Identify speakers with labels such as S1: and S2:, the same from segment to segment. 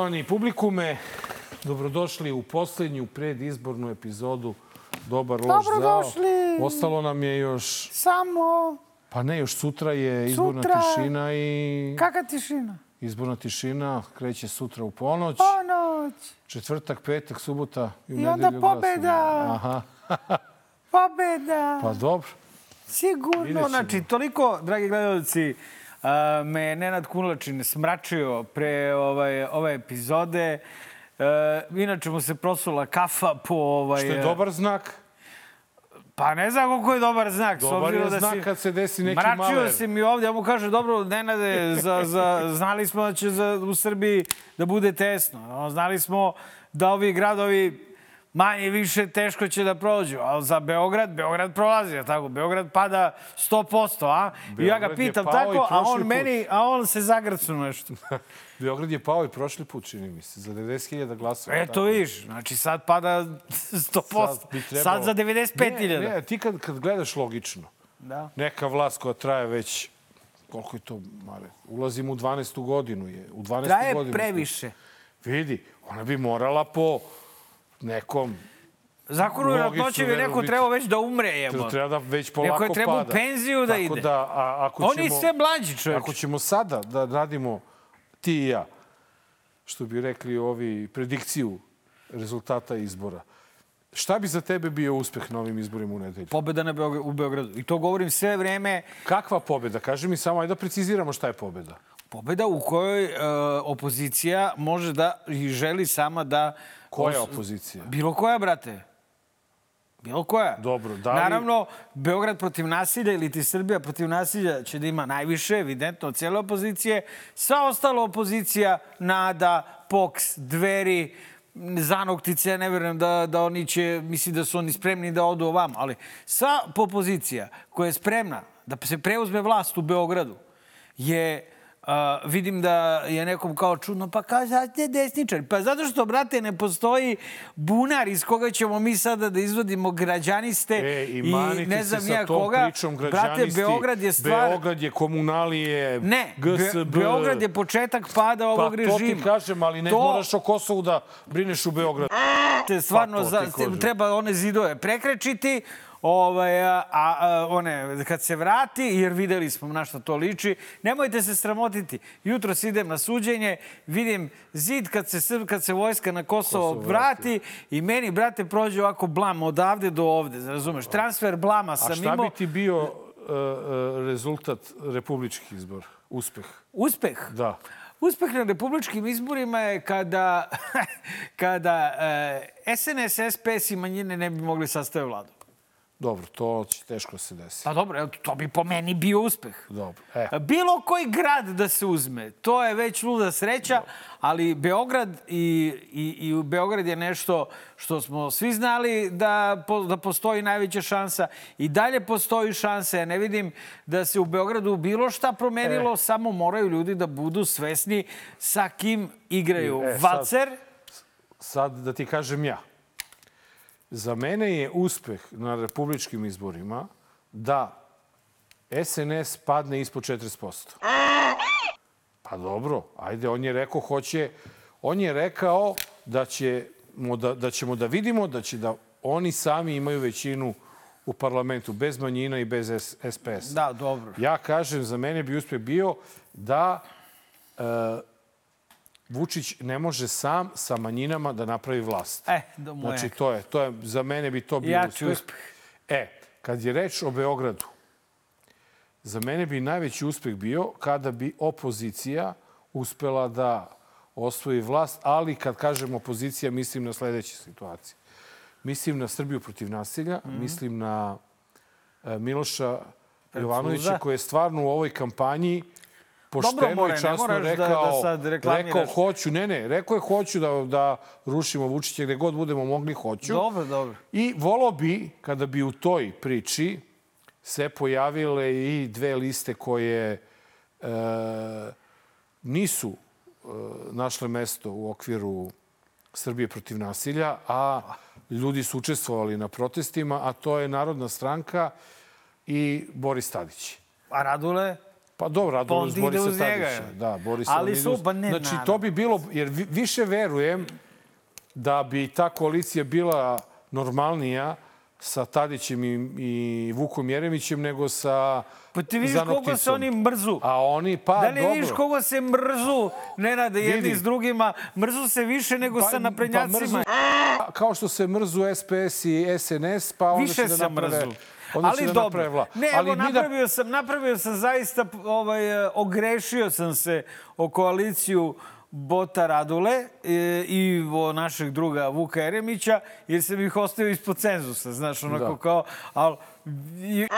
S1: Poštovani publikume, dobrodošli u poslednju predizbornu epizodu Dobar loš zao.
S2: Dobrodošli.
S1: Ostalo nam je još,
S2: Samo...
S1: pa ne, još sutra je izborna
S2: Sutra.
S1: tišina i
S2: Kaka tišina?
S1: izborna tišina kreće sutra u ponoć.
S2: Ponoć.
S1: Četvrtak, petak, subota i u
S2: I onda pobeda.
S1: Aha,
S2: Pobeda.
S1: pa dobro.
S2: Sigurno.
S3: Znači, toliko, dragi gledalci, me Nenad Kunlačin smračio pre ovaj, ove epizode. E, inače mu se prosula kafa po... Ovaj,
S1: Što je dobar znak.
S3: Pa ne znam koliko je dobar znak.
S1: Dobar je
S3: da
S1: znak
S3: si-
S1: kad se desi neki
S3: Mračio
S1: maler.
S3: si mi ovdje, ja mu kaže, dobro, Nenade, za, za, znali smo da će za, u Srbiji da bude tesno. No, Znali smo da ovi gradovi manje više teško će da prođu. Ali za Beograd, Beograd prolazi, a tako? Beograd pada 100%, a? I ja ga
S1: Beograd
S3: pitam tako, a on
S1: put.
S3: meni, a on se zagrcu nešto.
S1: Beograd je pao i prošli put, čini mi se, za 90.000 glasova.
S3: Eto viš, znači sad pada 100%.
S1: Sad bi
S3: Sad,
S1: trebalo-
S3: za 95.000.
S1: Ne, ne, ti kad, kad gledaš logično,
S3: Da.
S1: neka vlast koja traje već, koliko je to, Mare, ulazimo u 12. godinu je. U 12.
S3: Traje
S1: godinu
S3: previše.
S1: Vidi, ona bi morala po nekom,
S3: Zakonu vjerojatnoće bi neko trebao već da umre. Jebo.
S1: treba da već polako
S3: Neko je trebao
S1: pada.
S3: penziju da
S1: Tako
S3: ide.
S1: Da, a, ako
S3: On
S1: ćemo,
S3: sve mlađi čovječ.
S1: Ako ćemo sada da radimo ti i ja, što bi rekli ovi, predikciju rezultata izbora, šta bi za tebe bio uspeh na ovim izborima u nedelju?
S3: Pobeda na Beogradu, u Beogradu. I to govorim sve vreme.
S1: Kakva pobeda? Kaži mi samo, ajde da preciziramo šta je pobeda.
S3: Pobeda u kojoj e, opozicija može da i želi sama da...
S1: Koja opozicija?
S3: Bilo koja, brate. Bilo koja.
S1: Dobro, da li-
S3: Naravno, Beograd protiv nasilja ili ti Srbija protiv nasilja će da ima najviše, evidentno, od cijele opozicije. Sva ostala opozicija, Nada, POKS, Dveri, zanoktice, ja ne verujem da, da oni će, mislim da su oni spremni da odu ovam, ali sva opozicija koja je spremna da se preuzme vlast u Beogradu je a, vidim da je nekom kao čudno, pa kao zašto je desničar? Pa zato što, brate, ne postoji bunar iz koga ćemo mi sada da izvodimo građaniste
S1: E, i manite
S3: ne znam
S1: sa
S3: ja
S1: tom
S3: koga.
S1: pričom
S3: Brate. Beograd je stvar...
S1: Beograd je komunalije,
S3: Ne,
S1: GSB.
S3: Be Beograd je početak pada
S1: Pa
S3: ovog
S1: to
S3: režima.
S1: ti kažem, ali ne
S3: To-
S1: moraš o Kosovu da brineš u Beogradu.
S3: te stvarno
S1: Pa to
S3: za, treba one zidove prekrečiti, ovaj, a, a, one, kad se vrati, jer videli smo na što to liči, nemojte se sramotiti. Jutro idem na suđenje, vidim zid kad se, kad se vojska na Kosovo,
S1: Kosovo
S3: vrati i meni, brate, prođe ovako blam odavde do ovde, razumeš? Transfer blama
S1: A
S3: sam
S1: šta
S3: imao.
S1: bi ti bio uh, rezultat republičkih izbora? Uspeh?
S3: Uspeh?
S1: Da.
S3: Uspeh na republičkim izborima je kada, kada e, SNS, SPS i manjine ne bi mogli sastaviti vladu.
S1: Dobro, to će teško se desiti.
S3: Pa dobro, to bi po meni bio uspeh.
S1: Dobro. E,
S3: Bilo koji grad da se uzme, to je već luda sreća, ali Beograd i, i, i u Beograd je nešto što smo svi znali da, da postoji najveća šansa i dalje postoji šansa. Ja ne vidim da se u Beogradu bilo šta promenilo,
S1: E.
S3: samo moraju ljudi da budu svesni sa kim igraju.
S1: E, sad-
S3: Valcer,
S1: sad da ti kažem ja. Za mene je uspeh na republičkim izborima da SNS padne ispod 40%. Pa dobro, ajde, on je rekao hoće, on je rekao da, ćemo da, da ćemo da vidimo da će da oni sami imaju većinu u parlamentu, bez manjina i bez SPS.
S3: da, dobro.
S1: Ja kažem, za mene bi uspeh bio da e, Vučić ne može sam sa manjinama da napravi vlast.
S3: E, do moje.
S1: Znači, to je, to je, za mene bi to bio
S3: Jači
S1: uspeh.
S3: uspeh.
S1: E, kad je reč o Beogradu, za mene bi najveći uspeh bio kada bi opozicija uspela da osvoji vlast, ali kad kažem opozicija, mislim na sledeće situacije. Mislim na Srbiju protiv nasilja,
S3: Mhm.
S1: mislim na e, Miloša Jovanovića koji je stvarno u ovoj kampanji pošteno
S3: More,
S1: i časno
S3: moraš da-
S1: rekao,
S3: da sad
S1: rekao hoću, ne, ne, rekao je hoću da, da rušimo Vučića gde god budemo mogli, hoću.
S3: Dobro, dobro.
S1: I volao bi, kada bi u toj priči se pojavile i dve liste koje e, nisu e, našle mesto u okviru Srbije protiv nasilja, a ljudi su učestvovali na protestima, a to je Narodna stranka i Boris Tadić.
S3: A Radule?
S1: Pa dobro, Radulov
S3: onda
S1: uz
S3: ide
S1: Borisa Tadića. Da, Boris
S3: Ali su- pa ne,
S1: Znači,
S3: naravno.
S1: to bi bilo, jer vi- više verujem da bi ta koalicija bila normalnija sa Tadićem i, i Vukom Jeremićem nego sa
S3: Pa ti vidiš koliko se oni mrzu.
S1: A oni, pa
S3: Da li
S1: dobro.
S3: vidiš koliko se mrzu, Nenade, jedni
S1: Vidi.
S3: s drugima? Mrzu se više nego sa naprednjacima.
S1: mrzu- kao što se mrzu SPS i SNS, pa onda
S3: Više
S1: će da
S3: se
S1: naprave...
S3: mrzu.
S1: Onda
S3: Ali
S1: da
S3: dobro.
S1: naprave vla.
S3: Ne,
S1: Ali
S3: evo,
S1: mi da-
S3: napravio, sam, napravio sam zaista, ovaj, ogrešio sam se o koaliciju Bota Radule e, i o našeg druga Vuka Jeremića, jer sam ih ostavio ispod cenzusa, znaš, onako
S1: Da.
S3: kao... Al, i-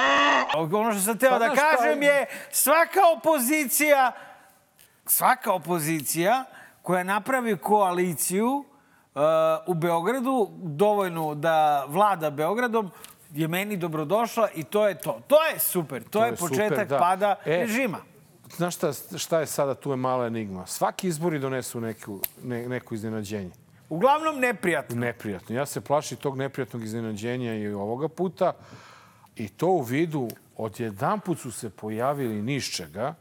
S3: ono što sam teo
S1: Pa,
S3: da kažem je, svaka opozicija, svaka opozicija koja napravi koaliciju uh, u Beogradu, dovoljno da vlada Beogradom, je meni dobrodošla i to je to. To je super. To,
S1: To
S3: je,
S1: je super,
S3: početak
S1: da.
S3: pada
S1: E,
S3: režima.
S1: Znaš šta, šta je sada, tu je mala enigma. Svaki izbori donesu neku, ne, neko iznenađenje.
S3: Uglavnom neprijatno.
S1: Neprijatno. Ja se plašim tog neprijatnog iznenađenja i ovoga puta. I to u vidu, odjedan put su se pojavili nišćega,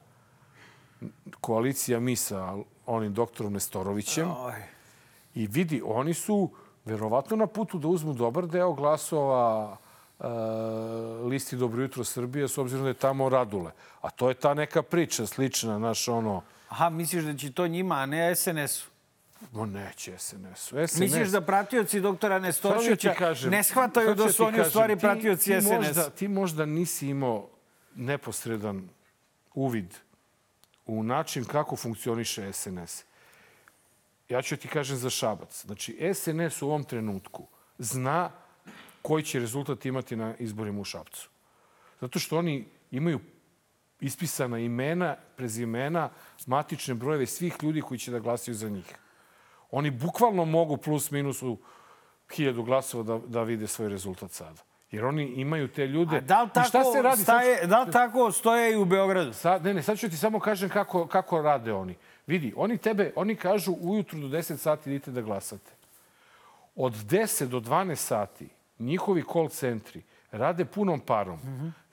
S1: koalicija mi sa onim doktorom Nestorovićem.
S3: Oj.
S1: I vidi, oni su verovatno na putu da uzmu dobar deo glasova listi Dobro jutro Srbije, s obzirom da je tamo Radule. A to je ta neka priča slična, naš ono...
S3: Aha, misliš da će to njima, a ne SNS-u?
S1: No neće SNS-u. SNS...
S3: Misliš da pratioci doktora Nestorovića
S1: ti kažem-
S3: ne shvataju da
S1: ti
S3: su oni u stvari
S1: ti-
S3: pratioci
S1: ti
S3: SNS?
S1: Možda, ti možda nisi imao neposredan uvid u način kako funkcioniše SNS. Ja ću ti kažem za Šabac. Znači, SNS u ovom trenutku zna koji će rezultat imati na izborima u Šabcu. Zato što oni imaju ispisana imena, prezimena, matične brojeve svih ljudi koji će da glasaju za njih. Oni bukvalno mogu plus minus u hiljadu glasova da, da vide svoj rezultat sada. Jer oni imaju te ljude.
S3: A da li
S1: I
S3: tako,
S1: šta se radi?
S3: Staje, da li tako stoje i u Beogradu?
S1: Sad, ne, ne, sad ću ti samo kažem kako, kako rade oni. Vidi, oni tebe, oni kažu ujutru do 10 sati idite da glasate. Od 10 do 12 sati njihovi call centri rade punom parom.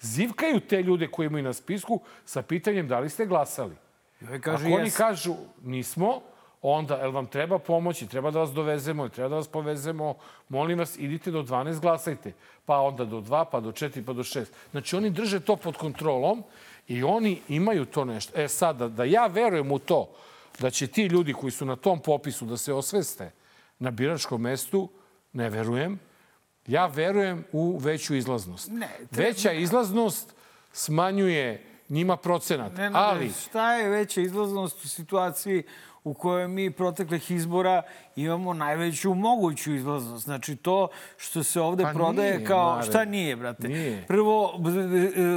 S1: Zivkaju te ljude koji imaju na spisku sa pitanjem da li ste glasali.
S3: I ovaj kaže,
S1: Ako oni
S3: jes.
S1: kažu nismo, onda, jel vam treba pomoći, treba da vas dovezemo, treba da vas povezemo, molim vas, idite do 12, glasajte. Pa onda do 2, pa do 4, pa do 6. Znači, oni drže to pod kontrolom i oni imaju to nešto. E sad, da, da ja verujem u to da će ti ljudi koji su na tom popisu da se osveste na biračkom mestu, ne verujem. Ja verujem u veću izlaznost.
S3: Ne, treba-
S1: Veća izlaznost smanjuje njima procenat.
S3: Ne, ne,
S1: ali,
S3: šta je veća izlaznost u situaciji u kojoj mi proteklih izbora imamo najveću moguću izlaznost. Znači to što se ovde
S1: Pa
S3: prodaje
S1: nije,
S3: kao...
S1: Mare.
S3: Šta nije, brate?
S1: Nije.
S3: Prvo, b-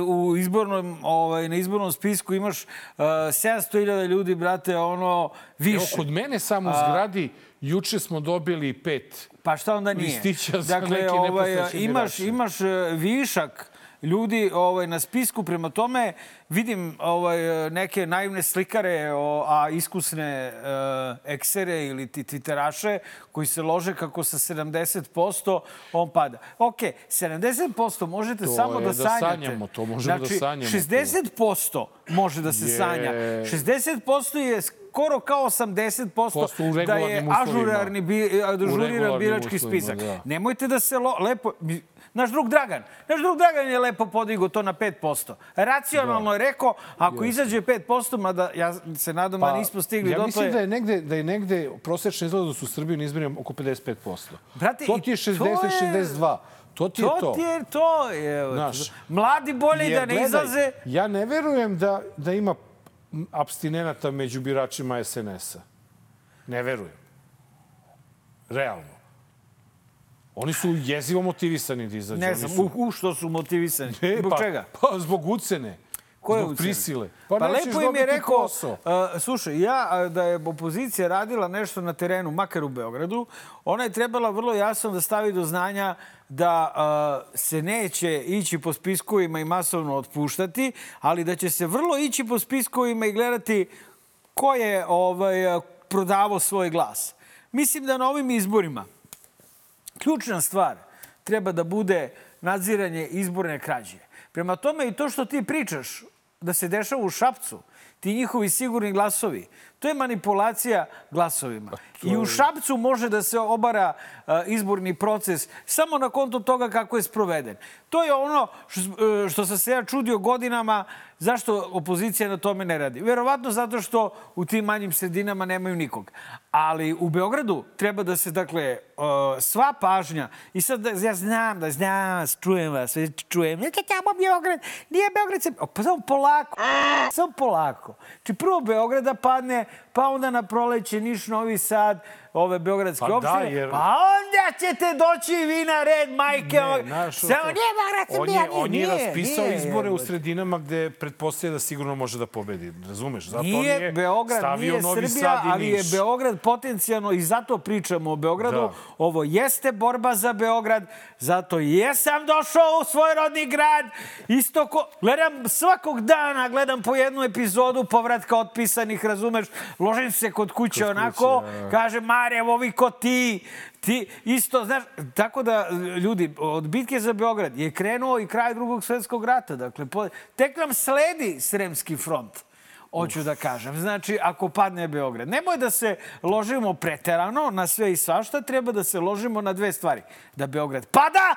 S3: u izbornom, ovaj, na izbornom spisku imaš uh, 700.000 ljudi, brate, ono,
S1: Evo,
S3: više.
S1: kod mene samo u zgradi juče smo dobili pet.
S3: Pa šta onda nije?
S1: listića
S3: dakle,
S1: neki
S3: ovaj, imaš, imaš e, višak ljudi ovaj, na spisku. Prema tome vidim ovaj, neke naivne slikare, o, a iskusne uh, eksere ili ti twitteraše koji se lože kako sa 70% on pada. Ok, 70% možete
S1: To
S3: samo da
S1: da
S3: sanjate.
S1: sanjamo, to možemo da
S3: znači,
S1: sanjamo.
S3: 60% može da se
S1: Je.
S3: sanja. 60% je skoro kao 80%
S1: Posto u
S3: da je ažurarni bi, ažuriran birački
S1: uslovima,
S3: spisak.
S1: da.
S3: Nemojte da se lo, lepo... mi- Naš drug Dragan, naš drug Dragan je lepo podigao to na 5%. Racionalno je rekao, ako izađe 5%, mada ja se nadam da nismo stigli
S1: Pa, ja
S3: do
S1: mislim
S3: to.
S1: da je negde, da je negde prosečna izlaznost u Srbiji na izborima oko 55%.
S3: Brate,
S1: to ti je
S3: to
S1: 60,
S3: je-
S1: 62. To ti je
S3: To
S1: to.
S3: ti je to. Evo,
S1: Znaš,
S3: Mladi bolje
S1: Jer,
S3: da ne
S1: gledaj,
S3: izlaze.
S1: Ja ne verujem da, da ima abstinenata među biračima SNS-a. Ne verujem. Realno. Oni su jezivo motivisani da izađu.
S3: Ne znam,
S1: su...
S3: u, što su motivisani.
S1: E,
S3: Zbog
S1: pa,
S3: čega?
S1: Pa zbog ucene.
S3: Koje
S1: zbog
S3: ucene?
S1: prisile.
S3: Pa,
S1: nećeš
S3: lepo im je rekao, a, slušaj, ja da je opozicija radila nešto na terenu, makar u Beogradu, ona je trebala vrlo jasno da stavi do znanja da a, se neće ići po spiskovima i masovno otpuštati, ali da će se vrlo ići po spiskovima i gledati ko je ovaj, a, prodavao svoj glas. Mislim da na ovim izborima ključna stvar treba da bude nadziranje izborne krađe. Prema tome i to što ti pričaš da se dešava u Šapcu, ti njihovi sigurni glasovi, to je manipulacija glasovima. I u Šapcu može da se obara a, izborni proces samo na konto toga kako je sproveden. To je ono što, e, što sam se ja čudio godinama zašto opozicija na tome ne radi. Verovatno zato što u tim manjim sredinama nemaju nikog. Ali u Beogradu treba da se, dakle, e, sva pažnja, i sad da, ja znam da znam vas, čujem vas, čujem, neka tamo Beograd, nije Beograd se... Pa samo polako, samo polako. Či prvo Beograd da padne, pa onda na proleće Niš, Novi Sad, ove beogradske
S1: Pa da,
S3: opštine,
S1: jer-
S3: pa onda ćete doći i vi na red, majke.
S1: Ne, znaš,
S3: Samo
S1: to-
S3: nije Beograd
S1: on
S3: Srbija,
S1: je, on je
S3: nije,
S1: raspisao
S3: nije,
S1: izbore u
S3: jebote.
S1: sredinama gde pretpostavlja da sigurno može da pobedi. Razumeš? Zato
S3: Nije,
S1: on je
S3: Beograd,
S1: stavio
S3: nije
S1: Novi
S3: Srbija,
S1: Sad i
S3: ali je. Beograd potencijalno i zato pričamo o Beogradu.
S1: Da.
S3: Ovo jeste borba za Beograd, zato jesam došao u svoj rodni grad. Isto ko, gledam svakog dana, gledam po jednu epizodu povratka otpisanih, razumeš, ložim se kod kuće onako,
S1: da.
S3: kaže Mare, evo ovi ko ti, ti isto, znaš, tako da ljudi, od bitke za Beograd je krenuo i kraj drugog svetskog rata, dakle, po, tek nam sledi Sremski front. Hoću da kažem. Znači, ako padne Beograd, nemoj da se ložimo preterano na sve i svašta, treba da se ložimo na dve stvari. Da Beograd pada,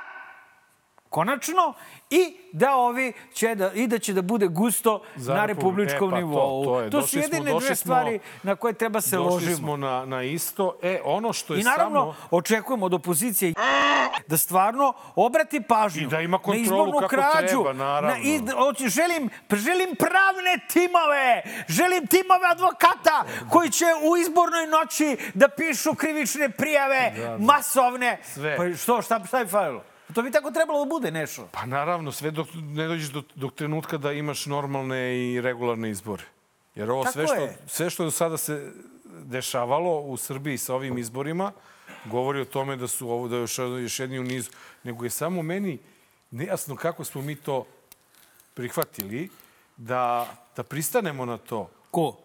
S3: konačno, i da ovi će da, i da će da bude gusto
S1: Za
S3: na
S1: Republi-
S3: republičkom
S1: e, pa to-
S3: nivou.
S1: to je.
S3: to su
S1: Došli smo-
S3: jedine
S1: došli
S3: dve
S1: smo-
S3: stvari na koje treba se
S1: Došli
S3: ložimo.
S1: smo na, na isto. E, ono što je
S3: I naravno,
S1: samo...
S3: očekujemo od opozicije da stvarno obrati pažnju
S1: I da ima
S3: na
S1: kontrolu
S3: izbornu
S1: kako
S3: krađu.
S1: treba, naravno.
S3: Na, i, hoću- želim, želim pravne timove, želim timove advokata koji će u izbornoj noći da pišu krivične prijave, masovne.
S1: Sve.
S3: Pa što, šta, šta je falilo? To bi tako trebalo da bude nešto.
S1: Pa naravno, sve dok ne dođeš do, do trenutka da imaš normalne i regularne izbore. Jer ovo
S3: Tako
S1: sve što,
S3: je.
S1: sve što do sada se dešavalo u Srbiji sa ovim izborima govori o tome da su ovo da je još, još jedni u nizu. Nego je samo meni nejasno kako smo mi to prihvatili da, da pristanemo na to.
S3: Ko?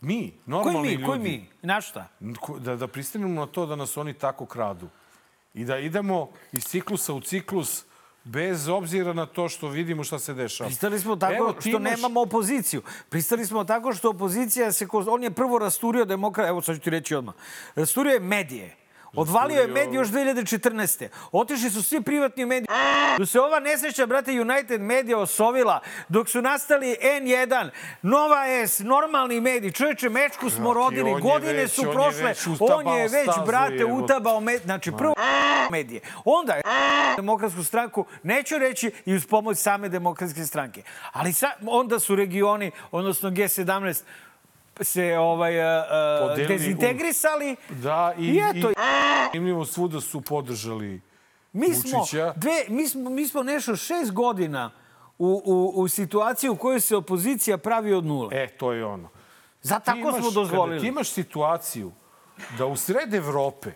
S1: Mi,
S3: Koji
S1: normalni
S3: mi?
S1: ljudi.
S3: Koji mi? Na šta?
S1: Da, da pristanemo na to da nas oni tako kradu. I da idemo iz ciklusa u ciklus bez obzira na to što vidimo šta se dešava.
S3: Pristali smo tako
S1: Evo,
S3: što
S1: imaš-
S3: nemamo opoziciju. Pristali smo tako što opozicija se... On je prvo rasturio demokrat... Evo sad ću ti reći odmah. Rasturio je medije. Odvalio je medije još 2014. Otišli su svi privatni mediji. Dok se ova nesreća, brate, United Media osovila, dok su nastali N1, Nova S, normalni mediji, čovječe, mečku smo
S1: on
S3: rodili, godine su prošle, on je već, brate, utabao medije. Znači, prvo medije. Onda je demokratsku stranku, neću reći i uz pomoć same demokratske stranke. Ali sa, onda su regioni, odnosno G17, se ovaj, uh, dezintegrisali.
S1: Da, i,
S3: I eto,
S1: i zanimljivo svuda su podržali
S3: Mi smo,
S1: Vučića.
S3: dve, mi smo, mi smo nešto šest godina u, u, u situaciji u kojoj se opozicija pravi od nule.
S1: E, to je ono.
S3: Za tako
S1: imaš-
S3: smo dozvolili.
S1: Kada ti imaš situaciju da u sred Evrope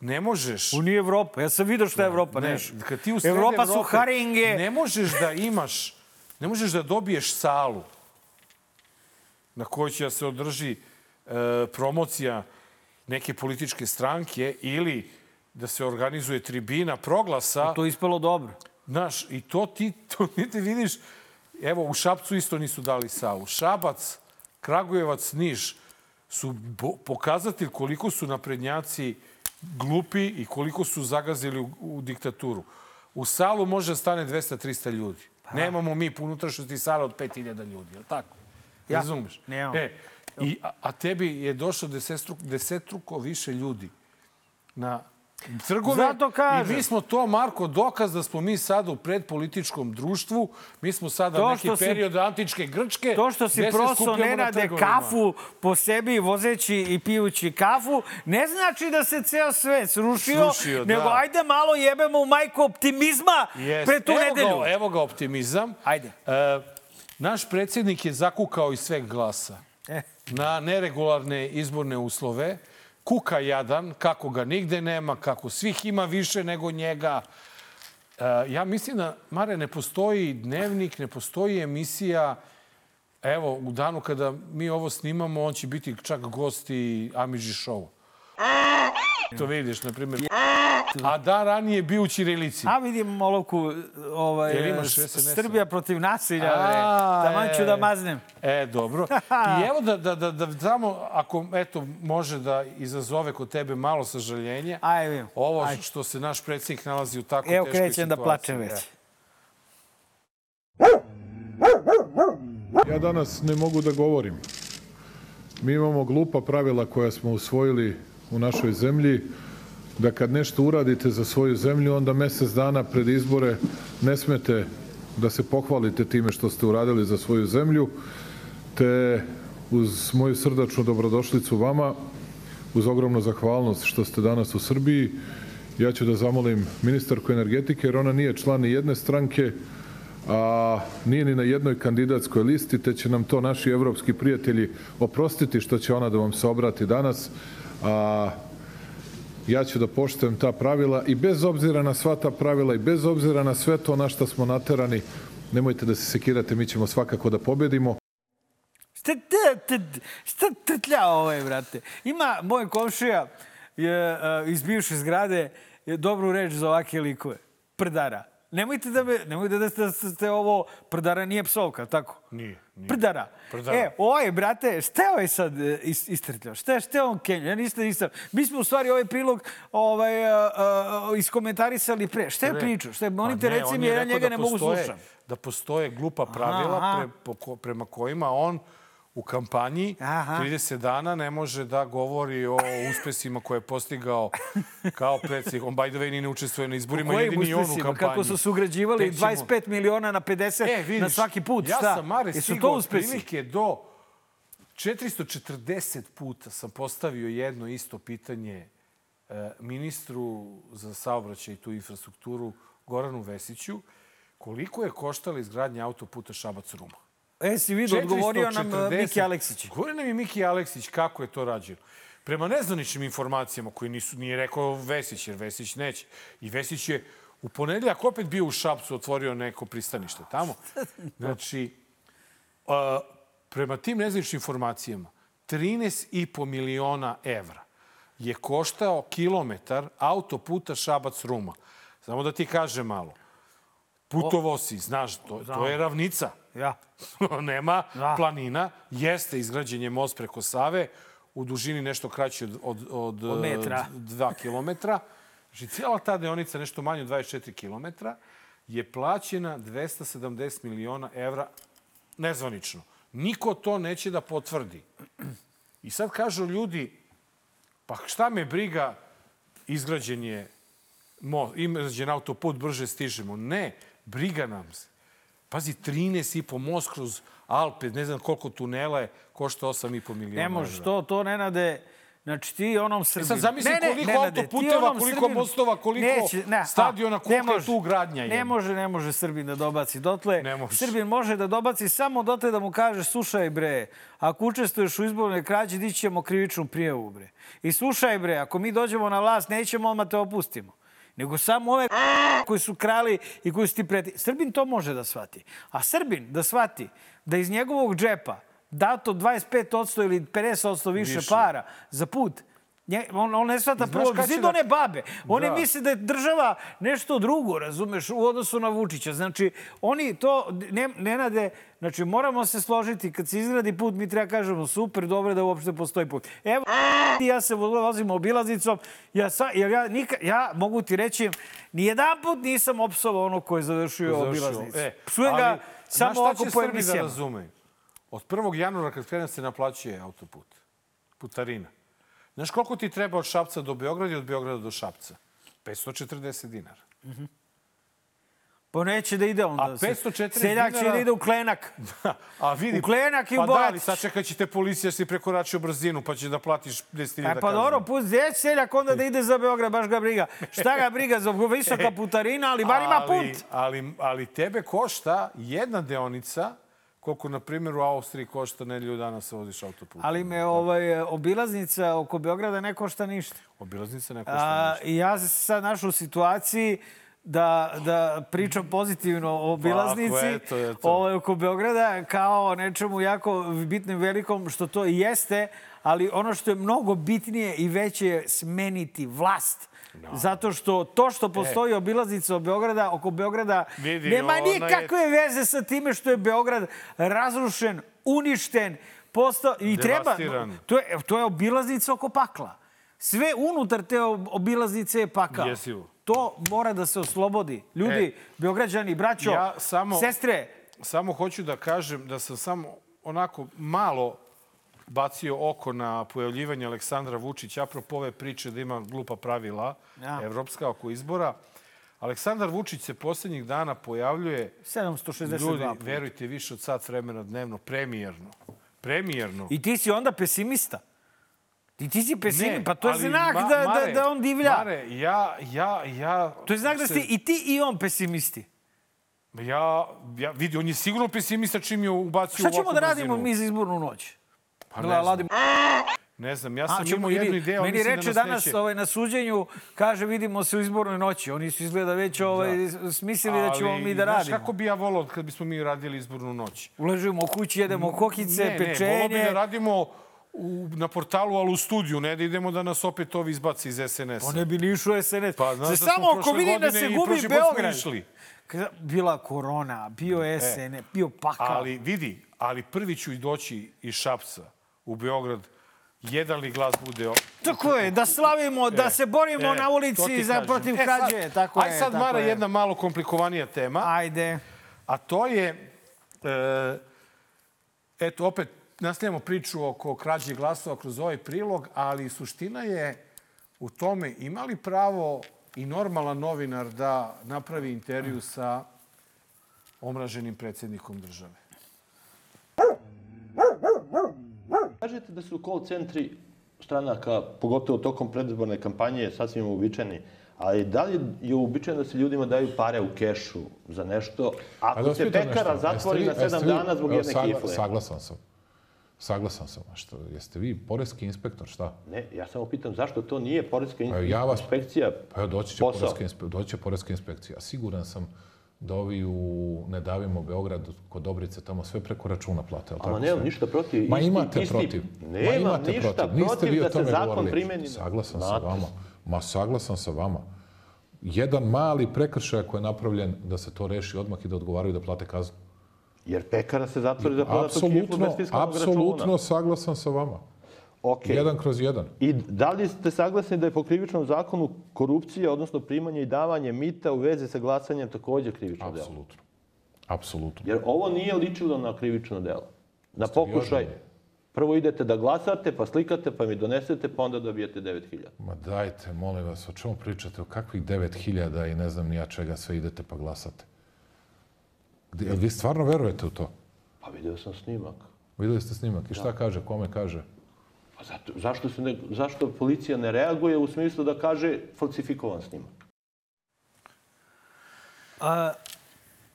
S1: ne možeš...
S3: U nije Evropa. Ja sam vidio šta je Evropa.
S1: Ne,
S3: Neš.
S1: kad ti u sred
S3: Evropa su
S1: Evrope
S3: haringe.
S1: Ne možeš da imaš, ne možeš da dobiješ salu na kojoj će da se održi e, promocija neke političke stranke ili da se organizuje tribina proglasa.
S3: To je ispalo dobro.
S1: Znaš, i to ti, to ti vidiš, evo, u Šapcu isto nisu dali salu. Šabac, Kragujevac, Niš su pokazatelj koliko su naprednjaci glupi i koliko su zagazili u, u diktaturu. U salu može da stane 200-300 ljudi. Nemamo mi po unutrašnjosti sale od 5000 ljudi, je li tako?
S3: Ja.
S1: Razumeš?
S3: Nemamo.
S1: E, i, a, a tebi je došlo desetstruko, desetruko više ljudi na trgove.
S3: Zato kažem.
S1: I mi smo to, Marko, dokaz da smo mi sada u predpolitičkom društvu. Mi smo sada neki
S3: si-
S1: period antičke Grčke.
S3: To što si prosto
S1: trgovima.
S3: kafu po sebi vozeći i pijući kafu, ne znači da se ceo svet srušio,
S1: Srušio,
S3: nego
S1: da.
S3: ajde malo jebemo u majku optimizma
S1: Jest.
S3: pre tu
S1: evo
S3: nedelju.
S1: Ga, evo ga optimizam.
S3: Ajde.
S1: E, naš predsjednik je zakukao iz sveg glasa
S3: E.
S1: na neregularne izborne uslove. Kuka jadan, kako ga nigde nema, kako svih ima više nego njega. E, ja mislim da, Mare, ne postoji dnevnik, ne postoji emisija. Evo, u danu kada mi ovo snimamo, on će biti čak gost i Amidži show. To vidiš, na primjer. a da ranije bio u Ćirilici.
S3: A vidim olovku ovaj? Srbija protiv nasilja. bre.
S1: A,
S3: Taman ću
S1: e.
S3: da maznem.
S1: E, dobro. I evo da, da, da, da samo, ako eto, može da izazove kod tebe malo sažaljenja,
S3: Ajde, vidim.
S1: ovo
S3: Ajde.
S1: što se naš predsjednik nalazi u tako
S3: Evo
S1: teškoj
S3: krećem da
S1: situaciji.
S3: plačem već.
S1: E.
S4: Ja danas ne mogu da govorim. Mi imamo glupa pravila koja smo usvojili u našoj zemlji, da kad nešto uradite za svoju zemlju, onda mesec dana pred izbore ne smete da se pohvalite time što ste uradili za svoju zemlju, te uz moju srdačnu dobrodošlicu vama, uz ogromnu zahvalnost što ste danas u Srbiji, ja ću da zamolim ministarku energetike, jer ona nije član ni jedne stranke, a nije ni na jednoj kandidatskoj listi, te će nam to naši evropski prijatelji oprostiti što će ona da vam se obrati danas. A ja ću da poštujem ta pravila i bez obzira na sva ta pravila i bez obzira na sve to na što smo naterani, nemojte da se sekirate, mi ćemo svakako da pobedimo.
S3: Šta, te, te, šta trtlja ovaj, brate? Ima moj komšija je, uh, iz bivše zgrade je dobru reč za ovake likove. Prdara. Nemojte da me, nemojte da ste, da ste ovo, prdara nije psovka, tako?
S1: Nije, nije.
S3: Prdara.
S1: Prdara.
S3: E, ovaj, brate, šta je ovaj sad e, is, istrtljao? Šta, šta je on Kenja? Ja nisam, nisam. Mi smo u stvari ovaj prilog ovaj, a, a, iskomentarisali pre. Šta je pričao? Šta je,
S1: Pa
S3: monite,
S1: ne,
S3: reci mi, ja njega
S1: da
S3: ne mogu
S1: postoje-
S3: slušam.
S1: Da postoje glupa pravila
S3: Aha.
S1: pre, po, prema kojima on u kampanji
S3: Aha.
S1: 30 dana ne može da govori o uspesima koje je postigao kao predsjednik. On, by the way, ni ne učestvuje na izborima, jedini on u kampanji.
S3: Kako su se ugrađivali
S1: Tek ćemo-
S3: 25 miliona na 50
S1: E, vidiš,
S3: na svaki put?
S1: Ja
S3: Šta?
S1: sam, Mare, stigao otprilike do 440 puta sam postavio jedno isto pitanje e, ministru za saobraćaj i tu infrastrukturu Goranu Vesiću. Koliko je koštala izgradnja autoputa Šabac-Ruma?
S3: E, si vidio, odgovorio nam e,
S1: 440.
S3: Miki Aleksić.
S1: Govorio nam je Miki Aleksić kako je to rađeno. Prema nezvaničnim informacijama koje nisu, nije rekao Vesić, jer Vesić neće. I Vesić je u ponedeljak opet bio u Šapcu, otvorio neko pristanište tamo. Znači, a, prema tim nezvaničnim informacijama, 13,5 miliona evra je koštao kilometar autoputa Šabac-Ruma. Samo da ti kažem malo. Putovao si, znaš, to, to je ravnica.
S3: Ja.
S1: Nema
S3: Da.
S1: planina. Jeste izgrađen je most preko Save u dužini nešto kraći od, od, od,
S3: Od metra.
S1: eh, dva kilometra. Znači, cijela ta deonica, nešto manje od 24 kilometra, je plaćena 270 miliona evra nezvanično. Niko to neće da potvrdi. I sad kažu ljudi, pa šta me briga, izgrađen je mo, izgrađen autoput, brže stižemo. Ne, briga nam se. Pazi, 13,5 most kroz Alpe, ne znam koliko tunela je, košta 8,5 miliona
S3: Ne
S1: evra.
S3: to, to Nenade, Znači ti onom Srbinu...
S1: E sad zamisli koliko
S3: Nenade,
S1: autoputeva, koliko
S3: Srbinu-
S1: mostova, koliko stadiona,
S3: ne
S1: kolika je
S3: može.
S1: tu gradnja,
S3: Ne može, ne može Srbin da dobaci. Dotle,
S1: Ne može.
S3: Srbin može da dobaci samo dotle da mu kažeš slušaj bre, ako učestvuješ u izbornoj krađi, dići ćemo krivičnu prijavu bre. I slušaj bre, ako mi dođemo na vlast, nećemo odmah te opustimo. Nego samo ove koji su krali i koji su ti preti. Srbin to može da shvati. A Srbin da shvati da iz njegovog džepa dato 25% ili 50% više,
S1: Više.
S3: para za put, Nje, on, on ne shvata
S1: Znaš
S3: prvo, zid
S1: da-
S3: one babe. Oni
S1: Da.
S3: misle da je država nešto drugo, razumeš, u odnosu na Vučića. Znači, oni to, ne, Nenade, znači, moramo se složiti, kad se izgradi put, mi treba kažemo, super, dobro da uopšte postoji put. Evo, ja se vozim obilaznicom, ja, sa, jer ja, nika, ja mogu ti reći, nijedan put nisam opsovao ono ko je završio
S1: Završio.
S3: obilaznicu.
S1: E,
S3: Psujem ga samo
S1: znaš šta
S3: ovako
S1: će
S3: po
S1: Srbi da
S3: emisijama.
S1: razumeju? Od 1. januara kad krene se naplaćuje autoput, putarina. Znaš koliko ti treba od Šapca do Beograda i od Beograda do Šapca? 540 dinara.
S3: Pa neće da ide onda.
S1: A 540
S3: Seljak će
S1: dinara-
S3: da ide u klenak.
S1: A vidi,
S3: U Klenak i u
S1: pa da, ali
S3: Bojatić.
S1: sačekat će te policija da si prekoračio brzinu, pa će da platiš 10.000
S3: E pa dobro, pust gdje će seljak onda da ide za Beograd, baš ga briga. Šta ga briga za visoka putarina, ali bar ima
S1: ali,
S3: put.
S1: ali, ali tebe košta jedna deonica, koliko, na primjer, u Austriji košta nedelju dana se voziš autoput.
S3: Ali me ovaj, obilaznica oko Beograda ne košta ništa.
S1: Obilaznica ne košta ništa.
S3: I ja sam se sad našao u situaciji da, da pričam pozitivno o obilaznici
S1: Pa, eto, eto.
S3: ovaj, oko Beograda kao nečemu jako bitnim, velikom, što to i jeste, ali ono što je mnogo bitnije i veće je smeniti vlast. Zato što to što postoji obilaznica od Beograda, oko Beograda,
S1: E. Vidi,
S3: nema
S1: ona je-
S3: nikakve veze sa time što je Beograd razrušen, uništen, postao i treba... To je, to je obilaznica oko pakla. Sve unutar te ob- obilaznice je pakao.
S1: Jesivo.
S3: To mora da se oslobodi. Ljudi,
S1: E,
S3: Beograđani, braćo,
S1: ja samo-
S3: sestre,
S1: Samo hoću da kažem da sam samo onako malo bacio oko na pojavljivanje Aleksandra Vučića apropo ove priče da ima glupa pravila
S3: Ja.
S1: evropska oko izbora. Aleksandar Vučić se poslednjih dana pojavljuje
S3: 762
S1: ljudi,
S3: puta.
S1: verujte, više od sat vremena dnevno, premijerno. Premijerno.
S3: I ti si onda pesimista. Ti, ti si pesimista, pa to je znak
S1: Ma-
S3: da, da,
S1: Mare,
S3: da on divlja.
S1: Mare, ja, ja, ja...
S3: to je znak da
S1: se-
S3: ste i ti i on pesimisti.
S1: Ja, ja vidi, on je sigurno pesimista čim je ubacio
S3: Šta ćemo
S1: ovakvu
S3: da radimo mi za izbornu noć?
S1: Pa
S3: Da
S1: ne znam. Ne znam, ja sam imao jednu ideju,
S3: Meni
S1: mislim
S3: reče
S1: da nas
S3: danas
S1: neće...
S3: ovaj, na suđenju, kaže vidimo se u izbornoj noći. Oni su izgleda već ovaj, smislili da ćemo mi da
S1: znaš
S3: radimo.
S1: kako bi ja volao kad bismo mi radili izbornu noć?
S3: Uležimo u kući, jedemo kokice,
S1: ne,
S3: pečenje.
S1: Ne, volao bi da radimo u, na portalu, ali u studiju, ne da idemo da nas opet ovi izbaci iz SNS-a.
S3: On ne bi ni išao SNS.
S1: Pa, znaš da
S3: samo ako
S1: prošle
S3: vidi da se gubi Beograd. Bila korona, bio SN, bio pakao.
S1: Ali vidi, ali prvi ću doći iz Šapca u Beograd, jedan li glas bude...
S3: Tako je, da slavimo, da se borimo
S1: E,
S3: na ulici za protiv
S1: E, sad-
S3: krađe. Tako
S1: Aj sad,
S3: tako
S1: Mara,
S3: je.
S1: jedna malo komplikovanija tema.
S3: Ajde.
S1: A to je, e, eto, opet nastavljamo priču oko krađe glasova kroz ovaj prilog, ali suština je u tome ima li pravo i normalan novinar da napravi intervju sa omraženim predsjednikom države?
S5: Kažete da su call centri stranaka, pogotovo tokom predizborne kampanje, sasvim uobičajeni. Ali da li je uobičajeno da se ljudima daju pare u kešu za nešto, ako
S6: da
S5: se pekara
S6: nešto,
S5: zatvori
S6: jeste
S5: na
S6: vi-
S5: sedam
S6: vi-
S5: dana zbog jedne
S6: sagla-
S5: kifle?
S6: Saglasan sam. Saglasan sam. Što, jeste vi poreski inspektor, šta?
S5: Ne, ja samo pitam zašto to nije poreska
S6: Pa ja vas-
S5: inspekcija
S6: Pa evo, doći će,
S5: posao.
S6: poreska, doći će poreska inspekcija. Siguran sam da ovi u Ne davimo Beograd kod Dobrice tamo sve preko računa plate. jel
S5: Ama nemam
S6: sve?
S5: ništa protiv.
S6: Ma
S5: Isti-
S6: imate
S5: isti-
S6: protiv. Ma
S5: Nemam
S6: imate
S5: ništa
S6: protiv. Niste
S5: protiv
S6: vi o
S5: da
S6: tome govorili.
S5: primeni. na-
S6: Saglasan sa
S5: Znate.
S6: vama. Ma saglasan sa vama. Jedan mali prekršaj koji je napravljen da se to reši odmah i da odgovaraju da plate kaznu.
S5: Jer pekara se zatvori za prodatu kiflu bez fiskalnog računa.
S6: apsolutno saglasan sa vama.
S5: Okay.
S6: Jedan kroz jedan.
S5: I da li ste saglasni da je po krivičnom zakonu korupcija, odnosno primanje i davanje mita u vezi sa glasanjem takođe krivično delo?
S6: Apsolutno. Apsolutno.
S5: Jer ovo nije ličilo na krivično delo. Na
S6: vi
S5: pokušaj, prvo idete da glasate, pa slikate, pa mi donesete, pa onda dobijete 9000.
S6: Ma dajte, molim vas, o čemu pričate? O kakvih 9000 i ne znam ni ja čega sve idete pa glasate? Jel vi stvarno verujete u to?
S5: Pa video sam snimak.
S6: Videli ste snimak i šta kaže, kome kaže?
S5: Pa zato, zašto, se ne, zašto policija ne reaguje u smislu da kaže falsifikovan snimak?
S3: A,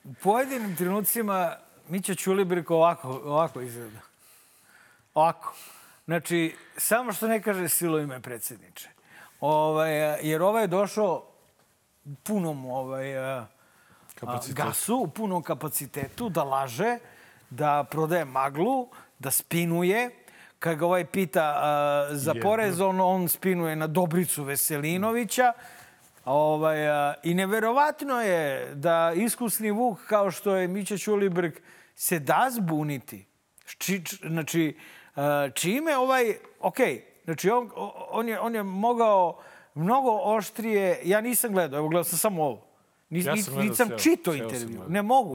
S3: u pojedinim trenucima Mića Ćulibrk ovako, ovako izgleda. Ovako. Znači, samo što ne kaže silo ime predsjedniče. Ovaj, jer ovaj je došao punom ovaj, a,
S1: Kapacitet.
S3: gasu, u punom kapacitetu, da laže, da prodaje maglu, da spinuje. Kad ga ovaj pita a, za porez, on, on spinuje na Dobricu Veselinovića. Ovaj, a, I neverovatno je da iskusni Vuk, kao što je Mića Ćulibrk, se da zbuniti. Či, č- znači, a, čime ovaj... Ok, znači on, on, je, on je mogao mnogo oštrije... Ja nisam gledao, evo gledao sam samo ovo. Nis,
S1: Ja sam gledao
S3: nisam
S1: sam
S3: intervju. Ne mogu.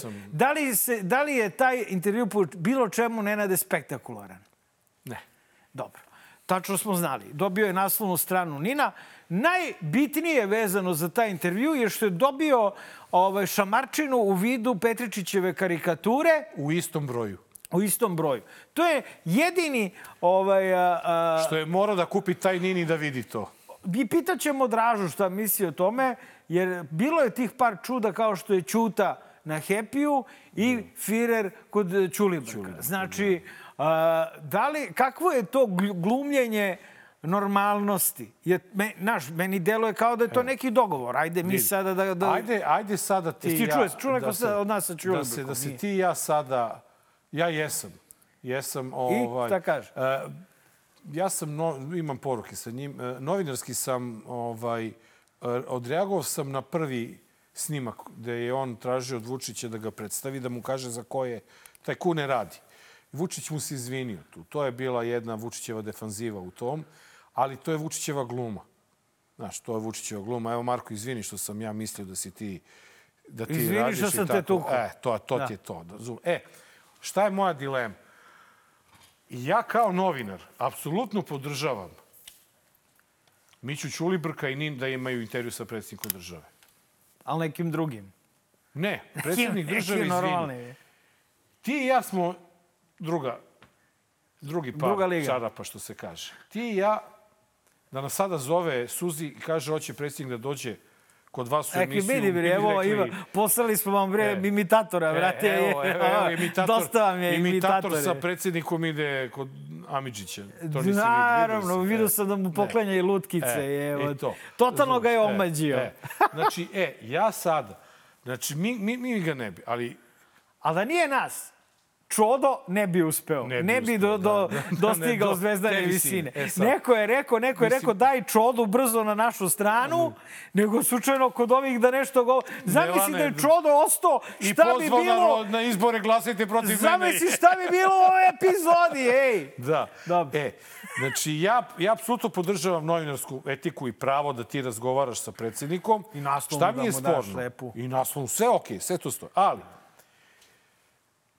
S1: Sam.
S3: da, li se, da li je taj intervju po bilo čemu Nenade spektakularan?
S1: Ne.
S3: Dobro. Tačno smo znali. Dobio je naslovnu stranu Nina. Najbitnije vezano za taj intervju je što je dobio ovaj, šamarčinu u vidu Petričićeve karikature
S1: U istom broju.
S3: u istom broju. To je jedini... Ovaj, a, a,
S1: Što je morao da kupi taj Nini da vidi to.
S3: I pitaćemo Dražu šta misli o tome, jer bilo je tih par čuda kao što je Ćuta na Happy-u i Firer kod Ćulibrka. Znači, a, da li, kakvo je to gl- glumljenje normalnosti? Je, me, naš, meni deluje kao da je to neki dogovor. Ajde mi sada da... da...
S1: Ajde, ajde sada ti
S3: Jesi ti
S1: i ja...
S3: čuo- neko
S1: da
S3: sa- od nas sa
S1: Da,
S3: Ćulibrkom?
S1: se, da se ti i ja sada... Ja jesam. Jesam, ovaj...
S3: šta kaže?
S1: e, ja sam, no, imam poruke sa njim, e, novinarski sam, ovaj, e, odreagovao sam na prvi snimak gde je on tražio od Vučića da ga predstavi, da mu kaže za koje tajkune radi. Vučić mu se izvinio tu. To je bila jedna Vučićeva defanziva u tom, ali to je Vučićeva gluma. Znaš, to je Vučićeva gluma. Evo, Marko, izvini što sam ja mislio da si ti da ti
S3: Izvini
S1: radiš
S3: što sam te tukao.
S1: E, to, to
S3: Da.
S1: ti je to. Da, razum- E, šta je moja dilema? Ja kao novinar apsolutno podržavam Miću Ćulibrka i Nin da imaju intervju sa predsjednikom države.
S3: Ali nekim drugim.
S1: Ne, predsjednik države, izvini. Ti i ja smo druga, drugi par
S3: Druga liga.
S1: čarapa, što se kaže. Ti i ja, da nas sada zove Suzi i kaže hoće predsjednik da dođe kod vas u emisiju.
S3: vidi,
S1: mi
S3: bre, evo,
S1: rekli,
S3: ima, poslali smo vam, bre,
S1: E.
S3: imitatora, brate.
S1: E, evo, evo, evo, imitator,
S3: Dosta vam je
S1: imitator
S3: imitatori.
S1: sa predsjednikom ide kod Amidžića. To nisi
S3: Naravno,
S1: vidio si.
S3: vidio
S1: E.
S3: sam da mu poklanja i lutkice.
S1: E,
S3: evo.
S1: to.
S3: Totalno ga je omađio.
S1: E, e. Znači, e, ja sada, znači, mi, mi, mi ga ne bi, ali
S3: Ali da nije nas, Čodo ne bi uspeo.
S1: Ne
S3: Ne
S1: bi
S3: bi,
S1: uspeo,
S3: do, do,
S1: da, da, da,
S3: dostigao
S1: do
S3: zvezdane
S1: visine.
S3: visine.
S1: E,
S3: neko je rekao, neko je
S1: Mislim-
S3: rekao daj Čodu brzo na našu stranu, nego slučajno kod ovih da nešto go... Zamisli da je Čodo ostao,
S1: i
S3: šta bi bilo...
S1: na, na izbore glasajte protiv mene.
S3: Zamisli šta bi bilo u ovoj epizodi, ej!
S1: Da.
S3: Dobro.
S1: E, znači, ja, ja apsolutno podržavam novinarsku etiku i pravo da ti razgovaraš sa predsjednikom.
S3: I naslovnu da mu daš lepu.
S1: I naslovnu, sve okej, sve to stoji. Ali,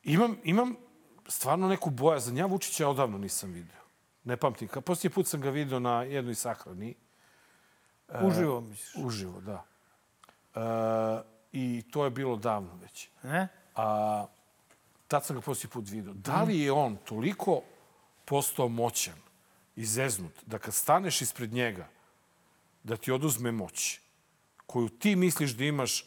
S1: imam, imam stvarno neku bojazan. Ja Vučića odavno nisam vidio. Ne pamtim. Posljednji put sam ga vidio na jednoj sahrani.
S3: Uživo misliš,
S1: Uživo, da. E, I to je bilo davno već.
S3: ne?
S1: A tad sam ga posljednji put vidio. Da li je on toliko postao moćan i zeznut da kad staneš ispred njega da ti oduzme moć koju ti misliš da imaš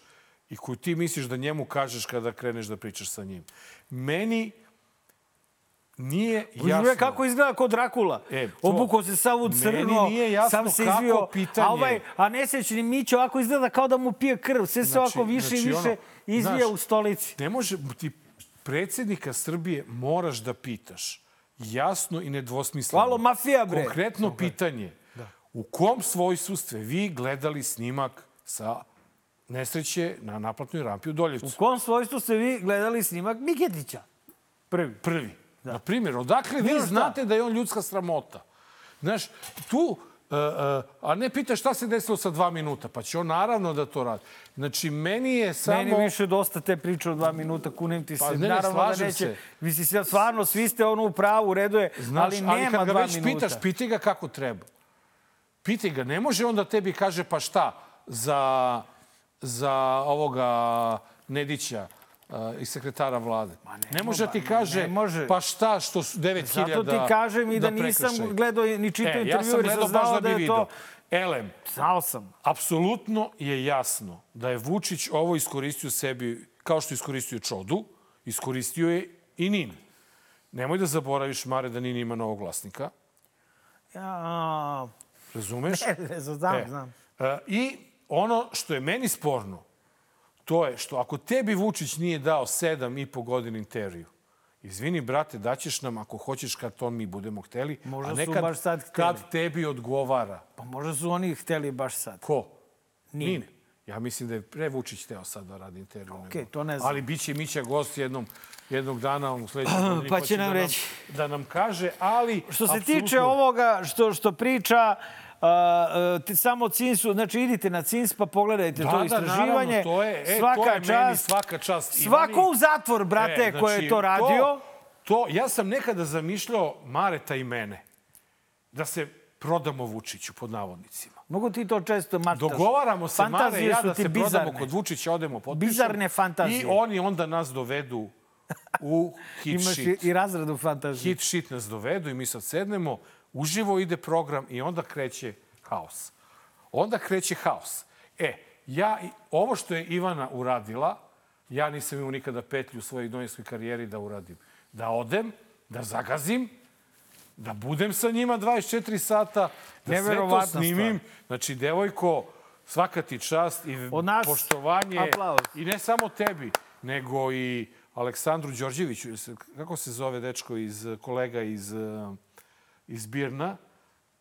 S1: i koju ti misliš da njemu kažeš kada kreneš da pričaš sa njim. Meni nije jasno...
S3: Kako izgleda kod Drakula.
S1: E, to.
S3: Obukao se sav u crno,
S1: nije jasno
S3: sam se
S1: kako
S3: izvio.
S1: pitanje-
S3: A, ovaj, a nesrećni Mićo ovako izgleda kao da mu pije krv. Sve se
S1: Znači-
S3: ovako više
S1: znači
S3: i više
S1: ono,
S3: izvija
S1: znaš,
S3: u stolici.
S1: Ne može, ti predsjednika Srbije moraš da pitaš jasno i nedvosmisleno.
S3: Halo, mafija, bre.
S1: Konkretno pitanje. U kom svojstvu ste vi gledali snimak sa nesreće na naplatnoj rampi u Doljevcu?
S3: U kom svojstvu ste vi gledali snimak Miketića? Prvi.
S1: Prvi. Na primjer, odakle vi znate da je on ljudska sramota? Znaš, tu, uh, uh, a ne pita šta se desilo sa dva minuta, pa će on naravno da to radi. Znači, meni je samo...
S3: Meni više dosta te priče od dva minuta, kunem ti se.
S1: Pa ne, ne,
S3: Naravno da neće.
S1: se.
S3: Mislim, sve- stvarno, svi ste ono u pravu, u redu je,
S1: Znaš,
S3: ali nema
S1: kad ga
S3: dva
S1: već
S3: minuta.
S1: pitaš, pitaj ga kako treba. Pitaj ga. Ne može onda tebi kaže pa šta za, za ovoga Nedića uh, i sekretara vlade. ne, može da ti kaže
S3: ne može.
S1: pa šta što su 9000
S3: Zato ti kažem i da, nisam
S1: prekršaj.
S3: gledao ni čitao
S1: E,
S3: intervju,
S1: ja sam gledao baš da
S3: da
S1: bi
S3: je
S1: vidio.
S3: to...
S1: Elem,
S3: Znao sam.
S1: apsolutno je jasno da je Vučić ovo iskoristio sebi, kao što iskoristio Čodu, iskoristio je i Nin. Nemoj da zaboraviš, Mare, da Nin ima novog vlasnika.
S3: Ja,
S1: Razumeš?
S3: ne, znam,
S1: E,
S3: znam.
S1: e, I ono što je meni sporno, to je što ako tebi Vučić nije dao sedam i po godina intervju, izvini, brate, daćeš nam ako hoćeš kad to mi budemo hteli,
S3: Možda
S1: a
S3: su
S1: nekad
S3: baš sad hteli.
S1: kad tebi odgovara.
S3: Pa možda su oni hteli baš sad.
S1: Ko?
S3: Nin.
S1: Nin. Ja mislim da je pre Vučić teo sad da radi intervju.
S3: Okej,
S1: nego-
S3: to ne znam.
S1: Ali bit će Mića gost jednom, jednog dana u sledećoj godini.
S3: Pa će nam
S1: da
S3: reći.
S1: Da nam kaže, ali...
S3: Što se
S1: apsolutno-
S3: tiče ovoga što, što priča, Uh, uh, samo Cinsu, znači idite na Cins pa pogledajte
S1: Da,
S3: to
S1: da,
S3: istraživanje.
S1: naravno, to je, e,
S3: svaka
S1: to je
S3: čast.
S1: meni svaka čast.
S3: Svako u zatvor, brate,
S1: E,
S3: ko je to radio.
S1: To, to, ja sam nekada zamišljao Mareta i mene da se prodamo Vučiću, pod navodnicima.
S3: Mogu ti to često mačtaš.
S1: Dogovaramo se, Mare i
S3: Fantazije
S1: ja, da se prodamo
S3: bizarne.
S1: kod Vučića, odemo potpišemo.
S3: Bizarne fantazije.
S1: I oni onda nas dovedu u hit
S3: Imaš
S1: shit.
S3: i razradu fantazije.
S1: Hit shit nas dovedu i mi sad sednemo, uživo ide program i onda kreće haos. Onda kreće haos. E, ja, ovo što je Ivana uradila, ja nisam imao nikada petlju u svojoj novinskoj karijeri da uradim. Da odem, da zagazim, da budem sa njima 24 sata, da sve to snimim. Znači, devojko, svaka ti čast i
S3: Od nas
S1: poštovanje.
S3: aplauz.
S1: I ne samo tebi, nego i Aleksandru Đorđeviću, kako se zove dečko iz kolega iz, iz Birna,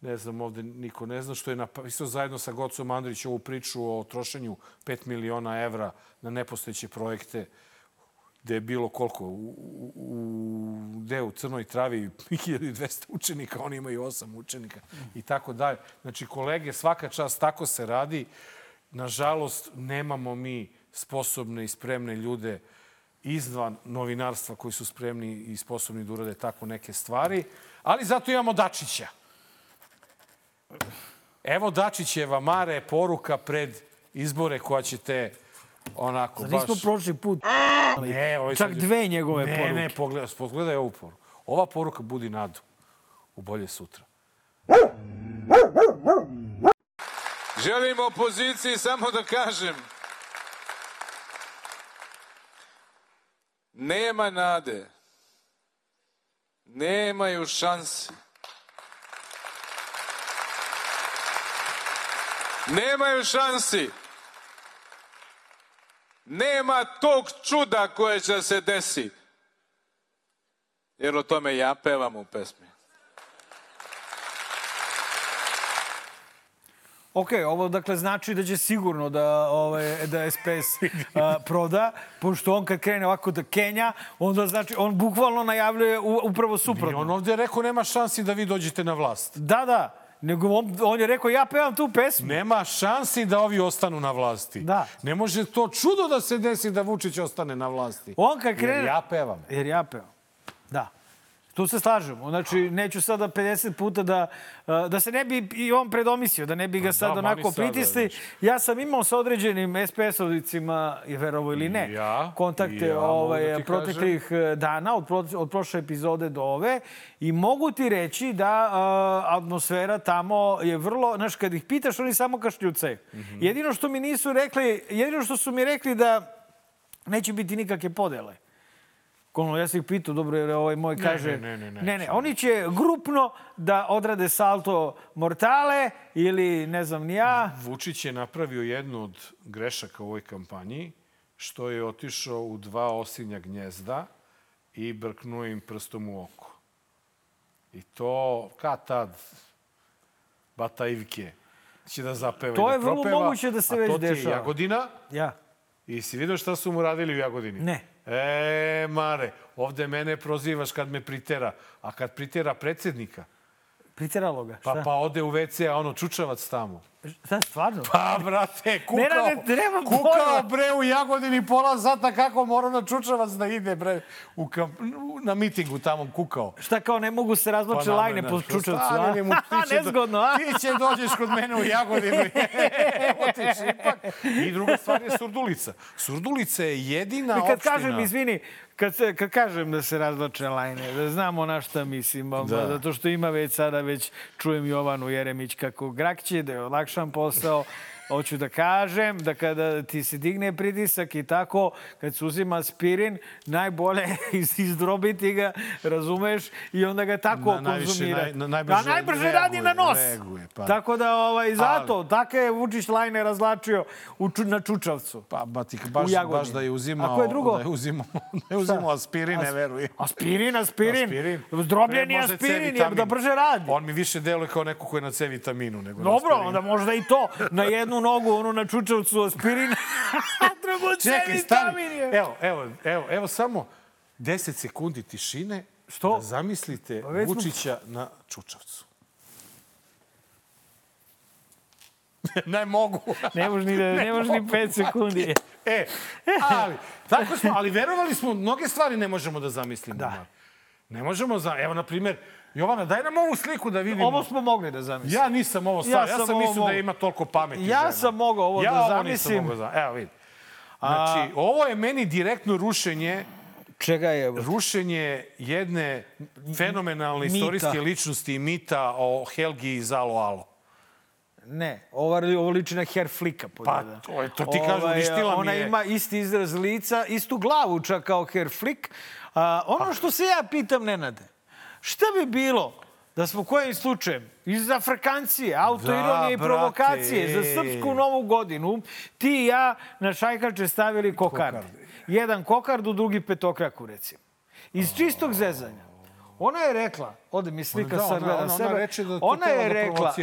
S1: ne znam, ovde niko ne zna, što je napisao zajedno sa Gocom Andrić ovu priču o trošenju 5 miliona evra na nepostojeće projekte gde je bilo koliko? U, u, u, gde u Crnoj Travi 1200 učenika, oni imaju 8 učenika i tako dalje. Znači, kolege, svaka čast, tako se radi. Nažalost, nemamo mi sposobne i spremne ljude izvan novinarstva koji su spremni i sposobni da urade tako neke stvari. Ali zato imamo Dačića. Evo Dačićeva, Mare, poruka pred izbore koja ćete onako baš...
S3: Nismo prošli put.
S1: Ne, ovo je
S3: Čak
S1: sad-
S3: dve njegove
S1: ne,
S3: poruke.
S1: Ne, pogledaj, pogledaj ovu poruku. Ova poruka budi nadu u bolje sutra.
S7: Želim opoziciji samo da kažem nema nade. Nemaju šansi. Nemaju šansi. Nema tog čuda koje će se desiti. Jer o tome ja pevam u pesmi.
S3: Ok, ovo dakle znači da će sigurno da, ovaj, da SPS a, proda, pošto on kad krene ovako da Kenja, onda znači, on bukvalno najavljuje upravo
S1: I
S3: suprotno.
S1: on ovde je rekao nema šansi da vi dođete na vlast.
S3: Da, da. Nego on, on je rekao, ja pevam tu pesmu.
S1: Nema šansi da ovi ostanu na vlasti.
S3: Da.
S1: Ne može to čudo da se desi da Vučić ostane na vlasti.
S3: On kad krene...
S1: Jer ja pevam.
S3: Jer ja pevam. Da. Tu se slažemo. Znači, neću sada 50 puta da, da se ne bi i on predomislio, da ne bi ga sad
S1: da,
S3: onako pritisli.
S1: znaš.
S3: Ja sam imao sa određenim SPS-ovicima, verovo ili ne,
S1: ja,
S3: kontakte
S1: ja,
S3: ovaj,
S1: da
S3: proteklih eh, dana, od, pro, od prošle epizode do ove. I mogu ti reći da uh, atmosfera tamo je vrlo... Znaš, kad ih pitaš, oni samo kašljucaju.
S1: Mhm.
S3: Jedino što mi nisu rekli, jedino što su mi rekli da neće biti nikakve podele. Ono, ja sam ih pitao, dobro, jer ovaj moj kaže...
S1: ne, ne, ne,
S3: ne, ne, oni će grupno da odrade salto mortale ili ne znam ni ja.
S1: Vučić je napravio jednu od grešaka u ovoj kampanji, što je otišao u dva osinja gnjezda i brknuo im prstom u oko. I to, kad tad, Bata Ivke će da zapeva
S3: To
S1: i da
S3: je vrlo
S1: propeva,
S3: moguće da se
S1: a
S3: već
S1: to ti je
S3: dešava.
S1: Jagodina.
S3: Ja.
S1: I si vidio šta su mu radili u Jagodini?
S3: Ne.
S1: E, Mare, ovde mene prozivaš kad me pritera. A kad pritera predsednika,
S3: Priteralo ga. Šta?
S1: pa, pa ode u WC, a ono čučavac tamo.
S3: Šta, stvarno?
S1: Pa, brate, kukao,
S3: Nenade, nema
S1: kukao bre u Jagodini pola sata kako mora na Čučavac da ide bre u kamp, na mitingu tamo kukao.
S3: Šta kao ne mogu se razvlače
S1: nama,
S3: lajne po čučavcu, a?
S1: mu, ti
S3: Nezgodno, a?
S1: Ti će dođeš kod mene u Jagodinu. Evo ti šipak. I druga stvar je Surdulica. Surdulica je jedina
S3: I kad
S1: opština...
S3: kažem, izvini, kad, se, kad kažem da se razlače lajne, da znamo na šta mislim. Da. zato što ima već sada, već čujem Jovanu Jeremić kako grakće, da je olakšan posao, Hoću da kažem da kada ti se digne pritisak i tako, kad se uzima aspirin, najbolje je iz- izdrobiti ga, razumeš, i onda ga tako
S1: Na-
S3: konzumirati.
S1: naj- na- najbrže
S3: da, najbrže
S1: reaguje,
S3: radi na nos.
S1: reaguje, pa.
S3: Tako da, ovaj, zato, tako je Vučić lajne razlačio u, na Čučavcu.
S1: Pa, ba, ti, baš, baš da je uzimao,
S3: Ako je drugo?
S1: da je uzimao, da je uzimao aspirine,
S3: As-
S1: verujem.
S3: Aspirin, aspirin.
S1: Aspirin.
S3: Zdrobljeni
S1: Možda
S3: aspirin, je da brže radi.
S1: On mi više deluje kao neko ko je na C vitaminu. Nego na
S3: Dobro,
S1: aspirinu.
S3: onda možda i to. Na jednu nogu, onu na čučavcu aspirin, a drugu
S1: Čekaj,
S3: je.
S1: Evo, evo, evo, evo samo 10 sekundi tišine
S3: Što?
S1: da zamislite
S3: Pa već smo-
S1: Vučića na Čučavcu. ne mogu.
S3: Ne može ni, da, ne može ni pet sekundi.
S1: E, ali, tako smo, ali verovali smo, mnoge stvari ne možemo da zamislimo.
S3: Da.
S1: Ne možemo, za, evo, na primjer, Jovana, daj nam ovu sliku da vidimo.
S3: Ovo smo mogli da zamislimo.
S1: Ja nisam ovo stavio, ja,
S3: sam
S1: sam
S3: ovo
S1: mislio da ima toliko pameti
S3: Ja
S1: žena.
S3: sam mogao ovo
S1: ja
S3: da
S1: ovo
S3: zamislim.
S1: nisam mogao za... Evo, vidi. Znači, ovo je meni direktno rušenje
S3: Čega je ovo?
S1: rušenje jedne fenomenalne
S3: Mita.
S1: istorijske ličnosti i mita o Helgi iz Alo Alo.
S3: Ne, ova, ovo liči na hair flika.
S1: Pa, to je- to ti kažem, uništila mi
S3: Ona
S1: je.
S3: ima isti izraz lica, istu glavu čak kao hair flick. A, ono što se ja pitam, Nenade, šta bi bilo da smo kojim slučajem iz Afrikancije, autoironije
S1: Da,
S3: i
S1: brate,
S3: provokacije za
S1: ej.
S3: srpsku novu godinu, ti i ja na šajkače stavili kokarde. jedan kokardu, drugi petokraku, recimo. Iz čistog zezanja. Ona je rekla, ode mi slika
S1: Da,
S3: sad
S1: ona-
S3: gleda
S1: ona- ona
S3: sebe.
S1: reče da
S3: ona je
S1: da
S3: rekla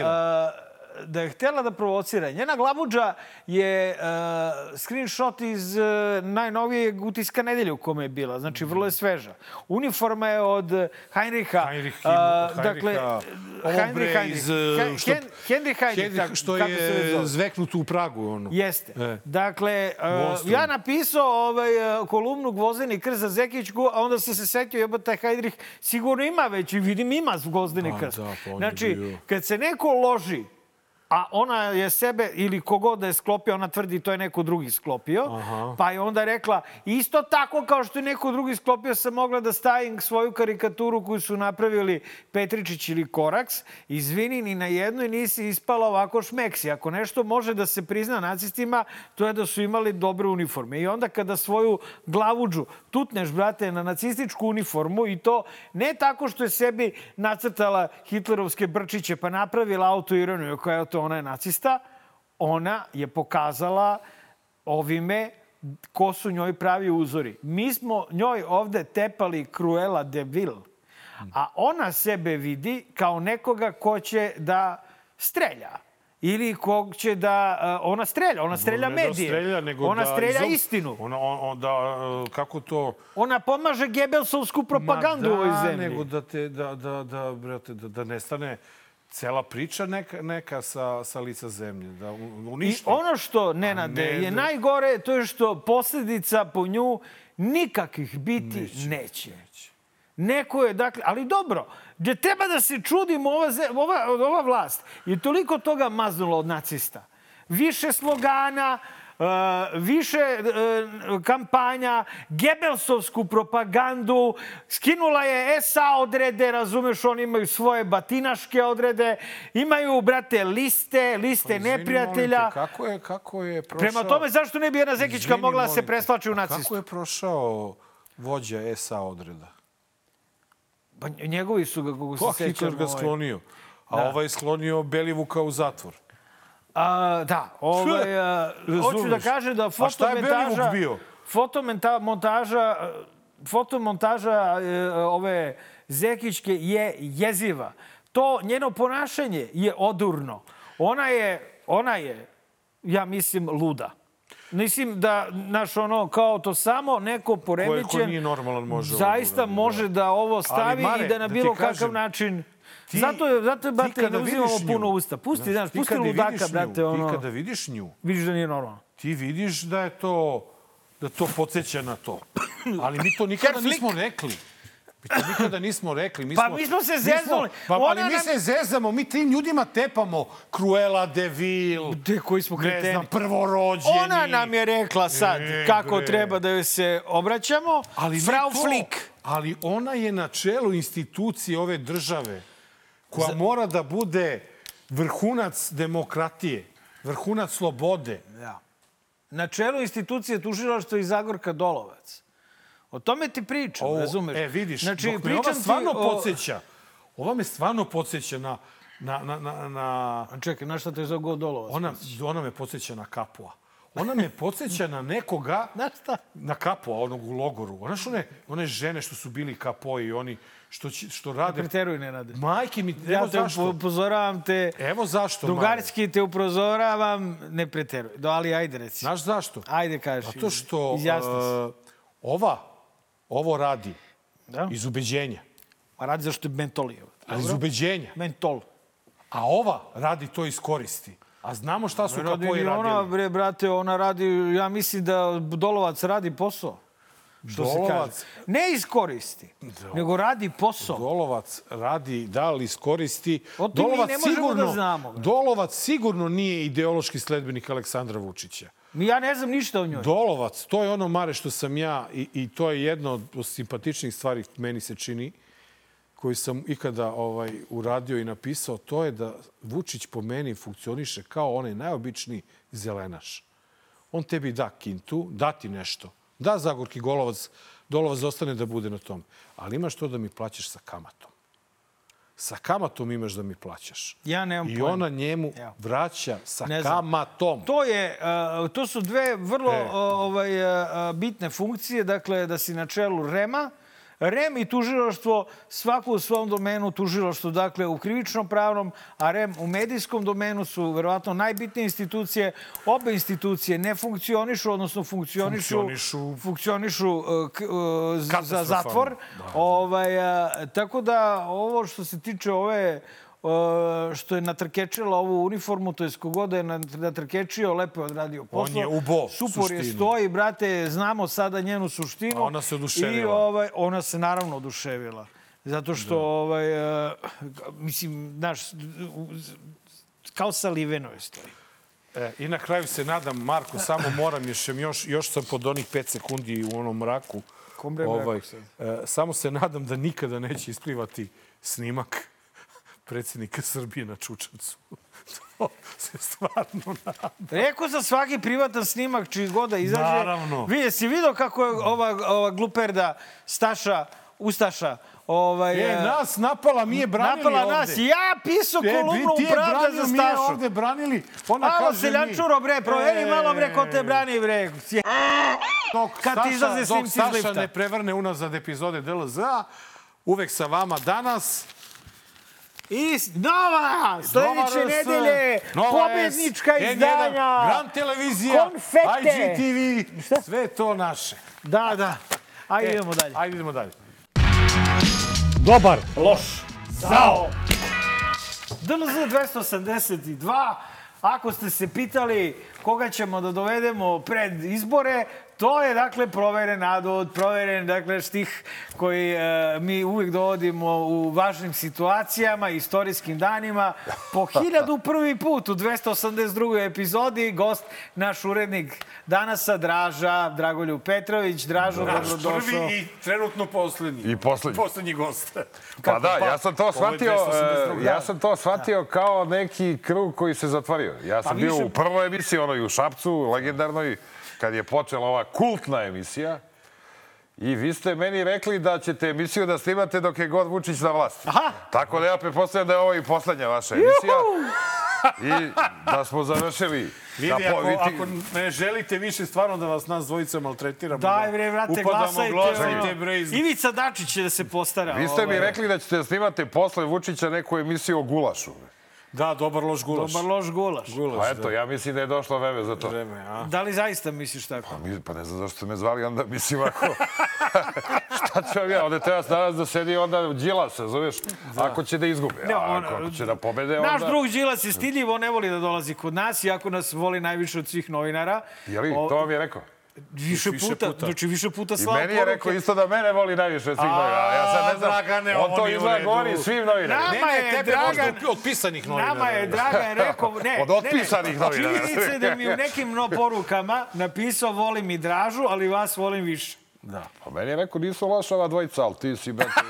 S3: da je htela da provocira. Njena glavuđa je uh, screenshot iz uh, najnovijeg utiska nedelje u kome je bila. Znači, vrlo je sveža. Uniforma je od Heinricha.
S1: Heinrich, Heinricha,
S3: dakle,
S1: bre
S3: Heinrich,
S1: iz,
S3: Heinrich.
S1: uh, što-
S3: Hen- Henry Heinrich, tako-
S1: što
S3: se
S1: je zveknut u Pragu. Ono.
S3: Jeste.
S1: E.
S3: Dakle, uh, ja napisao ovaj, uh, kolumnu Gvozdeni krst za Zekićku, a onda sam se setio, jeba taj Hajdrih sigurno ima već i vidim ima Gvozdeni
S1: Pa,
S3: krst.
S1: da, pa
S3: znači, kad se neko loži, a ona je sebe, ili kogod da je sklopio, ona tvrdi to je neko drugi sklopio,
S1: Aha.
S3: pa je onda rekla, isto tako kao što je neko drugi sklopio, sam mogla da stavim svoju karikaturu koju su napravili Petričić ili Koraks, izvini, ni na jednoj nisi ispala ovako šmeksi. Ako nešto može da se prizna nacistima, to je da su imali dobre uniforme. I onda kada svoju glavuđu tutneš, brate, na nacističku uniformu i to ne tako što je sebi nacrtala hitlerovske brčiće pa napravila autoironiju koja je to ona je nacista, ona je pokazala ovime ko su njoj pravi uzori. Mi smo njoj ovde tepali Cruella de Vil, a ona sebe vidi kao nekoga ko će da strelja. Ili kog će da... uh, Ona strelja, ona strelja
S1: Ne
S3: medije.
S1: Da strelja, nego
S3: ona
S1: da
S3: strelja
S1: izol-
S3: istinu.
S1: Ona, on, da, uh, kako to...
S3: Ona pomaže Gebelsovsku propagandu
S1: Ma
S3: u ovoj
S1: da,
S3: zemlji.
S1: nego da, te, da, da, da, brate, da, da nestane cela priča neka, neka sa, sa lica zemlje. Da u-
S3: I
S1: uništi.
S3: ono što, Nenade,
S1: ne,
S3: je
S1: da-
S3: najgore, to je što posledica po nju nikakvih biti neće. neće. Neko je, dakle, ali dobro, gde treba da se čudimo, ova, ova, ova vlast je toliko toga maznula od nacista. Više slogana, više uh, kampanja, Gebelsovsku propagandu, skinula je SA odrede, razumeš, oni imaju svoje batinaške odrede, imaju, brate, liste, liste
S1: Pa Izvini,
S3: neprijatelja.
S1: molim te, Kako je, kako je prošao...
S3: Prema tome, zašto ne bi jedna Zekićka
S1: Izvini,
S3: mogla da se preslači u nacistu?
S1: Kako je prošao vođa SA odreda?
S3: Pa njegovi su ga, kako se
S1: Pa
S3: sećam...
S1: Hitler ga
S3: ovaj-
S1: sklonio. A
S3: Da.
S1: ovaj sklonio Belivuka u zatvor.
S3: A, da, ovaj, a, hoću da kažem da
S1: A šta je
S3: fotomontaža...
S1: Belivuk bio?
S3: Fotomontaža, fotomontaža e, ove Zekićke je jeziva. To njeno ponašanje je odurno. Ona je, ona je, ja mislim, luda. Mislim da, naš ono, kao to samo neko poremećen...
S1: ko nije normalan može da
S3: Zaista
S1: da.
S3: može da ovo stavi
S1: Mare,
S3: i da na
S1: da
S3: bilo
S1: kažem,
S3: kakav način...
S1: ti-
S3: zato zato
S1: ti
S3: brate, ne uzimamo puno usta. Pusti, znaš,
S1: ti
S3: pusti ludaka,
S1: nju,
S3: brate, ono...
S1: Ti kada vidiš nju,
S3: Vidiš da nije normalno.
S1: ti vidiš da je to da to podsjeća na to. Ali mi to nikada nismo rekli. Mi to nikada nismo rekli. Mi
S3: Pa
S1: smo,
S3: mi smo se zeznuli.
S1: pa, ali mi
S3: nam-
S1: se zezamo, mi tim ljudima tepamo. Cruella de Vil,
S3: Gde, koji smo
S1: ne
S3: kreteni?
S1: znam, prvorođeni.
S3: Ona nam je rekla sad
S1: E,
S3: kako
S1: bre.
S3: treba da joj se obraćamo.
S1: Ali ne
S3: Frau. Flick.
S1: Ali ona je na čelu institucije ove države koja mora da bude vrhunac demokratije, vrhunac slobode.
S3: Da. Na čelu institucije tužilaštva i Zagorka Dolovac. O tome ti pričam,
S1: Ovo,
S3: razumeš?
S1: E, vidiš,
S3: znači,
S1: dok me ova stvarno
S3: o-
S1: podsjeća, ova me stvarno podsjeća na, na, na, na, na
S3: A Čekaj, na šta te God Dolovac?
S1: ona, ona me podsjeća na Kapua. Ona me podsjeća na nekoga,
S3: Na šta?
S1: na Kapua, onog u logoru. Ona što one, one žene što su bili kapoji, oni što, će, što rade...
S3: Preteruj, Nenade.
S1: Majke mi, evo
S3: Ja te
S1: zašto.
S3: upozoravam te,
S1: Evo zašto, Mare.
S3: drugarski te upozoravam, ne preteruj. Do, ali ajde reci.
S1: Znaš zašto?
S3: Ajde kaži.
S1: Zato što
S3: Izjasni se.
S1: uh, ova, ovo radi
S3: Da?
S1: iz ubeđenja.
S3: A radi zašto je mentolijevo.
S1: Ali iz ubeđenja.
S3: Mentol.
S1: A ova radi to iz koristi. A znamo šta su
S3: Radi
S1: kapoji
S3: i ona,
S1: radili.
S3: bre, brate, ona radi, ja mislim da Dolovac radi posao. Što se
S1: Dolovac-
S3: kaže. Ne iskoristi, nego radi posao.
S1: Dolovac radi da li iskoristi.
S3: O
S1: Dolovac
S3: ne možemo
S1: sigurno,
S3: da znamo, bre.
S1: Dolovac sigurno nije ideološki sledbenik Aleksandra Vučića.
S3: Ja ne znam ništa o njoj.
S1: Dolovac, to je ono mare što sam ja i, i to je jedno od simpatičnih stvari meni se čini koji sam ikada ovaj uradio i napisao, to je da Vučić po meni funkcioniše kao onaj najobičniji zelenaš. On tebi da kintu, da ti nešto. Da Zagorki Golovac, Dolovac zostane da bude na tom. Ali imaš to da mi plaćaš sa kamatom. sa kamatom imaš da mi plaćaš.
S3: Ja nemam
S1: I
S3: pojma.
S1: ona njemu
S3: Evo.
S1: vraća sa
S3: Ne znam.
S1: kamatom.
S3: To je, to su dve vrlo
S1: E.
S3: ovaj, bitne funkcije, dakle da si na čelu REMA, REM i tužilaštvo, svako u svom domenu, tužilaštvo dakle u krivičnom pravnom, a REM u medijskom domenu su verovatno najbitnije institucije. Obe institucije ne funkcionišu, odnosno funkcionišu,
S1: Funkcionišu-
S3: funkcionišu uh, za zatvor. Ovaj, a, tako da ovo što se tiče ove što je natrkečila ovu uniformu, to je kogod je nat- natrkečio, lepo je odradio posao.
S1: je ubo
S3: Supor je stoji, brate, znamo sada njenu suštinu.
S1: A ona se oduševila.
S3: I ovaj, ona se naravno oduševila. Zato što, ovaj, uh, mislim, znaš, kao sa Liveno je stoji.
S1: E, I na kraju se nadam, Marko, samo moram, još, još, još sam pod onih pet sekundi u onom mraku.
S3: Kom
S1: ovaj, e, samo se nadam da nikada neće isplivati snimak predsjednika Srbije na Čučancu. to se stvarno nadam.
S3: Rekao za svaki privatan snimak čiji god da izađe.
S1: Naravno.
S3: Vi si vidio kako je ova, ova gluperda Staša, Ustaša, ovaj,
S1: E,
S3: e,
S1: nas napala, mi je branili
S3: napala
S1: ovde.
S3: nas. Ja pisao
S1: E,
S3: kolumnu
S1: ti
S3: u Pravda za
S1: Mi je
S3: Stašu.
S1: ovde branili. Ona
S3: Alo,
S1: kaže
S3: seljančuro, bre, proveri
S1: E.
S3: malo, bre, ko te brani, bre.
S1: Dok
S3: Kad ti
S1: Staša-
S3: izlaze
S1: dok
S3: snimci iz
S1: Staša ne prevrne unazad epizode DLZ, uvek sa vama danas.
S3: I nova, sledeće
S1: Nova RS,
S3: nedelje,
S1: Nova
S3: pobednička
S1: S, N1,
S3: izdanja.
S1: Grand televizija,
S3: Konfete.
S1: IGTV, sve to naše.
S3: Da, da. Ajde,
S1: E,
S3: idemo dalje.
S1: Ajde idemo dalje.
S3: Dobar. Loš. Zao. DLZ 282. Ako ste se pitali koga ćemo da dovedemo pred izbore, to je dakle proveren adot, proveren dakle štih koji e, mi uvijek dovodimo u važnim situacijama, istorijskim danima. Po hiljadu prvi put u 282. epizodi gost, naš urednik danasa, Draža Dragoljub Petrović. Dražo,
S1: Naš
S3: dobrodošao.
S1: prvi i trenutno poslednji.
S6: I poslednji.
S1: Poslednji gost.
S6: Pa da, ja sam to shvatio,
S1: 282.
S6: e, ja sam to shvatio kao neki krug koji se zatvorio. Ja sam bio
S3: više-
S6: u prvoj emisiji, onoj u Šapcu, legendarnoj, kad je počela ova kultna emisija. I vi ste meni rekli da ćete emisiju da snimate dok je god Vučić na vlasti.
S3: Aha.
S6: Tako da ja pretpostavljam da je ovo i poslednja vaša emisija. I da smo završili.
S1: Vidi,
S6: da
S1: ako,
S6: vidi-
S1: ako ne želite više stvarno da vas nas dvojica maltretiramo,
S3: Daj
S1: da
S3: bre, vrate,
S1: upadamo,
S3: glasajte.
S1: glasajte, bre, iz...
S3: Ivica Dačić će da se postara.
S6: Vi ste mi
S3: ovaj.
S6: rekli da ćete da snimate posle Vučića neku emisiju o gulašu.
S1: Da, dobar loš gulaš.
S3: Dobar loš gulaš.
S1: gulaš.
S6: Pa eto, ja mislim da je došlo vreme za to.
S1: Vreme, a?
S3: Da li zaista misliš tako?
S6: Mi- Pa ne znam zašto ste me zvali, onda mislim ako... Šta ću vam ja, onda treba danas da sedi onda Đilas, razumiješ? Ako će da izgube,
S3: Ne,
S6: a
S3: on-
S6: ako, će da pobede, onda...
S3: Naš drug Đilas je stidljivo, ne voli da dolazi kod nas, iako nas voli najviše od svih novinara.
S6: Je li,
S3: O,
S6: to vam je rekao?
S3: Više,
S1: Više
S3: puta,
S1: puta.
S3: Znači više puta
S6: I
S3: slao
S6: meni je rekao
S3: poruke.
S6: isto da mene voli najviše svih novinara. Ja sad ne znam,
S1: Dragane,
S6: on to izgleda
S1: redu.
S6: govori svim novinarima.
S3: Nama je
S1: tebe
S3: Dragan-
S1: možda od- pisanih novinara.
S3: Nama je Dragan rekao... Ne,
S6: Od otpisanih
S3: ne, ne.
S6: novinara.
S3: Činjenica je da mi u nekim no porukama napisao volim i Dražu, ali vas volim više.
S6: Pa meni je rekao nisu loša ova dvojica, ali ti si, brate,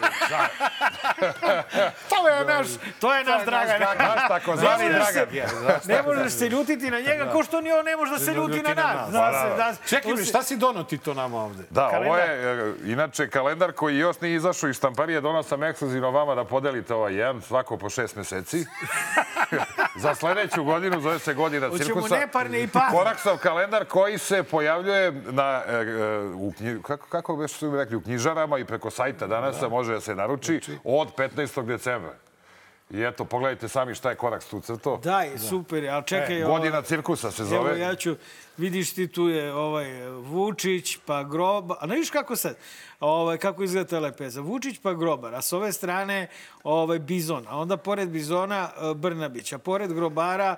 S3: To je naš, to je naš Dragan.
S6: naš
S3: možeš se-
S6: Dragan.
S3: Ne možeš se ljutiti na njega, ko što ni on ne može da se ljuti na nas. Zna se, da,
S1: Čekaj, bre, šta si donao ti to nama ovde?
S6: Da, ovo je, inače, kalendar koji još nije izašao iz štamparije, donao sam ekskluzivno vama da podelite ovaj jedan, svako po šest meseci. Za sledeću godinu, zove se godina
S3: Hoćemo
S6: cirkusa.
S3: neparne i parne.
S6: Koraksov kalendar koji se pojavljuje na, e, e, u kako, kako već su rekli, u knjižarama i preko sajta danas može da se naruči od 15. decembra. I eto, pogledajte sami šta je Koraks tu crto.
S3: Daj, super, je, ali čekaj... ovo-
S6: Godina cirkusa se
S3: Evo,
S6: zove.
S3: ja ću, vidiš ti tu je ovaj Vučić, pa Grobar, a ne vidiš kako sad, ovaj, kako izgleda ta lepeza. Vučić pa Grobar, a s ove strane ovaj, Bizon, a onda pored Bizona eh, Brnabić, a pored Grobara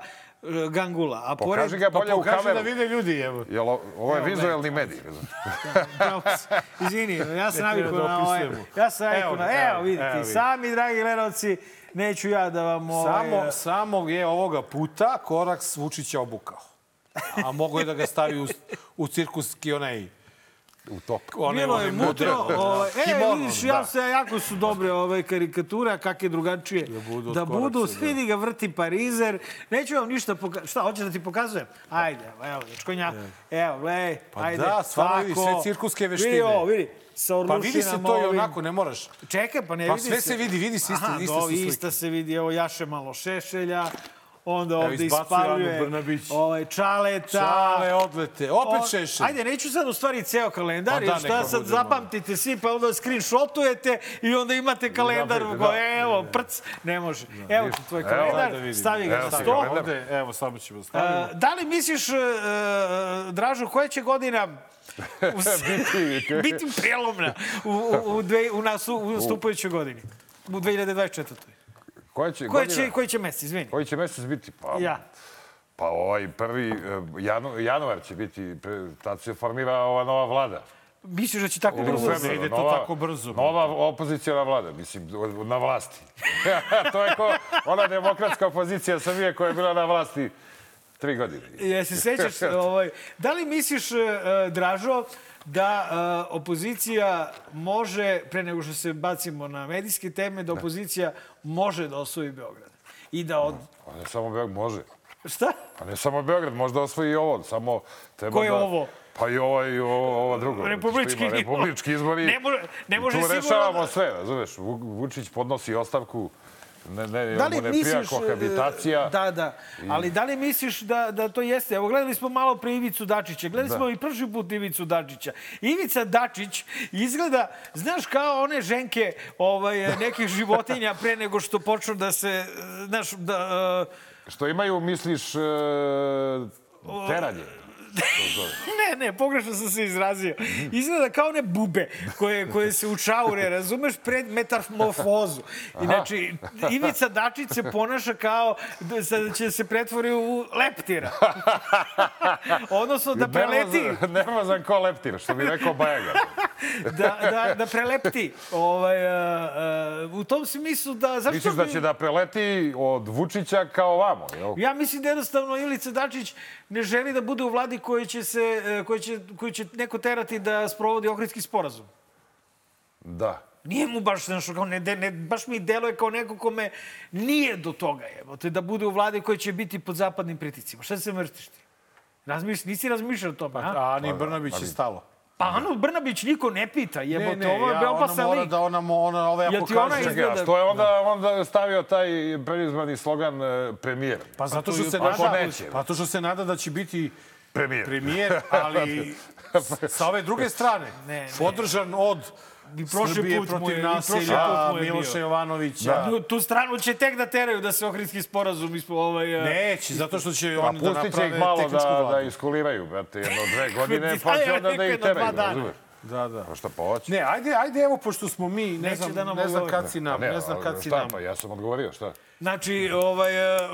S3: Gangula, a pored...
S6: Pokaži ga bolje u
S1: Pokaži da
S6: kameru.
S1: vide ljudi, evo.
S6: Jel, ovo je vizuelni medij.
S3: Bravo, Izvini, ja sam navikao
S1: da
S3: na ovaj... Ja sam navikao na... Evo, vidite,
S1: evo,
S3: sami, dragi gledalci, neću ja da vam... Ovaj,
S1: Samo, samo je ovoga puta Koraks Vučića obukao. A mogo je da ga stavi u, u cirkuski onaj
S6: U top.
S1: One,
S3: Bilo je mudro. Ovaj, e,
S1: Kimono,
S3: vidiš,
S1: da.
S3: ja se, jako su dobre ove karikature, a kakve drugačije. Da
S1: budu
S3: da budu
S1: koraksa,
S3: vidi ga vrti parizer. Neću vam ništa pokazati. Šta, hoćeš da ti pokazujem? Ajde, evo, dečkonja. Evo, gledaj,
S1: Pa
S3: ajde.
S1: da, stvarno vidi, sve cirkuske veštine.
S3: Vidi ovo, vidi. Sa
S1: Pa vidi se to i onako, ne moraš.
S3: Čekaj, pa ne
S1: Pa
S3: vidi
S1: sve
S3: se.
S1: se vidi, vidi se, iste-
S3: Aha,
S1: iste
S3: do. Ista se vidi, evo Jaše malo šešelja, onda ovde
S1: izbacuje Anu
S3: ispaljuje ovaj, čaleta.
S1: Čale, odlete. Opet
S3: O,
S1: šešelj.
S3: Ajde, neću sad u stvari ceo kalendar,
S1: Pa da,
S3: da, šta sad
S1: bude
S3: zapamtite svi, pa onda screenshotujete i onda imate kalendar,
S6: Da,
S3: da,
S6: da.
S3: evo, prc, ne može. Evo ti tvoj
S6: Evo,
S3: kalendar,
S1: da vidim.
S3: stavi ga
S6: Evo
S3: na sto.
S1: Ovde, evo, samo ćemo staviti.
S3: E, da li misliš, e, e, Dražu, koja će godina u
S6: Biti-
S3: biti prelomna u, u, u, dve, u, nas, u nastupajućoj godini? U 2024.
S6: Koja će,
S3: Koja će, koji će mesec, izvini?
S6: Koji će mesec biti? Pa,
S3: Ja.
S6: pa ovaj prvi, eh, janu, januar će biti, tad se formira ova nova vlada.
S3: Misliš da će tako brzo?
S6: februaru.
S1: ide to tako brzo.
S6: Nova opozicijona vlada, mislim, na vlasti. to je ko ona demokratska opozicija Srbije koja je bila na vlasti tri godine.
S3: Je se sećaš, ovaj, da li misliš, e, e, Dražo, da e, opozicija može, pre nego što se bacimo na medijske teme, da opozicija može da osvoji Beograd? I da od...
S6: Pa ne samo Beograd, može.
S3: Šta?
S6: Pa ne samo Beograd, možda osvoji i ovo, samo treba
S3: Ko je
S6: da...
S3: ovo?
S6: Pa i ovo i ovo, ovo drugo.
S3: Republički
S6: ima. Republički izbori.
S3: Ne može- ne može
S6: tu
S3: sigurno
S6: rešavamo
S3: da-
S6: sve, razumeš? Vu- Vučić podnosi ostavku, ne, ne,
S3: Da li
S6: ne
S3: misliš... e,
S6: kohabitacija.
S3: Da, da. Ali da li misliš da, da to jeste? Evo, gledali smo malo pre Ivicu Dačića. Gledali
S6: Da.
S3: smo i prošli put Ivicu Dačića. Ivica Dačić izgleda, znaš, kao one ženke ovaj, nekih životinja pre nego što počnu da se, e, znaš, da... e,
S6: Što imaju, misliš, e, teranje?
S3: Ne, ne, pogrešno sam se izrazio. Izgleda kao one bube koje, koje se učaure, razumeš, pred metamorfozu. Inači, Ivica Dačić se ponaša kao da će se pretvori u leptira. Odnosno da preleti,
S6: Nervozan, ko leptir, što bi rekao Bajaga.
S3: da, da, da prelepti. Ovaj, uh, uh, u tom smislu da... Zašto
S6: Misliš da
S3: bi-
S6: će da preleti od Vučića kao vamo, jel?
S3: Ja mislim da jednostavno Ilica Dačić ne želi da bude u vladi koji će, se, e, koji će, koji će neko terati da sprovodi Ohridski sporazum.
S6: Da.
S3: Nije mu baš, znaš, kao ne, ne, baš mi deluje kao neko kome nije do toga, evo, te da bude u vladi koji će biti pod zapadnim priticima. Šta se mrštiš ti? Razmišljaš, nisi razmišljao o tome, a?
S1: A Ani Brnabić je stalo.
S3: Pa Anu Brnabić niko ne pita,
S1: Ne,
S3: jebote,
S1: ne,
S3: ovo je
S1: ja,
S3: ja,
S1: ona
S3: opasan
S1: mora
S3: lik.
S1: da ona, ona,
S3: Jel
S1: ako
S3: ti ona
S1: kaže...
S3: Izgleda-
S6: što je onda, onda stavio taj predizvani slogan e, premijer?
S1: Pa zato što
S3: to
S1: se
S3: je-
S1: nada,
S6: neće.
S1: pa to što se nada da će biti
S6: Premijer.
S1: premijer, ali sa ove druge strane,
S3: Ne, ne.
S1: podržan od
S3: I prošli
S1: Srbije
S3: put je-
S1: protiv
S3: prošli
S1: nasilja,
S3: put je
S1: Miloša. Jovanovića.
S3: Tu, tu stranu će tek da teraju da se Ohridski sporazum ispo, ovaj... e,
S1: Neće, zato što će
S6: Pa
S1: oni da
S6: pustit će
S1: naprave
S6: ih malo
S1: tehničku
S6: da,
S1: vladu.
S6: da iskuliraju, brate, jedno dve godine, pa će onda da ih teraju, razumeš?
S1: Da, da.
S6: Pa šta pa hoće?
S1: Ne, ajde, ajde, evo, pošto smo mi, ne
S3: Neće
S1: znam,
S3: da nam
S1: ne znam kad si
S6: Pa
S1: nam, ne znam kad si
S6: šta,
S1: nam,
S6: pa ja sam odgovorio, šta?
S3: Znači, ovaj... e,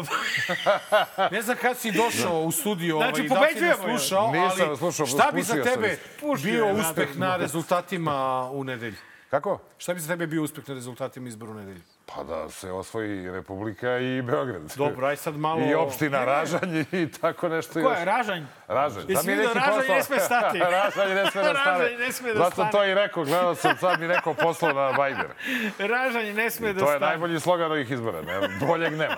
S1: ne znam kad si došao u studio,
S3: Znači,
S1: ovaj, da si
S3: pobeđujemo,
S1: slušao,
S6: Nisam
S1: ali
S6: slušao,
S1: šta bi za tebe bio uspeh na rezultatima u nedelju?
S6: Kako?
S1: Šta bi za tebe bio uspeh na rezultatima izboru u nedelju?
S6: Pa da se osvoji Republika i Beograd.
S1: Dobro, aj sad malo...
S6: I opština Ražanj i tako nešto
S3: Ko
S6: još.
S3: je, Ražanj?
S6: Ražanj.
S3: Jesi
S6: Da mi
S3: vidio,
S6: neki
S3: Ražanj
S6: poslao-
S3: ne sme stati.
S6: Ražanj ne sme da stane.
S3: Ražanj ne sme da
S6: Zato
S3: stane.
S6: to i rekao, gledao sam, sad mi neko poslao na Viber.
S3: Ražanj ne sme da
S6: To je
S3: stane.
S6: najbolji slogan ovih izbora. Ne, boljeg nema.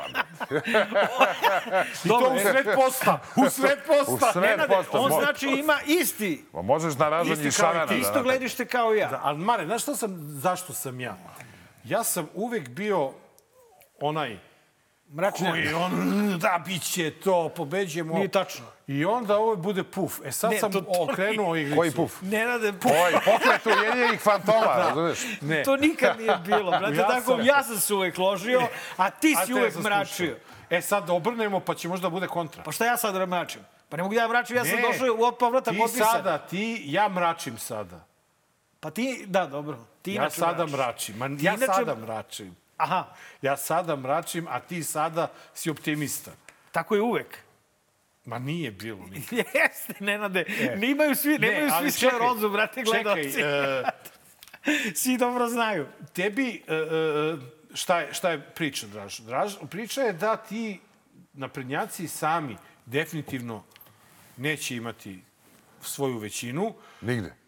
S1: I to u sred posta, u sred posta.
S6: U sred
S3: Nenade,
S6: posta.
S3: on znači ima isti,
S6: Ma možeš na Ražanj i
S1: ti,
S6: da
S3: isto gledište kao ja.
S1: Da, ali Mare, znaš šta sam, zašto sam ja? Ja sam uvek bio onaj
S3: Mračnjak.
S1: koji on, "Mm, da, bit će to, pobeđujemo.
S3: Nije tačno.
S1: I onda ovo bude puf. E sad
S3: Ne,
S1: sam
S3: to- to
S1: okrenuo igricu.
S6: Koji puf?
S3: Nenade,
S6: Oj, pokret ujedinjenih fantoma, razumeš?
S1: Ne.
S3: to nikad nije bilo. Brate,
S1: Ja
S3: tako,
S1: sam-
S3: ja sam se uvek ložio, a ti
S1: A
S3: si
S1: te
S3: uvek
S1: sam
S3: mračio.
S1: E sad obrnemo, pa će možda bude kontra.
S3: Pa šta ja sad da mračim? Pa ne mogu da ja mračim, ja sam
S1: Ne,
S3: došao u povratak
S1: Ti
S3: potpisa.
S1: sada, ti, ja mračim sada.
S3: Pa ti, da, dobro. Ti
S1: Ja sada mračim. Ma, ja
S3: inače-
S1: sada mračim.
S3: Aha,
S1: Ja sada mračim, a ti sada si optimista.
S3: tako je uvek.
S1: Ma nije bilo nikad.
S3: Jeste, Nenade. Nemaju svi, nemaju
S1: ali
S3: svi sklerozu, brate, gledalci.
S1: Čekaj, e,
S3: Svi dobro znaju.
S1: tebi, e, e, šta, je, šta je priča, Draž? Draž? Priča je da ti naprednjaci sami definitivno neće imati svoju većinu.
S6: Nigde.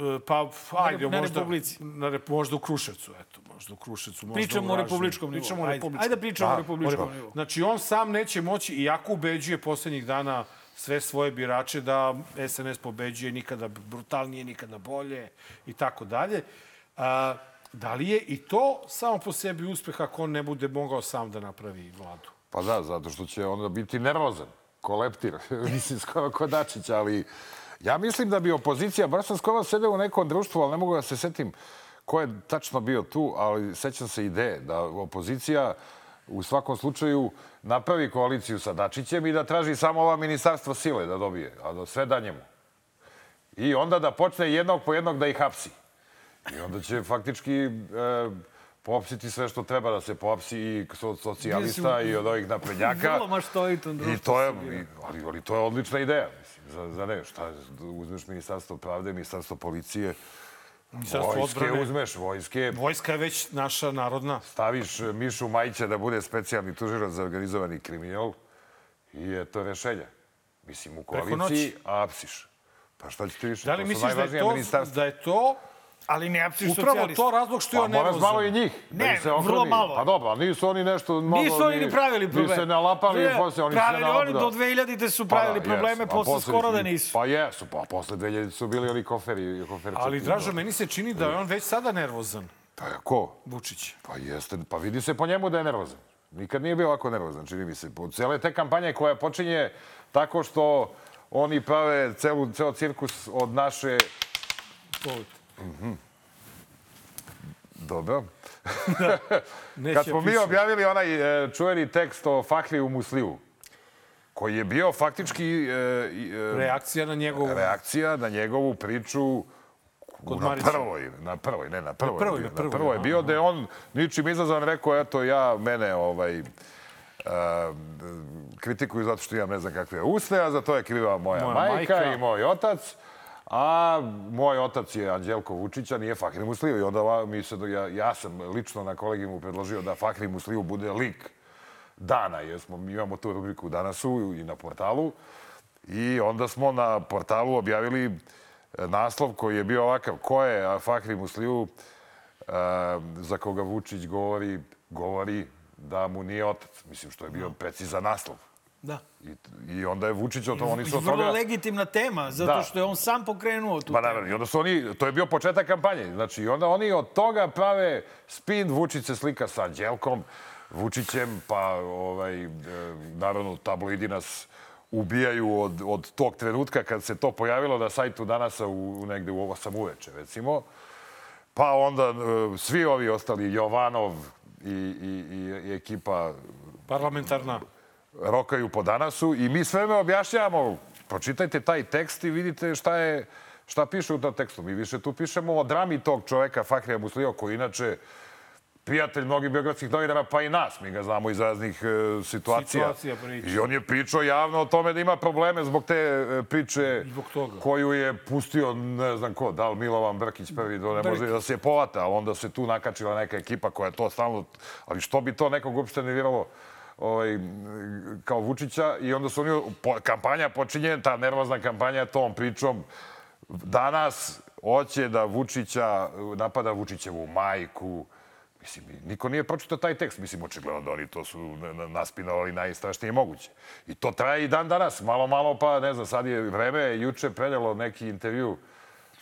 S1: E, Pa, ajde,
S3: na
S1: možda,
S3: Republici.
S1: Na, možda u Kruševcu, eto, možda u Kruševcu. Možda
S3: Pričamo
S1: u
S3: o republičkom nivou.
S1: Pričamo o
S3: Ajde,
S1: republičkom.
S3: ajde da pričamo o
S1: Da,
S3: republičkom
S1: o-
S3: nivou.
S1: Znači, on sam neće moći, iako ubeđuje poslednjih dana sve svoje birače da SNS pobeđuje nikada brutalnije, nikada bolje i tako dalje. A, Da li je i to samo po sebi uspeh ako on ne bude mogao sam da napravi vladu?
S6: Pa da, zato što će onda biti nervozan, ko leptir, mislim skoro ko Dačić, ali ja mislim da bi opozicija, baš sam skoro sedeo u nekom društvu, ali ne mogu da se setim ko je tačno bio tu, ali sećam se ideje da opozicija u svakom slučaju napravi koaliciju sa Dačićem i da traži samo ova ministarstva sile da dobije, a da sve da njemu. I onda da počne jednog po jednog da ih hapsi. I onda će faktički e, popsiti sve što treba da se popsi i od socijalista i od ovih naprednjaka.
S3: Vrlo maštovito
S6: I
S3: društvo.
S6: to je, i- ali, ali to je odlična ideja, mislim, za, za ne, šta, uzmeš ministarstvo pravde, ministarstvo policije,
S1: Ministarstvo
S6: vojske
S1: odbrane.
S6: uzmeš, vojske,
S1: Vojska je već naša narodna.
S6: staviš e, Mišu Majića da bude specijalni tužilac za organizovani kriminal i eto rešenja. Mislim, u koaliciji
S1: noći.
S6: apsiš. Pa šta će ti više?
S1: Da li
S6: To
S1: misliš da je, to, da je to
S3: Ali ne apsiš
S1: upravo
S3: socijalista.
S1: to razlog što je
S6: Pa
S1: on
S6: moraš
S1: nervozan?
S6: malo i njih. da
S3: Ne,
S6: se
S3: vrlo malo.
S6: Pa dobro, nisu oni nešto... Mnogo,
S3: Nisu oni ni pravili problem.
S6: Ni se nalapali,
S3: Ne,
S6: posle oni
S3: pravili
S6: se
S3: oni
S6: nalapali.
S3: do 2000-te su
S6: Pa da,
S3: pravili probleme,
S6: jesu. A
S3: posle skoro da nisu.
S6: Pa jesu, pa posle 2000 su bili oni koferi. koferčati.
S1: Ali, Dražo, meni se čini da je on već sada nervozan,
S6: Pa ko?
S1: Vučić.
S6: Pa jeste, pa vidi se po njemu da je nervozan. Nikad nije bio ovako nervozan, čini mi se. Po cele te kampanje koja počinje tako što oni prave celu, ceo cirkus od naše...
S1: Povod.
S6: Dobro.
S1: Neće
S6: Kad smo mi objavili onaj e, čuveni tekst o Fahri u Musliju, koji je bio faktički e, e,
S1: Reakcija na njegovu...
S6: reakcija na njegovu priču
S1: Kod
S6: na
S1: Marića.
S6: prvoj, na prvoj, ne, na prvoj.
S1: prvoj,
S6: bio,
S1: na prvoj,
S6: prvoj je bio da je on ničim izazvan rekao, eto ja, mene ovaj, a, kritikuju zato što imam ne znam kakve usne, a za to je kriva moja,
S1: Moja
S6: majka,
S1: majka.
S6: i moj otac. A moj otac je Anđelko Vučić, a nije Fahri Musliju. I onda mi se, ja, ja sam lično na kolegimu predložio da Fahri Musliju bude lik dana, jer smo, mi imamo tu rubriku Danasu i na portalu. I onda smo na portalu objavili e, naslov koji je bio ovakav. Ko je Fahri Musliju e, za koga Vučić govori, govori da mu nije otac. Mislim, što je bio precizan naslov.
S3: Da.
S6: I, I onda je Vučić o tom, oni su od
S3: vrlo
S6: toga...
S3: legitimna tema, zato
S6: Da.
S3: što je on sam pokrenuo tu
S6: Pa
S3: temu.
S6: naravno, i onda su oni, to je bio početak kampanje. Znači, i onda oni od toga prave spin, Vučić se slika sa Đelkom, Vučićem, pa ovaj, e, naravno tabloidi nas ubijaju od, od tog trenutka kad se to pojavilo na sajtu danas u, u negde u 8 uveče, recimo. Pa onda e, svi ovi ostali, Jovanov i, i, i, i ekipa
S1: Parlamentarna.
S6: Rokaju po danasu i mi sve vreme objašnjavamo, pročitajte taj tekst i vidite šta je šta piše u tom tekstu. Mi više tu pišemo o drami tog čoveka, Fahrija Muslio, koji inače prijatelj mnogih biogradskih novinara, pa i nas. Mi ga znamo iz raznih e, situacija.
S1: Situacija priča.
S6: I on je pričao javno o tome da ima probleme zbog te e, priče
S1: Zbog toga.
S6: koju je pustio, ne znam ko, da li Milovan Brkić prvi, da ne može da se povata, ali onda se tu nakačila neka ekipa koja to stalno... Ali što bi to nekog uopšte nerviralo ovaj, kao Vučića i onda su oni, po, kampanja počinje, ta nervozna kampanja tom pričom, danas hoće da Vučića, napada Vučićevu majku, Mislim, niko nije pročitao taj tekst. Mislim, očigledno da oni to su na- na- naspinovali najstrašnije moguće. I to traje i dan danas. Malo, malo, pa ne znam, sad je vreme, juče predalo neki intervju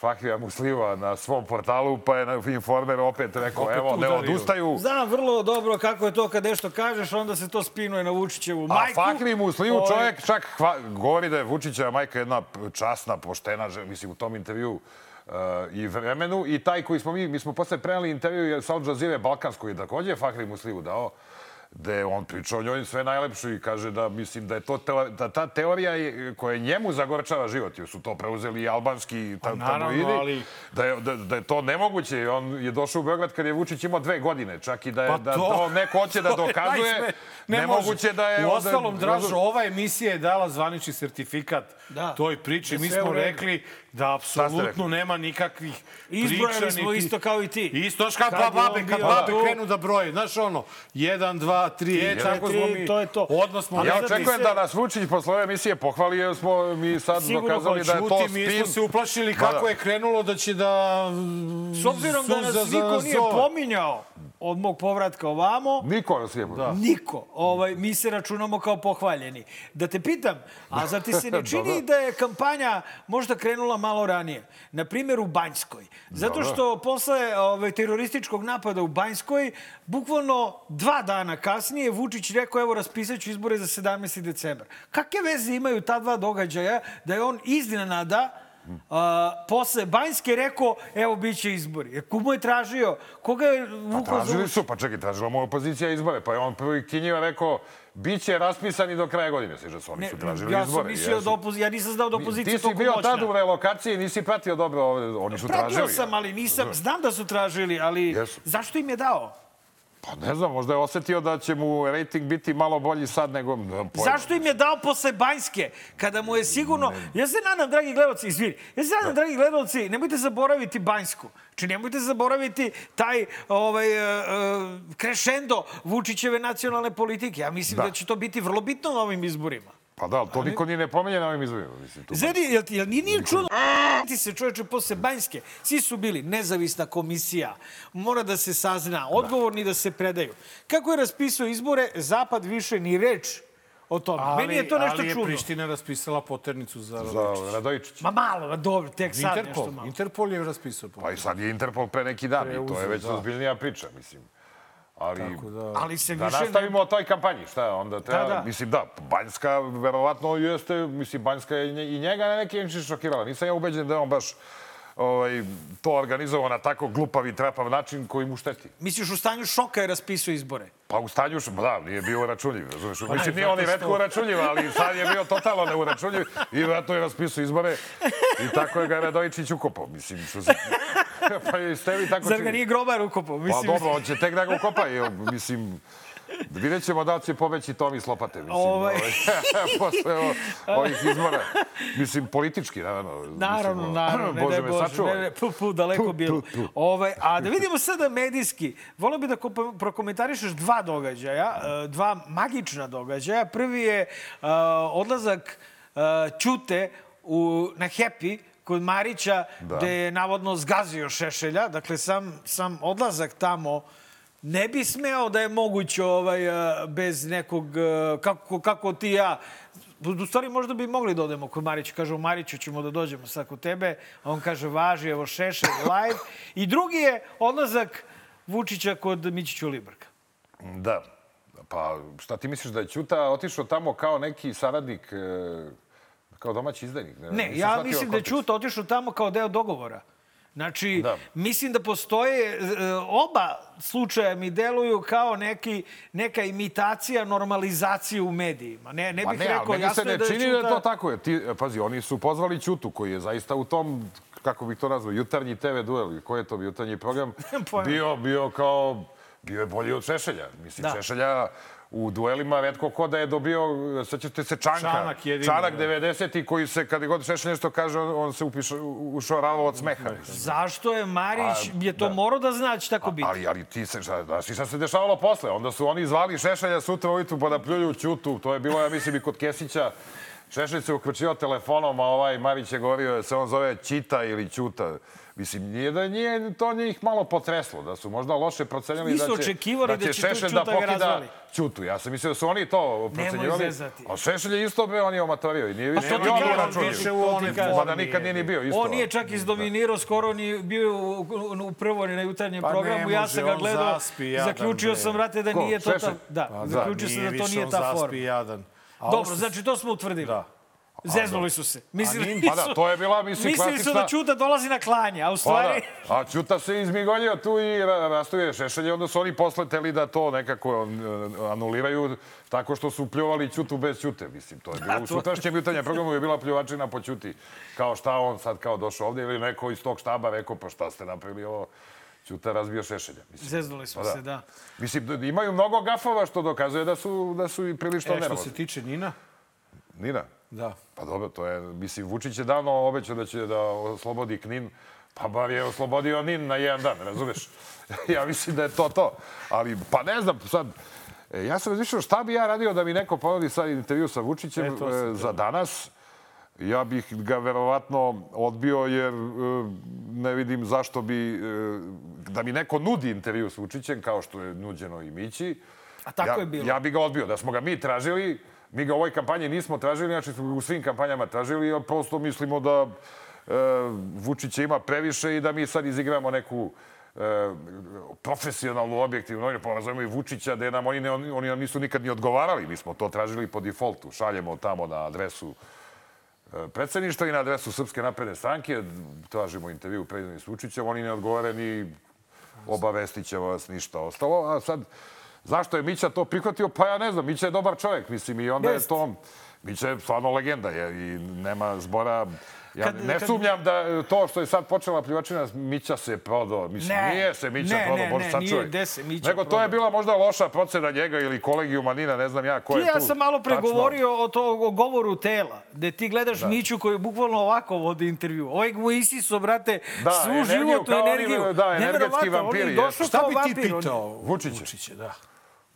S6: Fahrija Musliva na svom portalu, pa je na Informer opet rekao,
S1: Opet
S6: evo, ne odustaju.
S3: Znam vrlo dobro kako je to kad nešto kažeš, onda se to spinuje na Vučićevu
S6: A
S3: majku.
S6: Fahri Muslimu
S3: Ovaj,
S6: čovjek čak hva, govori da je Vučićeva majka jedna časna, poštena, mislim u tom intervju uh, i vremenu. I taj koji smo mi, mi smo posle prenali intervju sa Al Jazeera Balkanskoj, takođe je Fahri Muslimu dao, da je on pričao o njoj sve najlepše i kaže da mislim da je to teo, da ta teorija je, koja njemu zagorčava život, jer su to preuzeli i albanski ta,
S1: Pa naravno,
S6: tabloidi,
S1: ali-
S6: da, je, da, da je to nemoguće. On je došao u Beograd kad je Vučić imao dve godine, čak i da je
S1: Pa
S6: da
S1: to-
S6: to neko hoće da dokazuje.
S1: najsme- ne
S6: nemoguće
S1: može.
S6: da je
S1: U ostalom, Dražo, ova emisija je dala zvanični sertifikat
S3: Da.
S1: toj priči.
S3: Da
S1: Mi smo rekli da apsolutno nema nikakvih
S3: Izbrojali
S1: priča.
S3: smo
S1: niti-
S3: isto kao i ti.
S1: Isto,
S3: je
S1: babe, kad babe krenu da broje, znaš ono, jedan, dva, dva, tri. E,
S3: Četiri,
S1: tako smo mi...
S3: to je to.
S1: Odmah smo...
S3: Ali
S6: Ja očekujem
S3: mi
S6: da
S3: se-
S6: nas Vučić posle ove emisije pohvali jer smo mi sad
S3: Sigurno
S6: dokazali da je to
S1: Čuti, mi
S6: spin.
S1: smo se uplašili
S6: Da,
S1: kako
S6: da.
S1: je krenulo da će da...
S3: S obzirom da nas niko nije pominjao od mog povratka ovamo,
S6: Niko nas nije da.
S3: Niko. Ovaj, mi se računamo kao pohvaljeni. Da te pitam, a zar ti se ne čini da je kampanja možda krenula malo ranije? Na primjer u Banjskoj. Zato što posle ovaj, terorističkog napada u Banjskoj, bukvalno dva dana kasnije Vučić rekao evo raspisat ću izbore za 17. decembar. Kakve veze imaju ta dva događaja da je on iznenada A, posle Banjske rekao, evo, bit će izbori. Jer Ko mu je tražio? Koga je
S6: Pa
S3: vukao za
S6: tražili su, pa čekaj, tražila mu opozicija izbore. Pa je on prvi Kinjiva rekao, bit će raspisani do kraja godine. Sviđa se, oni
S3: Ne,
S6: su tražili
S3: ja
S6: izbore.
S3: sam mislio
S6: jesu.
S3: da opozicija, ja nisam znao da opozicija
S6: Ti si bio
S3: moćna.
S6: tad u relokaciji nisi pratio dobro, ove- oni su
S3: Pratio
S6: tražili.
S3: sam, ali nisam, znam da su tražili, ali
S6: Jesu.
S3: zašto im je dao?
S6: Pa ne znam, možda je osetio da će mu rating biti malo bolji sad nego... pojma.
S3: Zašto im je dao posle Banjske? Kada mu je sigurno... Ja se nadam, dragi gledalci, izvini, ja se nadam, dragi gledalci, nemojte zaboraviti Banjsku. Či nemojte zaboraviti taj ovaj, uh, krešendo Vučićeve nacionalne politike. Ja mislim da.
S6: Da.
S3: će to biti vrlo bitno na ovim izborima.
S6: Pa da, ali to niko ni ne pomenje na ovim izborima. Mislim, tu
S3: Zari, jel, ti- jel nije, nije čudno? Ti se čoveče posle Banjske, svi su bili nezavisna komisija, mora da se sazna, odgovorni da se predaju. Kako je raspisao izbore, Zapad više ni reč o tome.
S1: Ali,
S3: Meni je to nešto
S1: ali je
S3: čudno.
S1: Priština raspisala poternicu za...
S6: Za Radojičić.
S3: Ma malo, ma dobro, tek sad
S1: Interpol.
S3: nešto malo.
S1: Interpol je raspisao
S6: Pa i
S1: poternicu.
S6: sad je Interpol pre neki dan i to je
S1: Preuzeo,
S6: već
S1: da.
S6: ozbiljnija priča, mislim. Ali
S1: Tako da...
S3: Ali se
S6: da
S3: više...
S6: nastavimo o toj kampanji, šta je onda treba,
S3: Da, da.
S6: mislim da, Banjska verovatno jeste, mislim Banjska je i nje- i njega na neki način šokirala. Nisam ja ubeđen da je on baš ovaj, to organizovao na tako glupav i trapav način koji mu šteti.
S3: Misliš, u stanju šoka je raspisao izbore?
S6: Pa u stanju, š- da, nije bio uračunljiv, razumiješ?
S3: Pa
S6: Mislim, nije on i redko uračunljiv, ali sad je bio totalno neuračunljiv i vjerojatno je raspisao izbore i tako je ga Radojičić ukopao. Mislim, što se... pa ste vi tako
S3: Zar ga
S6: čini.
S3: nije grobar ukopao?
S6: Pa
S3: Mislim,
S6: dobro, on će tek da ga ukopa. Mislim, vidjet ćemo da li će pobeći Tomi s lopate. Mislim,
S3: Ovaj.
S6: ovaj, posle ovih izbora. Mislim, politički, naravno.
S3: Naravno,
S6: Mislim,
S3: naravno, ne
S6: Bože me
S3: Bože, ne, ne, pu, pu, daleko bilo. Ovaj, a da vidimo sada medijski. Volio bih da ko- prokomentarišeš dva događaja, e, dva magična događaja. Prvi je e, odlazak e, Ćute u, na Happy kod Marića,
S6: Da.
S3: gde je navodno zgazio Šešelja. Dakle, sam, sam odlazak tamo ne bi smeo da je moguće ovaj, e, bez nekog, e, kako, kako ti ja, U stvari možda bi mogli da odemo kod Marića. Kažu, Mariću ćemo da dođemo sad kod tebe. A on kaže, važi, evo Šešelj, live. I drugi je odlazak Vučića kod Mićića Librka.
S6: Da. Pa šta ti misliš da je Ćuta otišao tamo kao neki saradnik, e, kao domaći izdajnik?
S3: Ne,
S6: nisam
S3: ja mislim da je. Čuta otišao tamo kao deo dogovora. Znači,
S6: Da.
S3: mislim da postoje, e, oba slučaja mi deluju kao neki, neka imitacija normalizacije u medijima. Ne, ne
S6: Pa
S3: bih
S6: ne, ali
S3: rekao,
S6: meni
S3: jasno
S6: se
S3: je
S6: ne
S3: da je
S6: čini da je
S3: Ćuta-
S6: to tako. Jer ti, e, pazi, oni su pozvali Ćutu koji je zaista u tom, kako bih to nazvao, jutarnji TV duel. Koji je to jutarnji program? Bio, bio kao, bio je bolji od Šešelja. Mislim,
S3: Da.
S6: Šešelja u duelima redko ko da je dobio, sećate se Čanka,
S1: Čanak jedini,
S6: Čanak
S1: da.
S6: 90. koji se, kad je god Šešelj nešto kaže, on, on se upiša, ušoravao od smeha.
S3: Zašto je Marić,
S6: A,
S3: je to
S6: da.
S3: morao da zna da će tako biti?
S6: Ali, ali ti se, znaš ti šta se dešavalo posle? Onda su oni zvali Šešelja sutra ujutru pa da pljuju Ćutu. To je bilo, ja mislim, i kod Kesića. Šešelj se uključio telefonom, a ovaj Marić je govorio da se on zove Čita ili Ćuta. Mislim, nije da nije to njih malo potreslo, da su možda loše procenjali da će,
S3: očekivali da će to
S6: Šešelj
S3: Ćuta
S6: da pokida
S3: razvali.
S6: Ćutu. Ja sam mislio da su oni to procenjivali. A Šešelj je isto be, on je omatorio i nije više
S3: ti
S6: on
S3: one
S6: Mada nikad nije ni bio isto.
S3: On nije čak izdominirao, skoro ni bio u, u, u prvo ni na jutarnjem
S1: Pa
S3: programu. ja sam ga gledao,
S1: zaspi, jadan,
S3: zaključio sam, vrate, da nije to ta...
S6: Šešelj?
S3: Da,
S1: Pa
S3: zaključio sam da to nije ta forma. Dobro, znači to smo utvrdili.
S1: Da.
S3: Zeznuli su se. Mislili,
S6: nim- pa da, to je bila, mislim,
S3: Mislili su
S6: klasična-
S3: da Čuta dolazi na klanje, a u
S6: Pa
S3: stvari...
S6: da. A Ćuta se izmigoljio tu i ra- rastavio Šešelj. Onda su oni posle teli da to nekako e, anuliraju tako što su pljuvali Ćutu bez Ćute. Mislim, to je bilo u sutrašnjem jutarnjem programu je bila pljuvačina po Ćuti. Kao šta on sad kao došao ovdje ili neko iz tog štaba rekao pa šta ste napravili ovo. Ćuta razbio Šešelja. Mislim,
S3: Zeznuli smo
S6: Pa da.
S3: se, da.
S6: Mislim, da imaju mnogo gafova što dokazuje da su, da su i prilično
S1: E, što
S6: nervozni.
S1: se tiče Nina,
S6: Nina?
S1: Da.
S6: Pa dobro, to je, mislim, Vučić je davno obećao da će da oslobodi Knin, pa bar je oslobodio Nin na jedan dan, razumeš? ja mislim da je to to. Ali, pa ne znam, sad, E, ja sam razmišljao šta bi ja radio da mi neko ponudi sad intervju sa Vučićem
S1: E, to sam
S6: e, za danas. Ja bih ga verovatno odbio jer e, ne vidim zašto bi, e, da mi neko nudi intervju s Vučićem kao što je nuđeno i Mići.
S3: A tako
S6: ja,
S3: je bilo.
S6: Ja bih ga odbio. Da smo ga mi tražili, mi ga u ovoj kampanji nismo tražili, znači smo ga u svim kampanjama tražili, jer prosto mislimo da e, Vučića ima previše i da mi sad izigramo neku e, profesionalnu, objektivnu, oni pa nazovemo i Vučića, da nam oni, ne, oni, nam nisu nikad ni odgovarali. Mi smo to tražili po defaultu. Šaljemo tamo na adresu e, predsedništva i na adresu Srpske napredne stranke, tražimo intervju predsednik s Vučićem, oni ne odgovore ni obavestit će vas ništa ostalo. A sad, zašto je Mića to prihvatio? Pa ja ne znam, Mića je dobar čovjek, mislim, i onda je
S3: Jest.
S6: to... Mića je stvarno legenda je, i nema zbora... Ja
S3: Kad-
S6: ne
S3: kad-
S6: sumnjam da to što je sad počela pljuvačina, Mića se prodao. Mislim,
S3: Ne.
S6: nije se Mića
S3: Ne,
S6: prodao,
S3: ne,
S6: bože sad čovjek.
S3: gde se Mića
S6: Nego to
S3: prodao.
S6: je bila možda loša procena njega ili kolegijuma Nina, ne znam ja ko
S3: Ti
S6: je
S3: ja
S6: tu.
S3: sam malo
S6: tačno.
S3: pregovorio o, to, o govoru tela, gde ti gledaš Miću koji bukvalno ovako vodi intervju. Ovaj mu isiso, brate,
S6: Da,
S3: svu
S6: energiju,
S3: životnu
S6: kao oni,
S3: energiju.
S6: da, energetski
S3: je
S6: vampiri,
S1: Šta bi ti
S3: vampir, je-
S1: pitao
S6: Vučića?
S1: Vučića, da.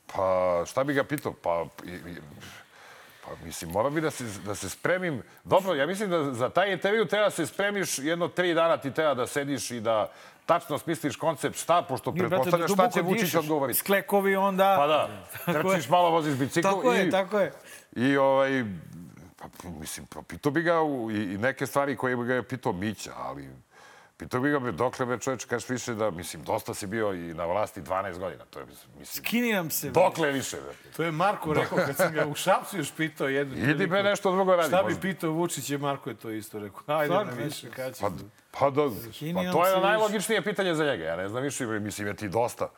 S6: Pa šta bi ga pitao? Pa, i, i, pa mislim, mora bi da se, da se spremim. Dobro, ja mislim da za taj intervju treba da se spremiš jedno tri dana ti treba da sediš i da tačno smisliš koncept šta, pošto pretpostavljaš šta
S3: duboko
S6: će Vučić odgovoriti.
S3: Sklekovi onda...
S6: Pa da,
S3: Tako
S6: trčiš malo, voziš bicikl
S3: Tako
S6: i...
S3: je, tako je.
S6: I ovaj, pa, mislim, pitao bi ga i, i neke stvari koje bi ga je pitao Mića, ali pitao bi ga, be, dokle be čoveč, kažeš više da, mislim, dosta si bio i na vlasti 12 godina, to je, mislim,
S3: Kini nam se. bre.
S6: dokle više, be.
S1: To je Marko rekao kad sam ga u Šapcu još pitao jednu
S6: Idi
S1: priliku.
S6: be nešto drugo radi.
S1: Šta bi
S6: možda.
S1: pitao Vučić i Marko je to isto rekao. Ajde
S3: Stvarno,
S1: na više, kad ćeš
S6: Pa, pa, da, pa to je
S3: više.
S6: najlogičnije pitanje za njega. Ja ne znam više, mislim, je ti dosta.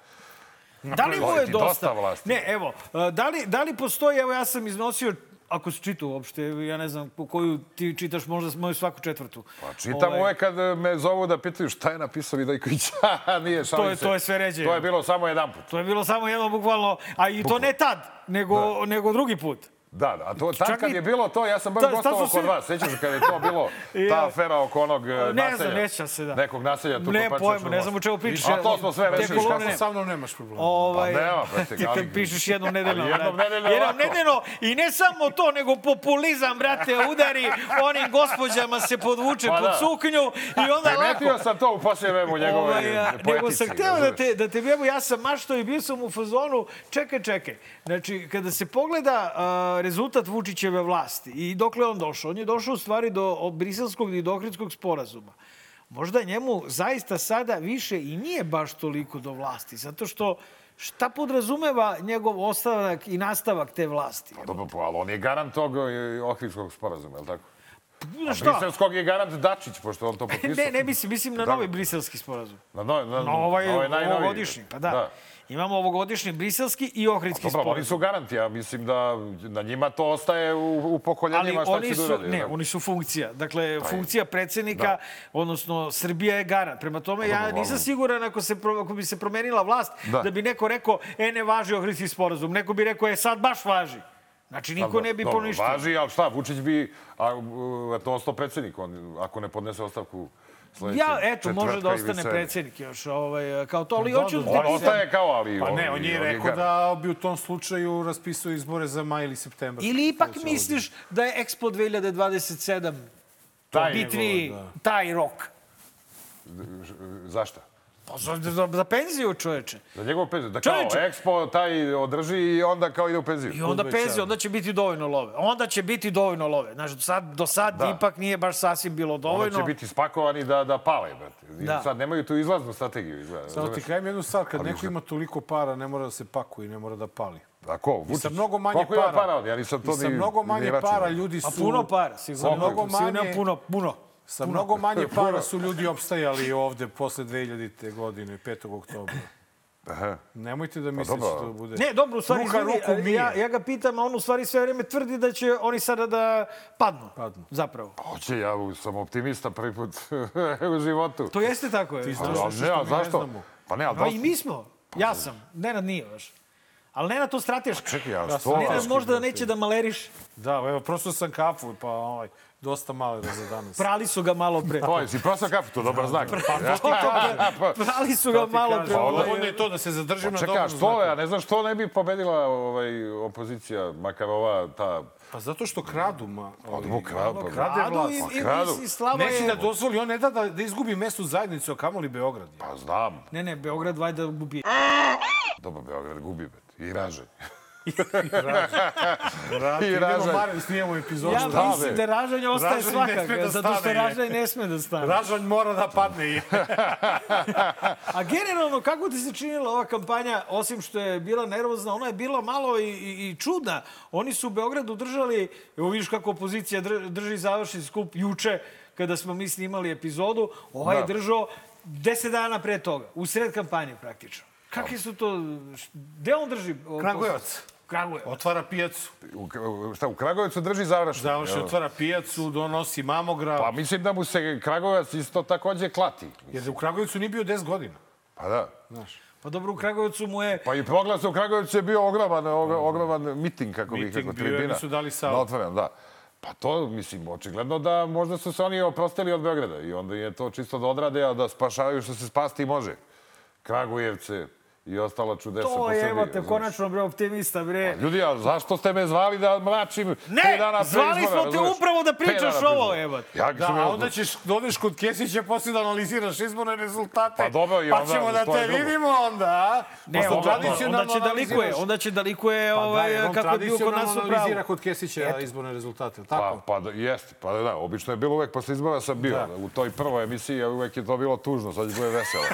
S3: Da li mu je
S6: je dosta
S3: dosta? Ne, evo, a, da li, da li postoji, evo ja sam iznosio ako se čita uopšte, ja ne znam po koju ti čitaš možda moju svaku četvrtu.
S6: Pa čitam
S3: Ovaj,
S6: uvek kad me zovu da pitaju šta je napisao Vidojković. Nije, šalim
S3: To je-
S6: se.
S3: to je sve ređe.
S6: To je bilo samo jedan put.
S3: To je bilo samo jedno bukvalno, a i to ne tad, nego, nego drugi put.
S6: Da, da. A to, tad
S3: Čak
S6: kad
S3: i-
S6: je bilo to, ja sam baš
S3: Da,
S6: gostovao kod
S3: sve-
S6: vas. Sećaš se kad je to bilo, ta afera oko onog e,
S3: Ne znam,
S6: naselja?
S3: ne sjećam se, da.
S6: Nekog naselja tu
S3: Ne pojma,
S6: Pačačnog
S3: ne znam o čemu pričaš.
S6: A to smo sve
S3: Te
S6: rešili. kako-
S1: Sa mnom nemaš problema.
S3: Ovaj,
S6: Pa nema, brate,
S3: ti
S6: ali-
S3: kad pišeš jednom nedeljno.
S6: Ali jednom nedeljno
S3: Jednom nedeljno. I ne samo to, nego populizam, brate, udari, onim gospođama se podvuče
S6: Pa
S3: pod
S6: da.
S3: suknju i onda
S6: Primetio
S3: lako.
S6: sam to u posljednje vreme u njegove
S3: Ovaj,
S6: poetici.
S3: nego sam hteo da te, da te bjebu, ja sam maštao i bio sam u fazonu, čekaj, čekaj. Znači, kada se pogleda rezultat Vučićeve vlasti i dokle on došao, on je došao u stvari do briselskog i dohridskog sporazuma. Možda njemu zaista sada više i nije baš toliko do vlasti, zato što šta podrazumeva njegov ostavak i nastavak te vlasti?
S6: Dobro, pa, ali on je garant tog e, Ohridskog sporazuma, je li tako?
S3: Znaš šta?
S6: Briselskog je garant Dačić, pošto on to potpisao.
S3: Ne, ne mislim, mislim na
S6: Da.
S3: novi briselski sporazum.
S6: Na, no, na,
S3: Na ovaj,
S6: na najnoviji.
S3: ovogodišnji, pa da.
S6: da.
S3: Imamo ovogodišnji briselski i ohridski
S6: Dobro,
S3: sporazum.
S6: oni su garanti, ja mislim da na njima to ostaje u, u pokoljenjima
S3: Ali
S6: šta
S3: oni
S6: će
S3: su,
S6: da urade.
S3: ne,
S6: da.
S3: oni su funkcija. Dakle, funkcija predsednika,
S6: Da.
S3: odnosno Srbija je garant. Prema tome, ja
S6: dobro,
S3: nisam siguran ako, se, ako bi se promenila vlast, da.
S6: Da.
S3: bi neko rekao, e, ne važi ohridski sporazum. Neko bi rekao, e, sad baš važi. Znači, niko ne bi poništio.
S6: Važi, ali šta, Vučić bi, a, u, eto, ostao predsednik, on, ako ne podnese ostavku
S3: Ja, eto, može da ostane predsednik još, ovaj, kao to, ali
S1: Da,
S3: hoću
S1: da,
S3: da
S6: On
S3: ti pitam-
S6: ostaje kao, ali...
S1: Pa ne, on je rekao da bi u tom slučaju raspisao izbore za maj ili septembar.
S3: Ili ipak
S1: Sledeće
S3: misliš da je Expo 2027
S6: Taj
S1: da.
S3: taj rok?
S6: Zašta?
S3: Pa za, za, za penziju, čoveče.
S6: Za njegovu penziju. Da kao,
S3: Čoveče.
S6: Expo taj održi i onda kao ide u penziju.
S3: I onda penzija, onda će biti dovoljno love. Onda će biti dovoljno love. Znaš, do sad, do sad
S6: Da.
S3: ipak nije baš sasvim bilo
S6: Onda
S3: dovoljno.
S6: će biti spakovani da, da pale, brate. I
S3: Da.
S6: Sad nemaju tu izlaznu strategiju. Izgleda,
S1: Samo ti kajem jednu stvar, kad
S6: Ali
S1: neko ima toliko para, ne mora da se pakuje i ne mora da pali.
S6: A ko? Vučić?
S1: sa mnogo manje
S6: Koliko ima
S1: para.
S6: para on? Ja nisam to
S1: I sa
S6: ni-
S1: mnogo
S6: ni
S1: manje para ljudi su...
S3: A puno para, sigurno.
S1: Sa mnogo
S3: Sigurno
S1: manje,
S3: puno, puno.
S1: Sa mnogo manje para su ljudi opstajali ovde posle 2000. godine, 5. oktobra.
S6: Aha.
S1: Nemojte da mislite
S6: dobro.
S1: da bude...
S3: Ne, dobro, u stvari,
S1: Ruka ruku
S3: ja, ja ga pitam, a on u stvari sve vreme tvrdi da će oni sada da padnu.
S1: Padnu.
S3: Zapravo.
S6: Hoće, ja sam optimista prvi put u životu.
S3: To jeste tako. Je.
S1: Ti
S6: A,
S1: znaš
S6: a
S1: nešto
S6: ne, a
S1: što mi ne
S6: zašto?
S1: znamo.
S6: Pa ne, a
S3: Pa i
S6: dosta.
S3: mi smo. Ja sam. Nenad nije baš. Ali ne na to strateško.
S6: Čekaj, a
S1: Ja
S6: što?
S1: sam-
S3: Ne,
S1: Teški,
S3: možda neće da maleriš.
S1: Da, evo, prosto sam kafu, pa ovaj, dosta male za danas.
S3: Prali su ga malo pre.
S6: To je, si prosao kafu, to je dobar znak. Pa,
S3: Prali su ga malo pre.
S1: Pa,
S3: ovaj,
S1: dovoljno je to da se zadržim na
S6: a
S1: dobrom
S6: što,
S1: znaku.
S6: ja ne znam što ne bi pobedila ovaj, opozicija, makar ova, ta...
S1: Pa zato što kradu, ma. ovaj,
S6: mu kradu, pa-
S1: krade vlast.
S3: i, i,
S6: kradu.
S3: i, Slava
S1: Neće
S3: je...
S1: da dozvoli, on ne da da, da izgubi mesto u zajednici, a kamoli Beograd. je.
S6: Pa znam,
S3: Ne, ne, Beograd vajda gubi.
S6: dobro, Beograd gubi, bet. I raže. I
S1: idemo
S6: Ražanj.
S1: Mare, snijemo epizodu.
S3: Ja
S6: šta,
S3: mislim da Ražanj ostaje
S1: Ražanj
S3: svakako,
S1: da
S3: zato što. Ražanj ne sme da stane.
S1: Ražanj mora da padne.
S3: A generalno, kako ti se činila ova kampanja, osim što je bila nervozna, ona je bila malo i, i, i čudna. Oni su u Beogradu držali, evo vidiš kako opozicija dr- drži završni skup juče, kada smo mi snimali epizodu, ovaj je
S6: Da.
S3: držao deset dana pre toga, u sred kampanje praktično. Kakvi su to... Gde on drži?
S1: Kragujevac.
S3: Kragujevac.
S1: Otvara pijacu.
S6: U, šta, u Kragujevcu drži završno.
S1: Završi,
S6: Evo.
S1: otvara pijacu, donosi mamogram.
S6: Pa mislim da mu se Kragujevac isto takođe klati.
S1: Jer u Kragujevcu nije bio 10 godina.
S6: Pa da.
S3: Pa dobro, u Kragujevcu mu je...
S6: Pa i proglas u Kragujevcu je bio ogroman, ogro- ogroman miting, kako bih
S1: Miting
S6: rekao,
S1: bio je,
S6: tribina.
S1: nisu dali salu.
S6: Da, otvoren, da. Pa to, mislim, očigledno da možda su se oni oprostili od Beograda i onda je to čisto da odrade, a da spašavaju što se spasti može. Kragujevce i ostala čudesa po
S3: To
S6: Srbiji.
S3: je, evo te, konačno, bre, optimista, bre.
S6: Ljudi, a zašto ste me zvali da mračim
S3: Ne,
S6: dana pre
S3: zvali
S6: izbora,
S3: smo te upravo da pričaš ovo, jebote.
S6: Ja
S1: Da, a onda ćeš da odeš kod Kesića posle da analiziraš izborne rezultate.
S6: Pa dobro, i
S1: Pa
S6: onda
S1: ćemo da
S6: to je
S1: te
S6: drugo.
S1: vidimo onda, a?
S3: Ne,
S1: Posle
S3: onda,
S1: tradicionalno
S3: onda će da likuje, onda će da likuje
S1: Pa da,
S3: ovaj,
S1: on
S3: kako je bio kod nas u
S1: tradicionalno analizira kod Kesića izborne rezultate,
S6: Pa,
S1: tako?
S6: pa da, jeste, pa da, da, obično je bilo uvek posle izbora sam bio.
S1: Da.
S6: U toj prvoj emisiji uvek je to bilo tužno, sad će bude veselo.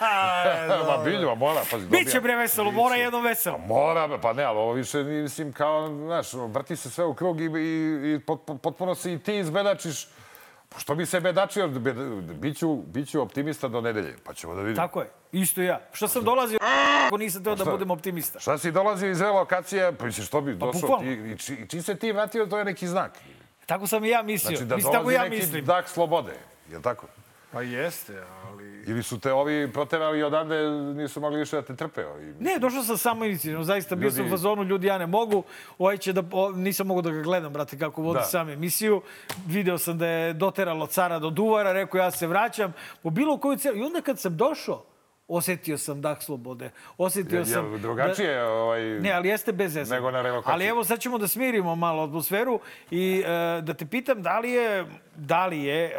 S6: Ma bilju, mora, pazi, dobija.
S3: Biće bre veselo, mora jedno veselo.
S6: Mora, bre, pa ne, ali ovo više, mislim, kao, znaš, vrti se sve u krug i, i, i pot, potpuno se i ti izbedačiš. Pa Što bi se bedačio? Bed- Biću, biću optimista do nedelje, pa ćemo da vidimo.
S3: Tako je, isto ja. Što sam dolazio ako nisam teo da budem optimista.
S6: Šta si dolazio iz dve lokacije, pa misliš, što bi došao ti, i, či, i čim se ti vratio, to je neki znak.
S3: Tako sam i ja mislio.
S6: Znači da
S3: mislim,
S6: dolazi
S3: ja
S6: neki
S3: mislim.
S6: dak slobode, je li tako?
S1: Pa jeste, ali...
S6: Ili su te ovi proterali odande, nisu mogli više da te trpe. ovi.
S3: Ne, došao sam samo inicijativno, zaista bio sam u
S6: Ljudi-
S3: fazonu, ljudi, ja ne mogu, ovaj će da, o, nisam mogao da ga gledam, brate, kako vodi
S6: Da.
S3: sam emisiju. Video sam da je doteralo cara do duvara, rekao ja se vraćam, po bilo koju celu. I onda kad sam došao, osetio sam dah slobode. Osetio
S6: Je,
S3: sam...
S6: je drugačije, ovaj...
S3: Ne, ali jeste bez zezanja.
S6: Nego na relokaciji.
S3: Ali evo sad ćemo da smirimo malo atmosferu i e, da te pitam da li je, da li je e,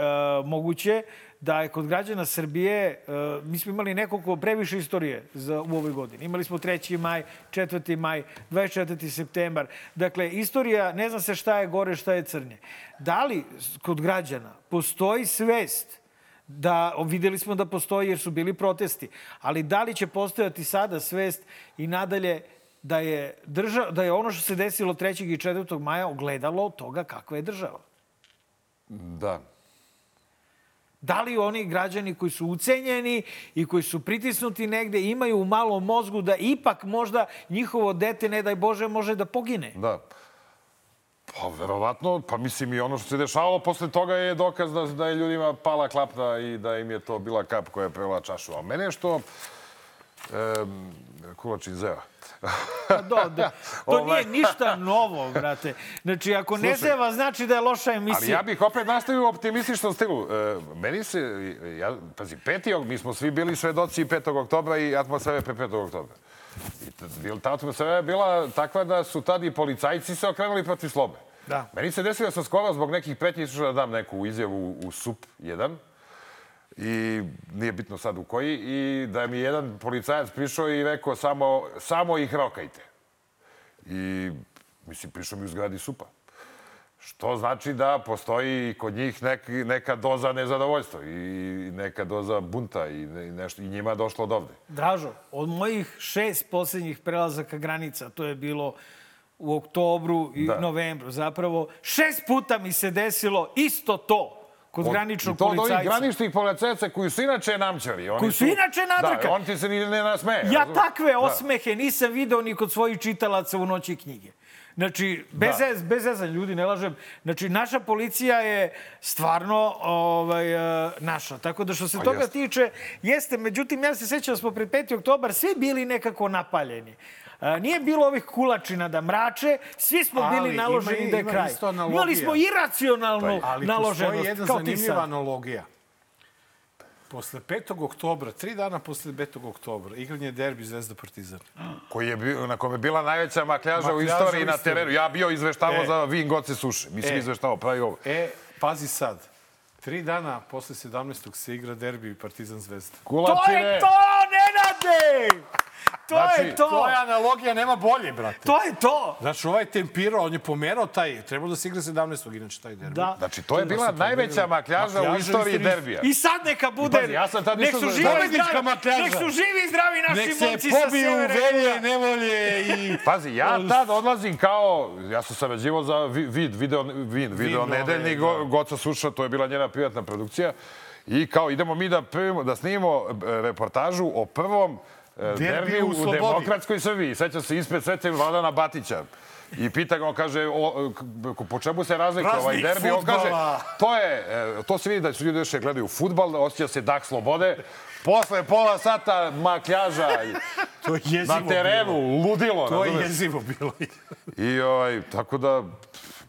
S3: moguće da je kod građana Srbije, e, mi smo imali nekoliko previše istorije za, u ovoj godini. Imali smo 3. maj, 4. maj, 24. septembar. Dakle, istorija, ne zna se šta je gore, šta je crnje. Da li kod građana postoji svest da videli smo da postoji jer su bili protesti, ali da li će postojati sada svest i nadalje da je, drža, da je ono što se desilo 3. i 4. maja ogledalo toga kakva je država?
S6: Da.
S3: Da li oni građani koji su ucenjeni i koji su pritisnuti negde imaju u malom mozgu da ipak možda njihovo dete, ne daj Bože, može da pogine?
S6: Da. Pa, verovatno, pa mislim i ono što se dešavalo posle toga je dokaz da, da je ljudima pala klapna i da im je to bila kap koja je prela čašu. A mene što... Um, kulačin zeo.
S3: Pa do, do, to
S6: Ovaj.
S3: nije ništa novo, brate. Znači, ako ne
S6: Slušaj,
S3: zeva, znači da je loša emisija.
S6: Ali ja bih opet nastavio u optimističnom stilu. E, meni se, ja, pazi, 5. mi smo svi bili svedoci 5. oktobra i atmosfere pre 5. oktobra. I ta atmosfera je bila takva da su tad i policajci se okrenuli protiv slobe.
S3: Da.
S6: Meni se desilo da sam skoro zbog nekih pretnji da dam neku izjavu u SUP 1 i nije bitno sad u koji, i da mi je jedan policajac prišao i rekao samo, samo ih rokajte. I, mislim, prišao mi u zgradi supa. Što znači da postoji kod njih nek, neka doza nezadovoljstva i neka doza bunta i, ne, i nešto, i njima je došlo od ovde.
S3: Dražo, od mojih šest posljednjih prelazaka granica, to je bilo u oktobru i
S6: Da.
S3: novembru zapravo, šest puta mi se desilo isto to kod
S6: Od-
S3: graničnog
S6: I to od ovih
S3: policajca.
S6: graničnih policajaca koji su inače namćari. Oni
S3: Koji su inače nadrkani.
S6: Da, on ti se ni ne nasmeje.
S3: Ja
S6: razumeš?
S3: takve
S6: Da.
S3: osmehe nisam video ni kod svojih čitalaca u noći knjige. Znači, bez,
S6: Da.
S3: da. bez zezanja, ljudi, ne lažem. Znači, naša policija je stvarno ovaj, e, naša. Tako da što se
S6: Pa
S3: toga
S6: jeste.
S3: tiče, jeste. Međutim, ja se sećam da smo pred 5. oktobar svi bili nekako napaljeni. Nije bilo ovih kulačina da mrače, svi smo
S1: Ali
S3: bili
S1: ima
S3: naloženi
S1: i-
S3: da je
S1: ima
S3: kraj. Imali smo iracionalnu
S1: Ali
S3: naloženost.
S1: postoji jedna zanimljiva
S3: sad.
S1: analogija. Posle 5. oktobra, tri dana posle 5. oktobra, igranje derbi Zvezda Partizan.
S6: Koji je bio, na kome je bila najveća makljaža u istoriji na terenu. Ja bio izveštavao
S1: E.
S6: za Vin Goce Suše. Mislim
S1: E.
S6: izveštavao, pravi ovo.
S1: E, pazi sad. Tri dana posle 17. se igra derbi Partizan Zvezda.
S3: To
S6: Kulačine!
S3: je to, Nenade! To
S6: Znači,
S3: je to!
S1: To je analogija, nema bolje, brate.
S3: To je to!
S1: Znači, ovaj tempirao, on je pomerao taj, trebalo da se igra 17. inače taj derbi.
S3: Da.
S6: Znači, to je bila
S1: Da se
S6: najveća makljaža u
S1: Makljaža u
S6: istoriji derbija.
S3: I sad neka bude...
S6: Pazi, ja sam tad
S3: nek
S6: išao
S3: su živi i zdravi, nek su živi i zdravi naši
S1: Nek se
S3: momci sa
S1: pobiju
S3: severa.
S1: velje, nevolje i...
S6: Pazi, ja tad odlazim kao, ja sam sarađivao za Vi- vid, video, vin, video
S1: da.
S6: Go- Goca Suša, to je bila njena privatna produkcija. I kao idemo mi da, primimo, da snimimo e, reportažu o prvom
S1: derbiju u
S6: u demokratskoj Srbiji. Sećam se ispred Svete Vladana Batića. I pita ga, on kaže, o, po čemu se razlikuje ovaj derbi? On kaže, to je, e, to se vidi da su ljudi još gledaju futbal, osjeća se dah slobode. Posle pola sata makljaža
S1: To je
S6: na terenu, ludilo.
S1: Bilo. To je jezivo bilo.
S6: I ovaj, tako da,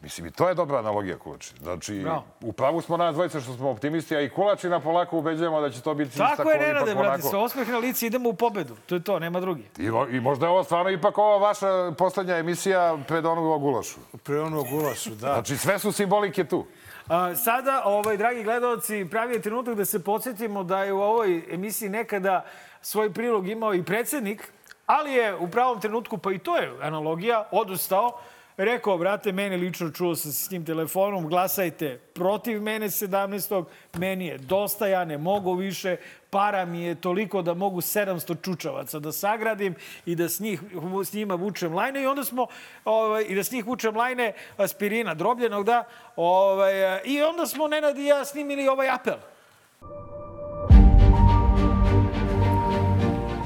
S6: mislim, i to je dobra analogija Kulači. Znači,
S3: Bravo.
S6: u pravu smo nas dvojice što smo optimisti, a i Kulačina polako ubeđujemo da će to biti
S3: Tako
S6: tako
S3: je,
S6: ipak
S3: Nenade, brate, sa osmeh na lici idemo u pobedu. To je to, nema drugi.
S6: I, I možda je ovo stvarno ipak ova vaša poslednja emisija pred onu o gulašu.
S1: Pre ono gulašu, da.
S6: Znači, sve su simbolike tu.
S3: A, sada, ovaj, dragi gledalci, pravi je trenutak da se podsjetimo da je u ovoj emisiji nekada svoj prilog imao i predsednik, ali je u pravom trenutku, pa i to je analogija, odustao, rekao, brate, mene lično čuo sam se s tim telefonom, glasajte protiv mene 17. Meni je dosta, ja ne mogu više, para mi je toliko da mogu 700 čučavaca da sagradim i da s, njih, s njima vučem lajne i onda smo, ovaj, i da s njih vučem lajne aspirina drobljenog, da, ovaj, i onda smo Nenad i ja snimili ovaj apel.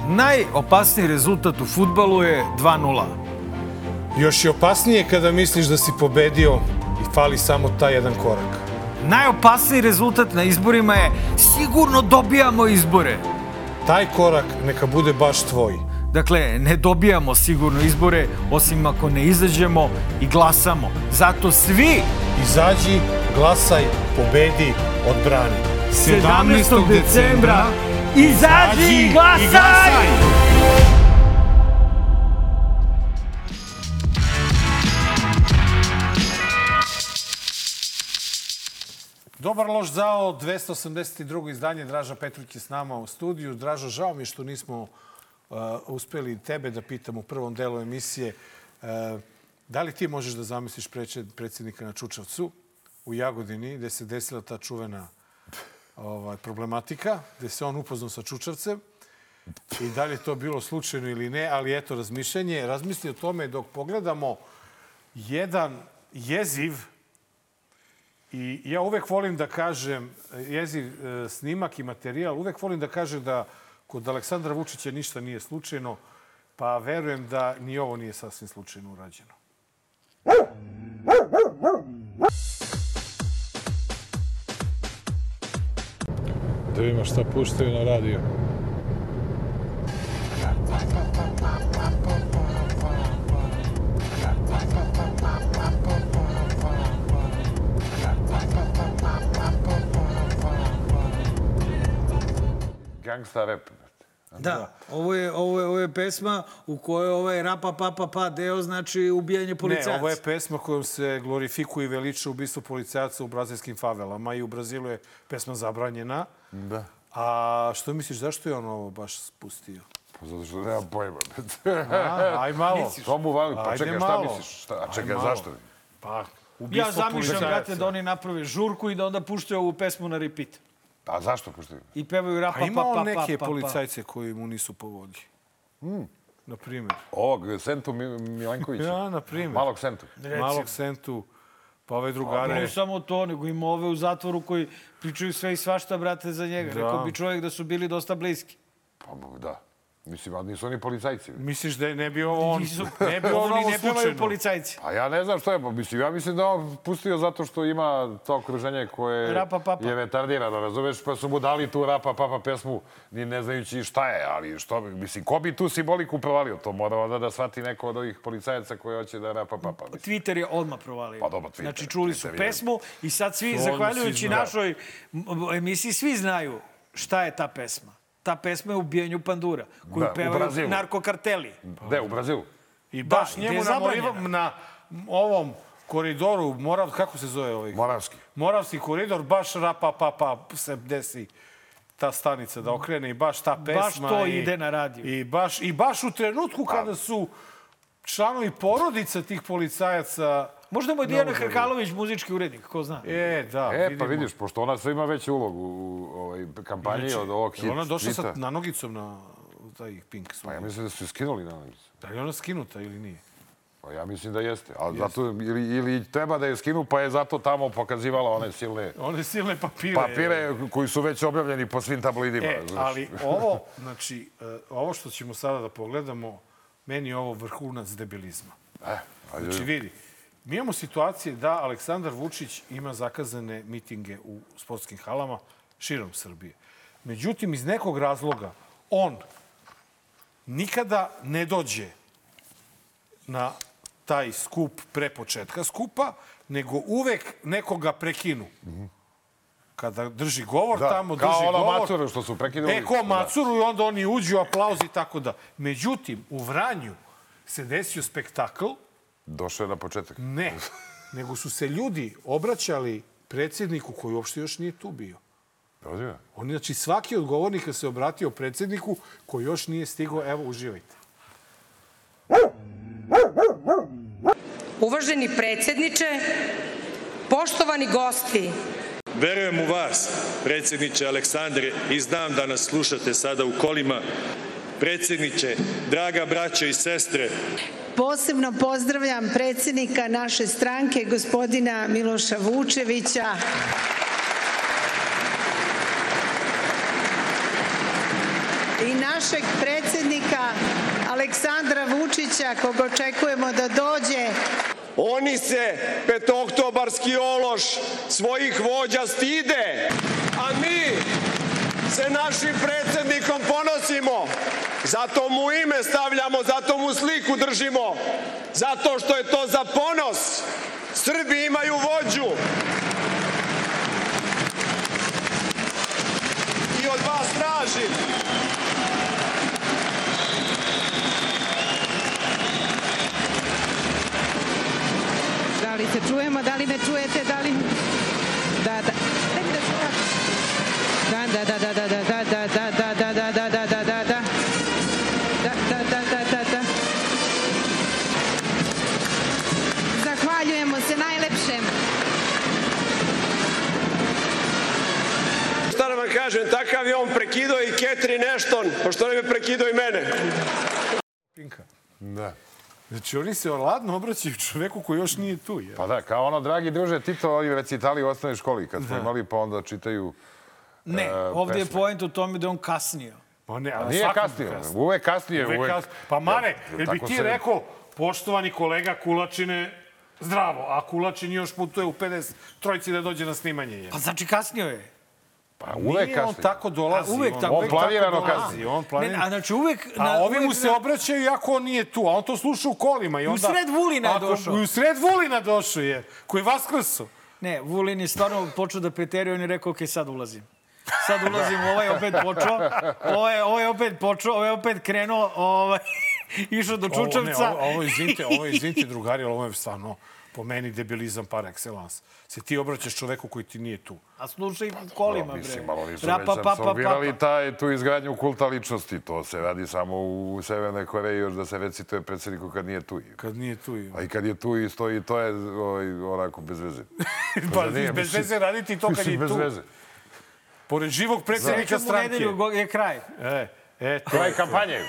S3: Najopasniji rezultat u futbalu je 2-0.
S1: Još je opasnije kada misliš da si pobedio i fali samo taj jedan korak.
S3: Najopasniji rezultat na izborima je sigurno dobijamo izbore.
S1: Taj korak neka bude baš tvoj.
S3: Dakle, ne dobijamo sigurno izbore, osim ako ne izađemo i glasamo. Zato svi
S1: Izađi, glasaj, pobedi, odbrani.
S3: 17. decembra izađi i glasaj!
S1: Dobar loš zao, 282. izdanje. Draža Petrović je s nama u studiju. Draža, žao mi što nismo uh, uspeli tebe da pitam u prvom delu emisije. Uh, da li ti možeš da zamisliš predsjednika na Čučavcu u Jagodini, gde se desila ta čuvena ovaj, problematika, gde se on upoznao sa Čučavcem i da li je to bilo slučajno ili ne, ali eto razmišljanje. Razmisli o tome dok pogledamo jedan jeziv I ja uvek volim da kažem, jeziv e, snimak i materijal, uvek volim da kažem da kod Aleksandra Vučića ništa nije slučajno, pa verujem da ni ovo nije sasvim slučajno urađeno.
S4: Da vidimo šta puštaju na radio.
S6: Gangsta rap.
S3: Da, ovo je, ovo, je, ovo je pesma u kojoj ovaj rapa pa pa pa deo znači ubijanje policajaca.
S1: Ne, ovo je pesma kojom se glorifikuje i veliča ubistvo policajaca u brazilskim favelama i u Brazilu je pesma zabranjena.
S6: Da.
S1: A što misliš, zašto je on ovo baš spustio?
S6: Pa zato što nemam pojma.
S1: A, aj malo.
S6: To mu vali. Pa
S1: Ajde
S6: čekaj, šta
S1: malo.
S6: misliš? Šta, a
S1: Aj
S6: čekaj, zašto?
S1: Pa,
S3: Ja
S1: ubistvo
S3: zamišljam,
S1: policajaca.
S3: brate, da oni naprave žurku i da onda puštaju ovu pesmu na repeat.
S6: A zašto puštaju?
S3: I pevaju rapa
S1: Pa
S3: pa
S1: ima
S3: pa pa
S1: on
S3: pa
S1: neke
S3: pa, pa.
S1: policajce koji mu nisu po vodi. Na primjer.
S6: Ovog, Sentu Mi- Milenkovića.
S1: Ja, na primjer.
S6: Malog Sentu.
S1: Malog Sentu, pa ove
S3: Ne
S1: drugare.
S3: samo to, nego ima ove u zatvoru koji pričaju sve i svašta, brate, za njega.
S1: Da.
S3: Rekao bi čovjek da su bili dosta bliski.
S6: Pa, da. Mislim, ali nisu oni policajci.
S1: Misliš da je ne bi ovo on...
S3: Nisu,
S1: Ne bi ovo
S3: Ovo ni
S1: novo
S3: ne pevaju policajci.
S6: A ja ne znam što je, pa mislim, ja mislim da on pustio zato što ima to okruženje koje
S3: Rapa papa.
S6: je retardirano, razumeš, pa su mu dali tu rapa papa pesmu, ni ne znajući šta je, ali što mislim, ko bi tu simboliku provalio? To mora onda da shvati neko od ovih policajaca koji hoće da rapa papa. Mislim.
S3: Twitter je odmah provalio.
S6: Pa dobro, Twitter,
S3: Znači, čuli su
S6: Twitter
S3: pesmu i sad svi, zahvaljujući
S1: svi znaju.
S3: našoj emisiji, svi znaju šta je ta pesma. Ta pesma je Ubijenju pandura, koju
S6: Da,
S3: pevaju narkokarteli.
S6: Gde, u Brazilu?
S1: I baš
S3: Da,
S1: njemu
S3: je
S1: na. Moriva- na ovom koridoru, Morav, kako se zove ovaj?
S6: Moravski.
S1: Moravski koridor, baš rapa pa pa se desi ta stanica da okrene i baš ta pesma.
S3: Baš to
S1: i,
S3: ide na radiju.
S1: I baš, I baš u trenutku kada su članovi porodica tih policajaca...
S3: Možda mu je Dijana Hrkalović muzički urednik, ko zna.
S1: E, da,
S6: E,
S1: vidimo.
S6: pa vidiš, pošto ona sve ima veću ulogu u ovoj kampanji od ovog hit
S1: Ona došla sa nanogicom na taj Pink
S6: Pa
S1: svoj.
S6: ja mislim da su skinuli na nogicu.
S1: Da li je ona skinuta ili nije?
S6: Pa ja mislim da jeste. Ali zato, ili, ili treba da je skinu, pa je zato tamo pokazivala one silne
S1: One silne papire.
S6: papire koji su već objavljeni po svim tabloidima.
S1: E,
S6: razumeš?
S1: ali ovo, znači, e, ovo što ćemo sada da pogledamo, meni je ovo vrhunac debilizma.
S6: E, ajde.
S1: Znači, vidi, mi imamo situacije da Aleksandar Vučić ima zakazane mitinge u sportskim halama širom Srbije. Međutim, iz nekog razloga, on nikada ne dođe na taj skup pre početka skupa, nego uvek nekoga prekinu. Kada drži govor
S6: Da,
S1: tamo,
S6: kao
S1: drži
S6: ono
S1: govor.
S6: Macuru što su prekinuli.
S1: E, ko
S6: Da.
S1: Macuru i onda oni uđu, aplauz i tako da. Međutim, u Vranju se desio spektakl,
S6: Došao je na početak.
S1: ne, nego su se ljudi obraćali predsjedniku koji uopšte još nije tu bio.
S6: Ozbiljno?
S1: Oni, znači, svaki od govornika se obratio predsjedniku koji još nije stigao. Evo, uživajte.
S8: Uvaženi predsjedniče, poštovani gosti,
S9: Verujem u vas, predsjedniče Aleksandre, i znam da nas slušate sada u kolima. Predsjedniče, draga braćo i sestre,
S10: Posebno pozdravljam predsjednika naše stranke, gospodina Miloša Vučevića. I našeg predsjednika Aleksandra Vučića, koga očekujemo da dođe
S11: Oni se petooktobarski ološ svojih vođa stide, a mi se našim predsjednikom ponosimo. Zato mu ime stavljamo, zato mu sliku držimo, zato što je to za ponos. Srbi imaju vođu. I od vas tražim
S10: Da li se čujemo, da li me čujete, da li... Da, da. Da, da, da, da, da, da, da, da, da, da, da, da, da, da, da, da. Da,
S11: kažem, takav je on prekidao i Catherine Ashton, pošto ne bi prekidao i mene.
S1: Pinka.
S6: Da.
S1: Znači, oni se ladno obraćaju čoveku koji još nije tu. Je.
S6: Pa da, kao ono, dragi druže, Tito, ovi recitali u osnovnoj školi, kad smo imali, pa onda čitaju...
S3: Ne,
S6: e,
S3: ovdje je
S6: pesme.
S3: point u tome da je on kasnio.
S1: Pa ne, ali
S6: Nije
S1: svakom
S6: kasnije,
S1: kasnije.
S6: uvek kasnije.
S1: Uvek
S6: Uvek,
S1: kas- Pa Mare,
S6: Ja,
S1: jel bi ti
S6: se-
S1: rekao, poštovani kolega Kulačine, zdravo, a Kulačin još putuje u 50 trojci da dođe na snimanje. Je.
S3: Pa znači kasnio je.
S6: Pa uvek
S1: Nije on tako dolazi.
S3: A uvek tako-
S6: On planirano
S1: tako
S6: kasni.
S1: On
S3: Ne,
S1: planira...
S3: a znači uvek...
S1: A ovi mu se obraćaju iako on nije tu, a on to sluša u kolima. I,
S3: u
S1: onda,
S3: sred Vulina je došao.
S1: I u sred Vulina došao je, koji je vaskrso.
S3: Ne, Vulin je stvarno počeo da preteruje, on je rekao, ok, sad ulazim. Sad ulazim, ovaj je opet počeo, ovaj, ovaj je opet počeo, ovaj je opet krenuo, ovaj, išao do Čučevca.
S1: Ovo, ne, ovo, ovo, izvinite, ovo, izvinite, drugari, ali ovo je stvarno po meni debilizam par excellence. Se ti obraćaš čoveku koji ti nije tu.
S3: A slušaj kolima, bre.
S6: Mislim, malo nisu
S3: Rapa,
S6: već
S3: pa, pa,
S6: apsolvirali
S3: pa.
S6: taj, tu izgradnju kulta ličnosti. To se radi samo u Severnoj Koreji, još da se recituje predsjedniku kad nije tu.
S1: Kad nije tu.
S6: A i kad je tu i stoji, to je ovaj, onako bez veze.
S1: Pa,
S6: da nije,
S1: bez
S6: mislim-
S1: veze raditi to kad je
S6: bez
S1: tu.
S6: veze.
S1: Pored živog predsjednika stranke.
S3: nedelju go- je kraj.
S1: E, e, to
S6: Kraj kampanje.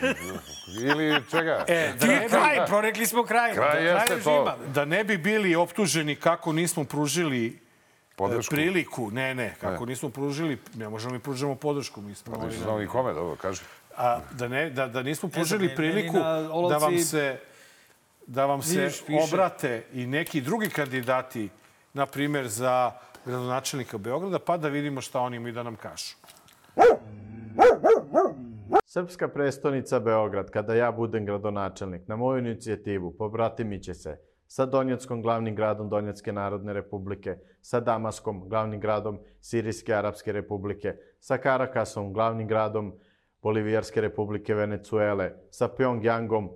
S6: Ili čega?
S1: E, da
S3: Ti
S1: ne, bi,
S3: kraj, prorekli smo kraj.
S6: Kraj jeste
S3: režima.
S6: to.
S1: da ne bi bili optuženi kako nismo pružili e,
S6: Podršku.
S1: priliku. Ne, ne, kako nismo pružili, ne možemo mi pružamo podršku. Mi smo
S6: Pa
S1: ovaj,
S6: nisu znao ni kome, dobro, kaži.
S1: A, da, ne, da, da nismo pružili
S3: meni
S1: priliku
S3: na
S1: da
S3: olovci-
S1: vam se da vam se obrate i neki drugi kandidati, na primjer za gradonačelnika Beograda, pa da vidimo šta oni imaju da nam kažu.
S12: Srpska prestonica Beograd, kada ja budem gradonačelnik, na moju inicijativu pobratimi će se sa Donjeckom, glavnim gradom Donjecke narodne republike, sa Damaskom, glavnim gradom Sirijske arapske republike, sa Karakasom, glavnim gradom Bolivijarske republike Venecuele, sa Pyongyangom,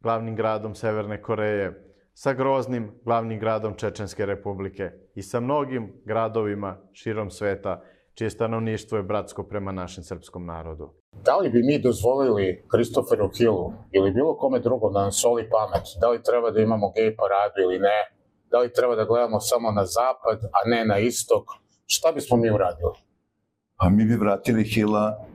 S12: glavnim gradom Severne Koreje, sa Groznim, glavnim gradom Čečenske republike i sa mnogim gradovima širom sveta, čije stanovništvo je bratsko prema našem srpskom narodu.
S13: Da li bi mi dozvolili Kristoferu Hillu ili bilo kome drugom da nam soli pamet? Da li treba da imamo gej paradu ili ne? Da li treba da gledamo samo na zapad, a ne na istok? Šta bismo mi uradili?
S14: A mi bi vratili Hila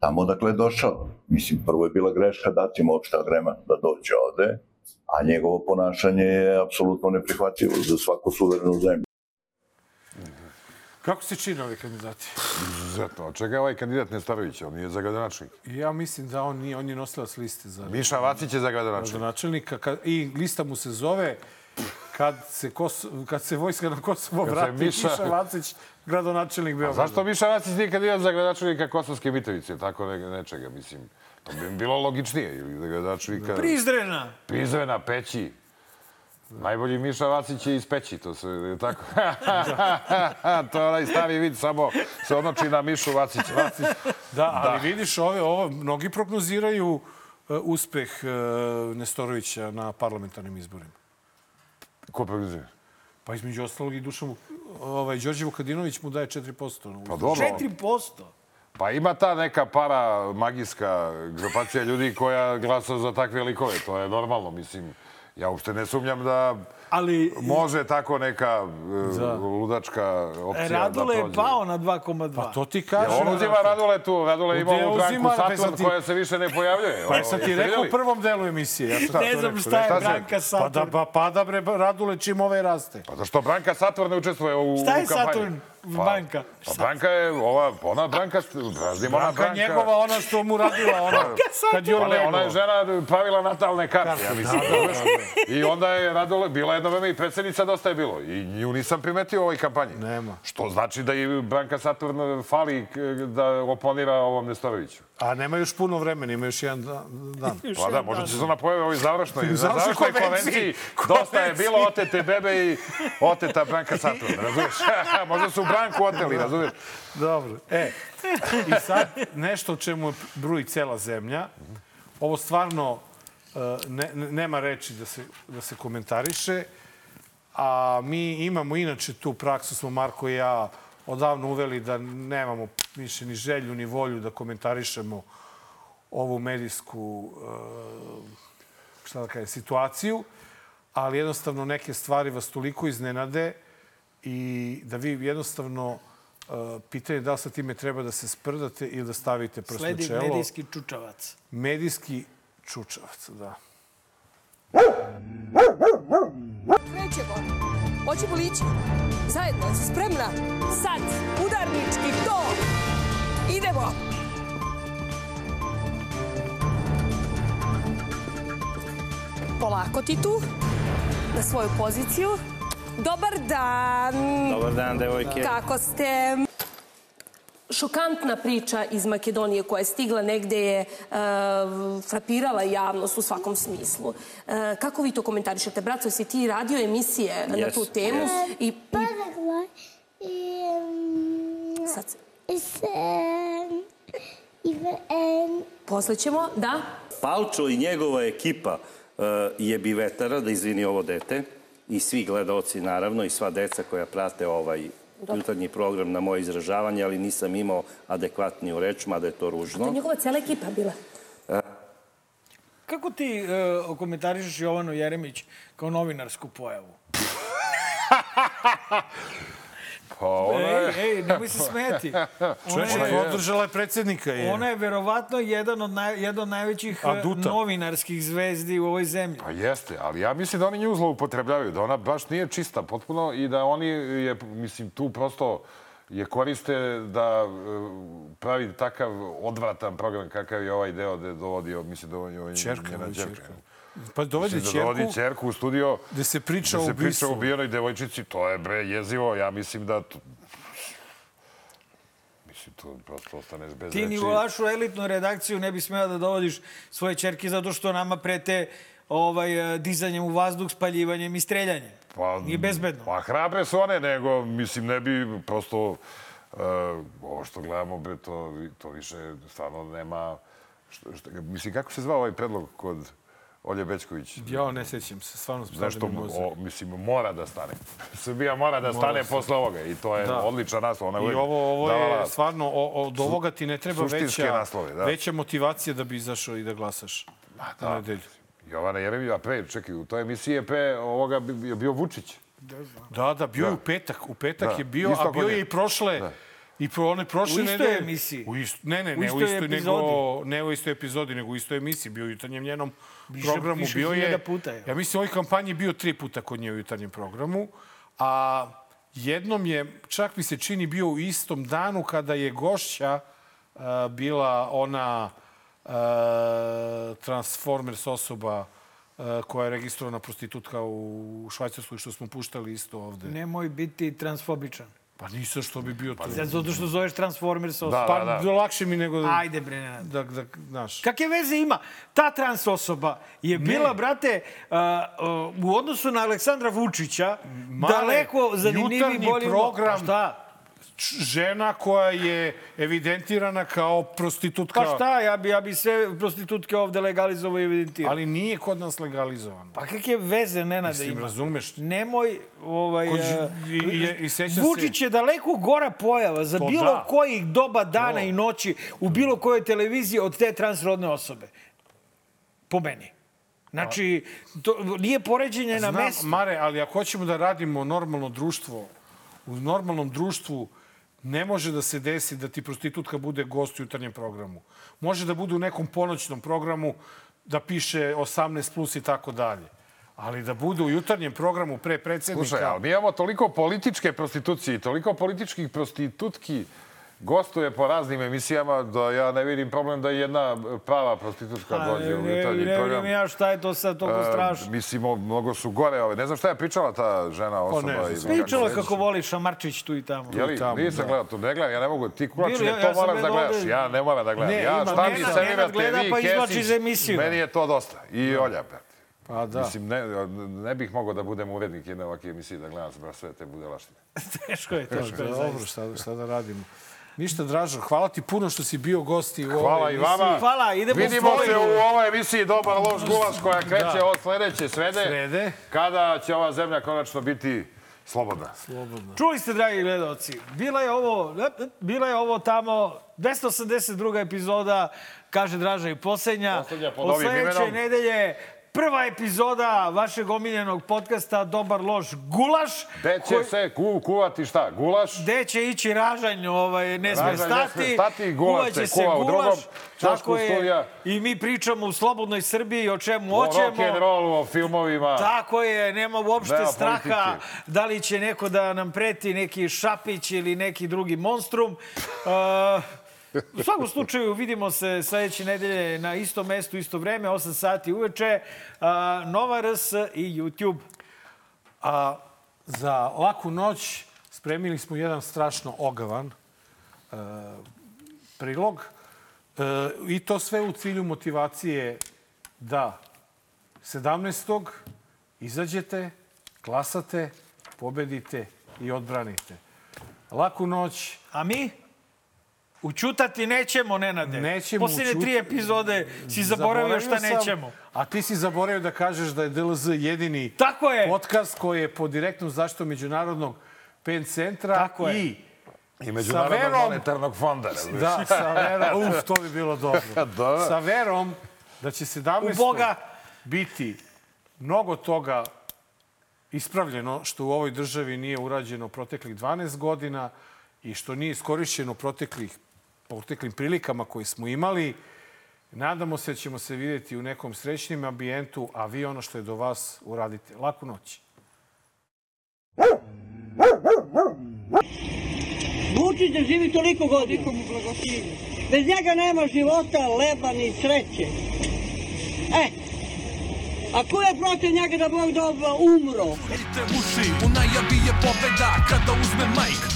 S14: tamo odakle je došao. Mislim, prvo je bila greška dati mu opšta vrema da dođe ovde, a njegovo ponašanje je apsolutno neprihvatljivo za svaku suverenu zemlju.
S1: Kako se čine ovi kandidati?
S6: Izuzetno. Od čega je ovaj kandidat Nestarović? On nije za gradonačelnik.
S1: Ja mislim da on, nije, on je nosilac liste za
S6: Miša Vacić je za gradonačelnik.
S1: gradonačelnika. I lista mu se zove kad se, Kos, kad se vojska na Kosovo
S6: Kad
S1: vrati,
S6: Miša-
S1: Miša Vacić, gradonačelnik
S6: A
S1: Beograda.
S6: zašto Miša Vacić nije kandidat za gradonačelnika Kosovske Mitrovice? Tako ne, nečega, mislim. To bi bilo logičnije. Ili za gradonačelnika...
S3: Prizrena.
S6: Prizrena, Peći. Najbolji Miša Vacić je iz Peći, to se je tako. to je onaj stari vid, samo se odnoči na Mišu Vacić. Vacić.
S1: Da, ali
S6: Da.
S1: vidiš, ove, ovo, mnogi prognoziraju uh, uspeh uh, Nestorovića na parlamentarnim izborima.
S6: Ko prognozira?
S1: Pa između ostalog i Dušan, ovaj, Đorđe Vukadinović mu daje 4%.
S6: Pa dobro.
S3: 4%.
S6: Pa ima ta neka para magijska grupacija ljudi koja glasa za takve likove. To je normalno, mislim. Ja uopšte ne sumnjam da
S3: Ali
S6: može tako neka e,
S1: Da.
S6: ludačka opcija
S3: Radule
S6: da
S3: je
S6: prođe.
S3: pao na 2,2.
S1: Pa to ti
S6: Jel
S1: kažem.
S6: on uzima Radule tu? Radule ima ovu branku
S1: uzima? Pa
S6: Saturn
S1: ti-
S6: koja se više ne pojavljuje.
S1: Pa jesam ti rekao u prvom delu emisije. Ja sam
S3: Ne znam
S1: rekao.
S3: šta je
S6: Šta
S3: Branka
S1: Pa
S3: Saturn.
S1: da pa, pada bre Radule čim ove raste.
S6: Pa zašto Branka Saturn ne učestvuje u,
S3: Šta je
S6: u kampanji?
S3: Saturn? Branka?
S6: Pa Branka je ova, ona Branka, raznim ona
S1: Branka
S6: Branka.
S1: njegova, ona što mu radila, ona, kad je on
S6: Ona, ona je žena pravila natalne karte, ja mislim. I onda je Radule, bila jedno vreme i predsednica dosta je bilo. I nju nisam primetio u ovoj kampanji.
S1: Nema.
S6: Što znači da i Branka Saturn fali k- da oponira ovom Nestoroviću.
S1: A nema još puno vremena, ima još jedan da- dan.
S6: Pa da, možda će se ona pojavi u ovoj završnoj, na
S1: Završnoj konvenciji.
S6: konvenciji. Dosta je bilo otete bebe i oteta Branka Saturn, razumiješ? možda su Branku oteli, razumiješ?
S1: Dobro. E, i sad nešto o čemu bruji cela zemlja. Ovo stvarno e, ne- nema reči da se, da se komentariše. A mi imamo inače tu praksu, smo Marko i ja odavno uveli da nemamo više ni želju ni volju da komentarišemo ovu medijsku e, šta da kažem, situaciju, ali jednostavno neke stvari vas toliko iznenade i da vi jednostavno e, pitanje da li sa time treba da se sprdate ili da stavite prst na
S3: Sledi
S1: čelo.
S3: medijski čučavac.
S1: Medijski čučavac, da.
S15: Krećemo. Hoćemo li ići? Zajedno, si spremna? Sad, udarnički, to! Idemo! Polako ti tu, na svoju poziciju. Dobar dan!
S16: Dobar dan, devojke.
S15: Kako ste? Šokantna priča iz Makedonije koja je stigla negde je e, frapirala javnost u svakom smislu. E, kako vi to komentarišete? Braco, si ti radio emisije na tu temu?
S16: yes.
S15: I, i
S17: Paraguay i...
S15: sad se- posle ćemo, da?
S16: Palčo i njegova ekipa uh, je bivetara, da izvini ovo dete, i svi gledaoci naravno, i sva deca koja prate ovaj jutarnji program na moje izražavanje, ali nisam imao adekvatniju reč, mada je to
S15: To
S16: ružno.
S15: je njegova cela ekipa bila.
S3: Kako ti uh, komentarišeš Jovanu Jeremić kao novinarsku pojavu?
S6: Pa ona je...
S3: Ej, ej, nemoj se smeti. Ona
S1: Čovječe,
S3: je,
S1: podržala je predsjednika. Je.
S3: ona je verovatno jedan od, naj, jedan od najvećih eh,
S1: Aduta.
S3: novinarskih zvezdi u ovoj zemlji.
S6: Pa jeste, ali ja mislim da oni nju zloupotrebljavaju, da ona baš nije čista potpuno i da oni je, mislim, tu prosto je koriste da e, pravi takav odvratan program kakav je ovaj deo da je dovodio, mislim da on je
S1: Čerka, čerka. Pa dovede
S6: Mislim da dovodi
S1: ćerku
S6: ćerku u studio
S1: gde se priča
S6: da
S1: o
S6: se priča
S1: ubistvu.
S6: o ubijenoj devojčici, to je bre jezivo. Ja mislim da... To... Mislim, to prosto ostaneš bez
S3: Ti
S6: reči.
S3: ni u vašu elitnu redakciju ne bi smela da dovodiš svoje čerke zato što nama prete ovaj, eh, dizanjem u vazduh, spaljivanjem i streljanjem.
S6: Pa,
S3: Nije bezbedno.
S6: Pa hrabre su one, nego, mislim, ne bi prosto... Uh, ovo što gledamo, bre, to, to više stvarno nema... Što, što, mislim, kako se zvao ovaj predlog kod Olje Bećković?
S1: Ja ne sećam se, stvarno
S6: Znaš što,
S1: mi mozak.
S6: o, mislim, mora da stane. Srbija mora da
S1: Mora
S6: stane
S1: se.
S6: posle ovoga i to je
S1: Da.
S6: odličan naslov. Ona
S1: I ovo, ovo je
S6: davala
S1: stvarno, o, od ovoga ti ne treba veća,
S6: naslove, da.
S1: veća motivacija da bi izašao i da glasaš
S6: da.
S1: na nedelju.
S6: Jovana Jeremić, a pre, čekaj, u toj emisiji je pre ovoga bio Vučić.
S1: Da, da, bio je
S6: Da.
S1: u petak. U petak
S6: Da.
S1: je bio,
S6: Isto
S1: a bio je i prošle...
S6: Da.
S1: I pro one prošle
S3: U istoj
S1: nedelje-
S3: emisiji?
S1: U ist, ne, ne,
S3: U
S1: ne, u
S3: istoj
S1: istoj, nego, ne u istoj epizodi, nego u istoj emisiji. Bio u jutarnjem njenom
S3: Više-
S1: programu.
S3: više
S1: bio je,
S3: puta je.
S1: Ja mislim, u ovoj kampanji bio tri puta kod nje u jutarnjem programu. A jednom je, čak mi se čini, bio u istom danu kada je gošća a, bila ona a, Transformers osoba a, koja je registrovana prostitutka u Švajcarskoj, što smo puštali isto ovde.
S3: Nemoj biti transfobičan.
S1: Pa nisam što bi bio to.
S3: Zato što zoveš Transformers osoba.
S1: Pa da, lakše mi nego...
S3: Ajde, bre, Nenad.
S1: Da, da, znaš.
S3: Kakve veze ima? Ta trans osoba je bila, brate, uh, uh, u odnosu na Aleksandra Vučića,
S1: Mare,
S3: daleko zanimljiviji
S1: jutarnji
S3: bolji...
S1: program.
S3: Pa šta?
S1: Žena koja je evidentirana kao prostitutka.
S3: Pa šta, ja bi, ja bi sve prostitutke ovde legalizovao i evidentirao.
S1: Ali nije kod nas legalizovano.
S3: Pa kakve veze, Nenade,
S1: Mislim,
S3: ima?
S1: razumeš?
S3: Nemoj, ovaj...
S1: Kod-
S3: e,
S1: i- i- i sećam se-
S3: Vučić je daleko gora pojava za
S1: To
S3: bilo
S1: da.
S3: kojih doba dana i noći u bilo kojoj televiziji od te transrodne osobe. Po meni. Znači, to nije poređenje na
S1: Znam,
S3: mestu.
S1: Mare, ali ako hoćemo da radimo normalno društvo, u normalnom društvu ne može da se desi da ti prostitutka bude gost u jutarnjem programu. Može da bude u nekom ponoćnom programu da piše 18 plus i tako dalje. Ali da bude u jutarnjem programu pre predsjednika...
S6: Slušaj, ali mi imamo toliko političke prostitucije toliko političkih prostitutki gostuje po raznim emisijama da ja ne vidim problem da jedna prava prostitutka
S3: A,
S6: dođe u
S3: ne,
S6: jutarnji
S3: ne
S6: program.
S3: vidim ja šta je to sad toliko
S6: E,
S3: strašno.
S6: Mislim, mnogo su gore. Ove. Ne znam šta je pričala ta žena osoba.
S1: ne znam.
S6: iz-
S3: Pričala
S6: kako-
S3: voli Šamarčić tu i tamo.
S6: Je li?
S1: tamo,
S6: Nisam
S1: da.
S6: gledao to. Ne gledam, ja ne mogu. Ti kulačine, to moraš da gledaš. Ja ne moram da gledam.
S1: Ne,
S6: ja, šta mi servirate
S3: Nenad gleda
S6: vi,
S3: pa
S6: Kesić,
S3: iz emisiju.
S6: Meni je to dosta. I Olja, brate.
S1: Pa da.
S6: Mislim, ne, ne bih mogao da budem urednik jedne ovakve emisije da gledam sve te budelaštine.
S3: Teško je, teško je.
S1: Dobro, šta, šta da radimo? Ništa, Dražo, hvala ti puno što si bio gost i u
S6: Hvala
S1: ovoj
S6: i
S1: emisiji.
S6: vama.
S3: Hvala, idemo
S6: Vidimo se u ovoj emisiji Dobar loš gulaš koja kreće
S1: Da.
S6: od sledeće srede.
S1: Srede.
S6: Kada će ova zemlja konačno biti slobodna.
S1: Slobodno.
S3: Čuli ste, dragi gledalci, bila je ovo, bila je ovo tamo 282. epizoda, kaže Draža i posljednja.
S6: Poslednja pod
S3: Od sledeće nedelje prva epizoda vašeg omiljenog podcasta Dobar loš gulaš.
S6: Gde će se ku, kuvati šta? Gulaš?
S3: Gde će ići ražanj, ovaj, ne sme
S6: Ražanj ne
S3: stati.
S6: sme stati, gulaš se kuva u drugom
S3: je.
S6: studija.
S3: I mi pričamo u slobodnoj Srbiji o čemu
S6: O
S3: hoćemo.
S6: rock'n'rollu, o filmovima.
S3: Tako je, nema uopšte
S6: Nema
S3: straha
S6: politike.
S3: da li će neko da nam preti neki šapić ili neki drugi monstrum. Uh, u svakom slučaju vidimo se sledeće nedelje na istom mestu, isto vreme, 8 sati uveče. Nova RS i YouTube.
S1: A za laku noć spremili smo jedan strašno ogavan e, prilog. E, I to sve u cilju motivacije da 17. izađete, glasate, pobedite i odbranite. Laku noć.
S3: A mi? Učutati nećemo, Nenade.
S1: Nećemo
S3: Posljednje
S1: učut-
S3: tri epizode si zaboravio šta
S1: sam,
S3: nećemo.
S1: A ti si zaboravio da kažeš da je DLZ jedini
S3: Tako je.
S1: podcast koji je pod direktnom zaštitom Međunarodnog PEN centra
S3: Tako je.
S1: i
S6: I Međunarodnog
S1: Sa verom-
S6: monetarnog fonda. razumeš?
S1: Da, sa verom. Uf, to bi bilo dobro.
S6: Da.
S1: Sa verom da će 17.
S3: U Boga.
S1: biti mnogo toga ispravljeno što u ovoj državi nije urađeno proteklih 12 godina i što nije iskorišćeno proteklih, proteklim prilikama koje smo imali. Nadamo se da ćemo se vidjeti u nekom srećnim ambijentu, a vi ono što je do vas uradite. Laku noć.
S18: Vučić da živi toliko godina. Bez njega nema života, leba ni sreće. E, a ko je protiv njega da Bog da umro?
S19: Te uši, u najavi je pobeda kada uzme majk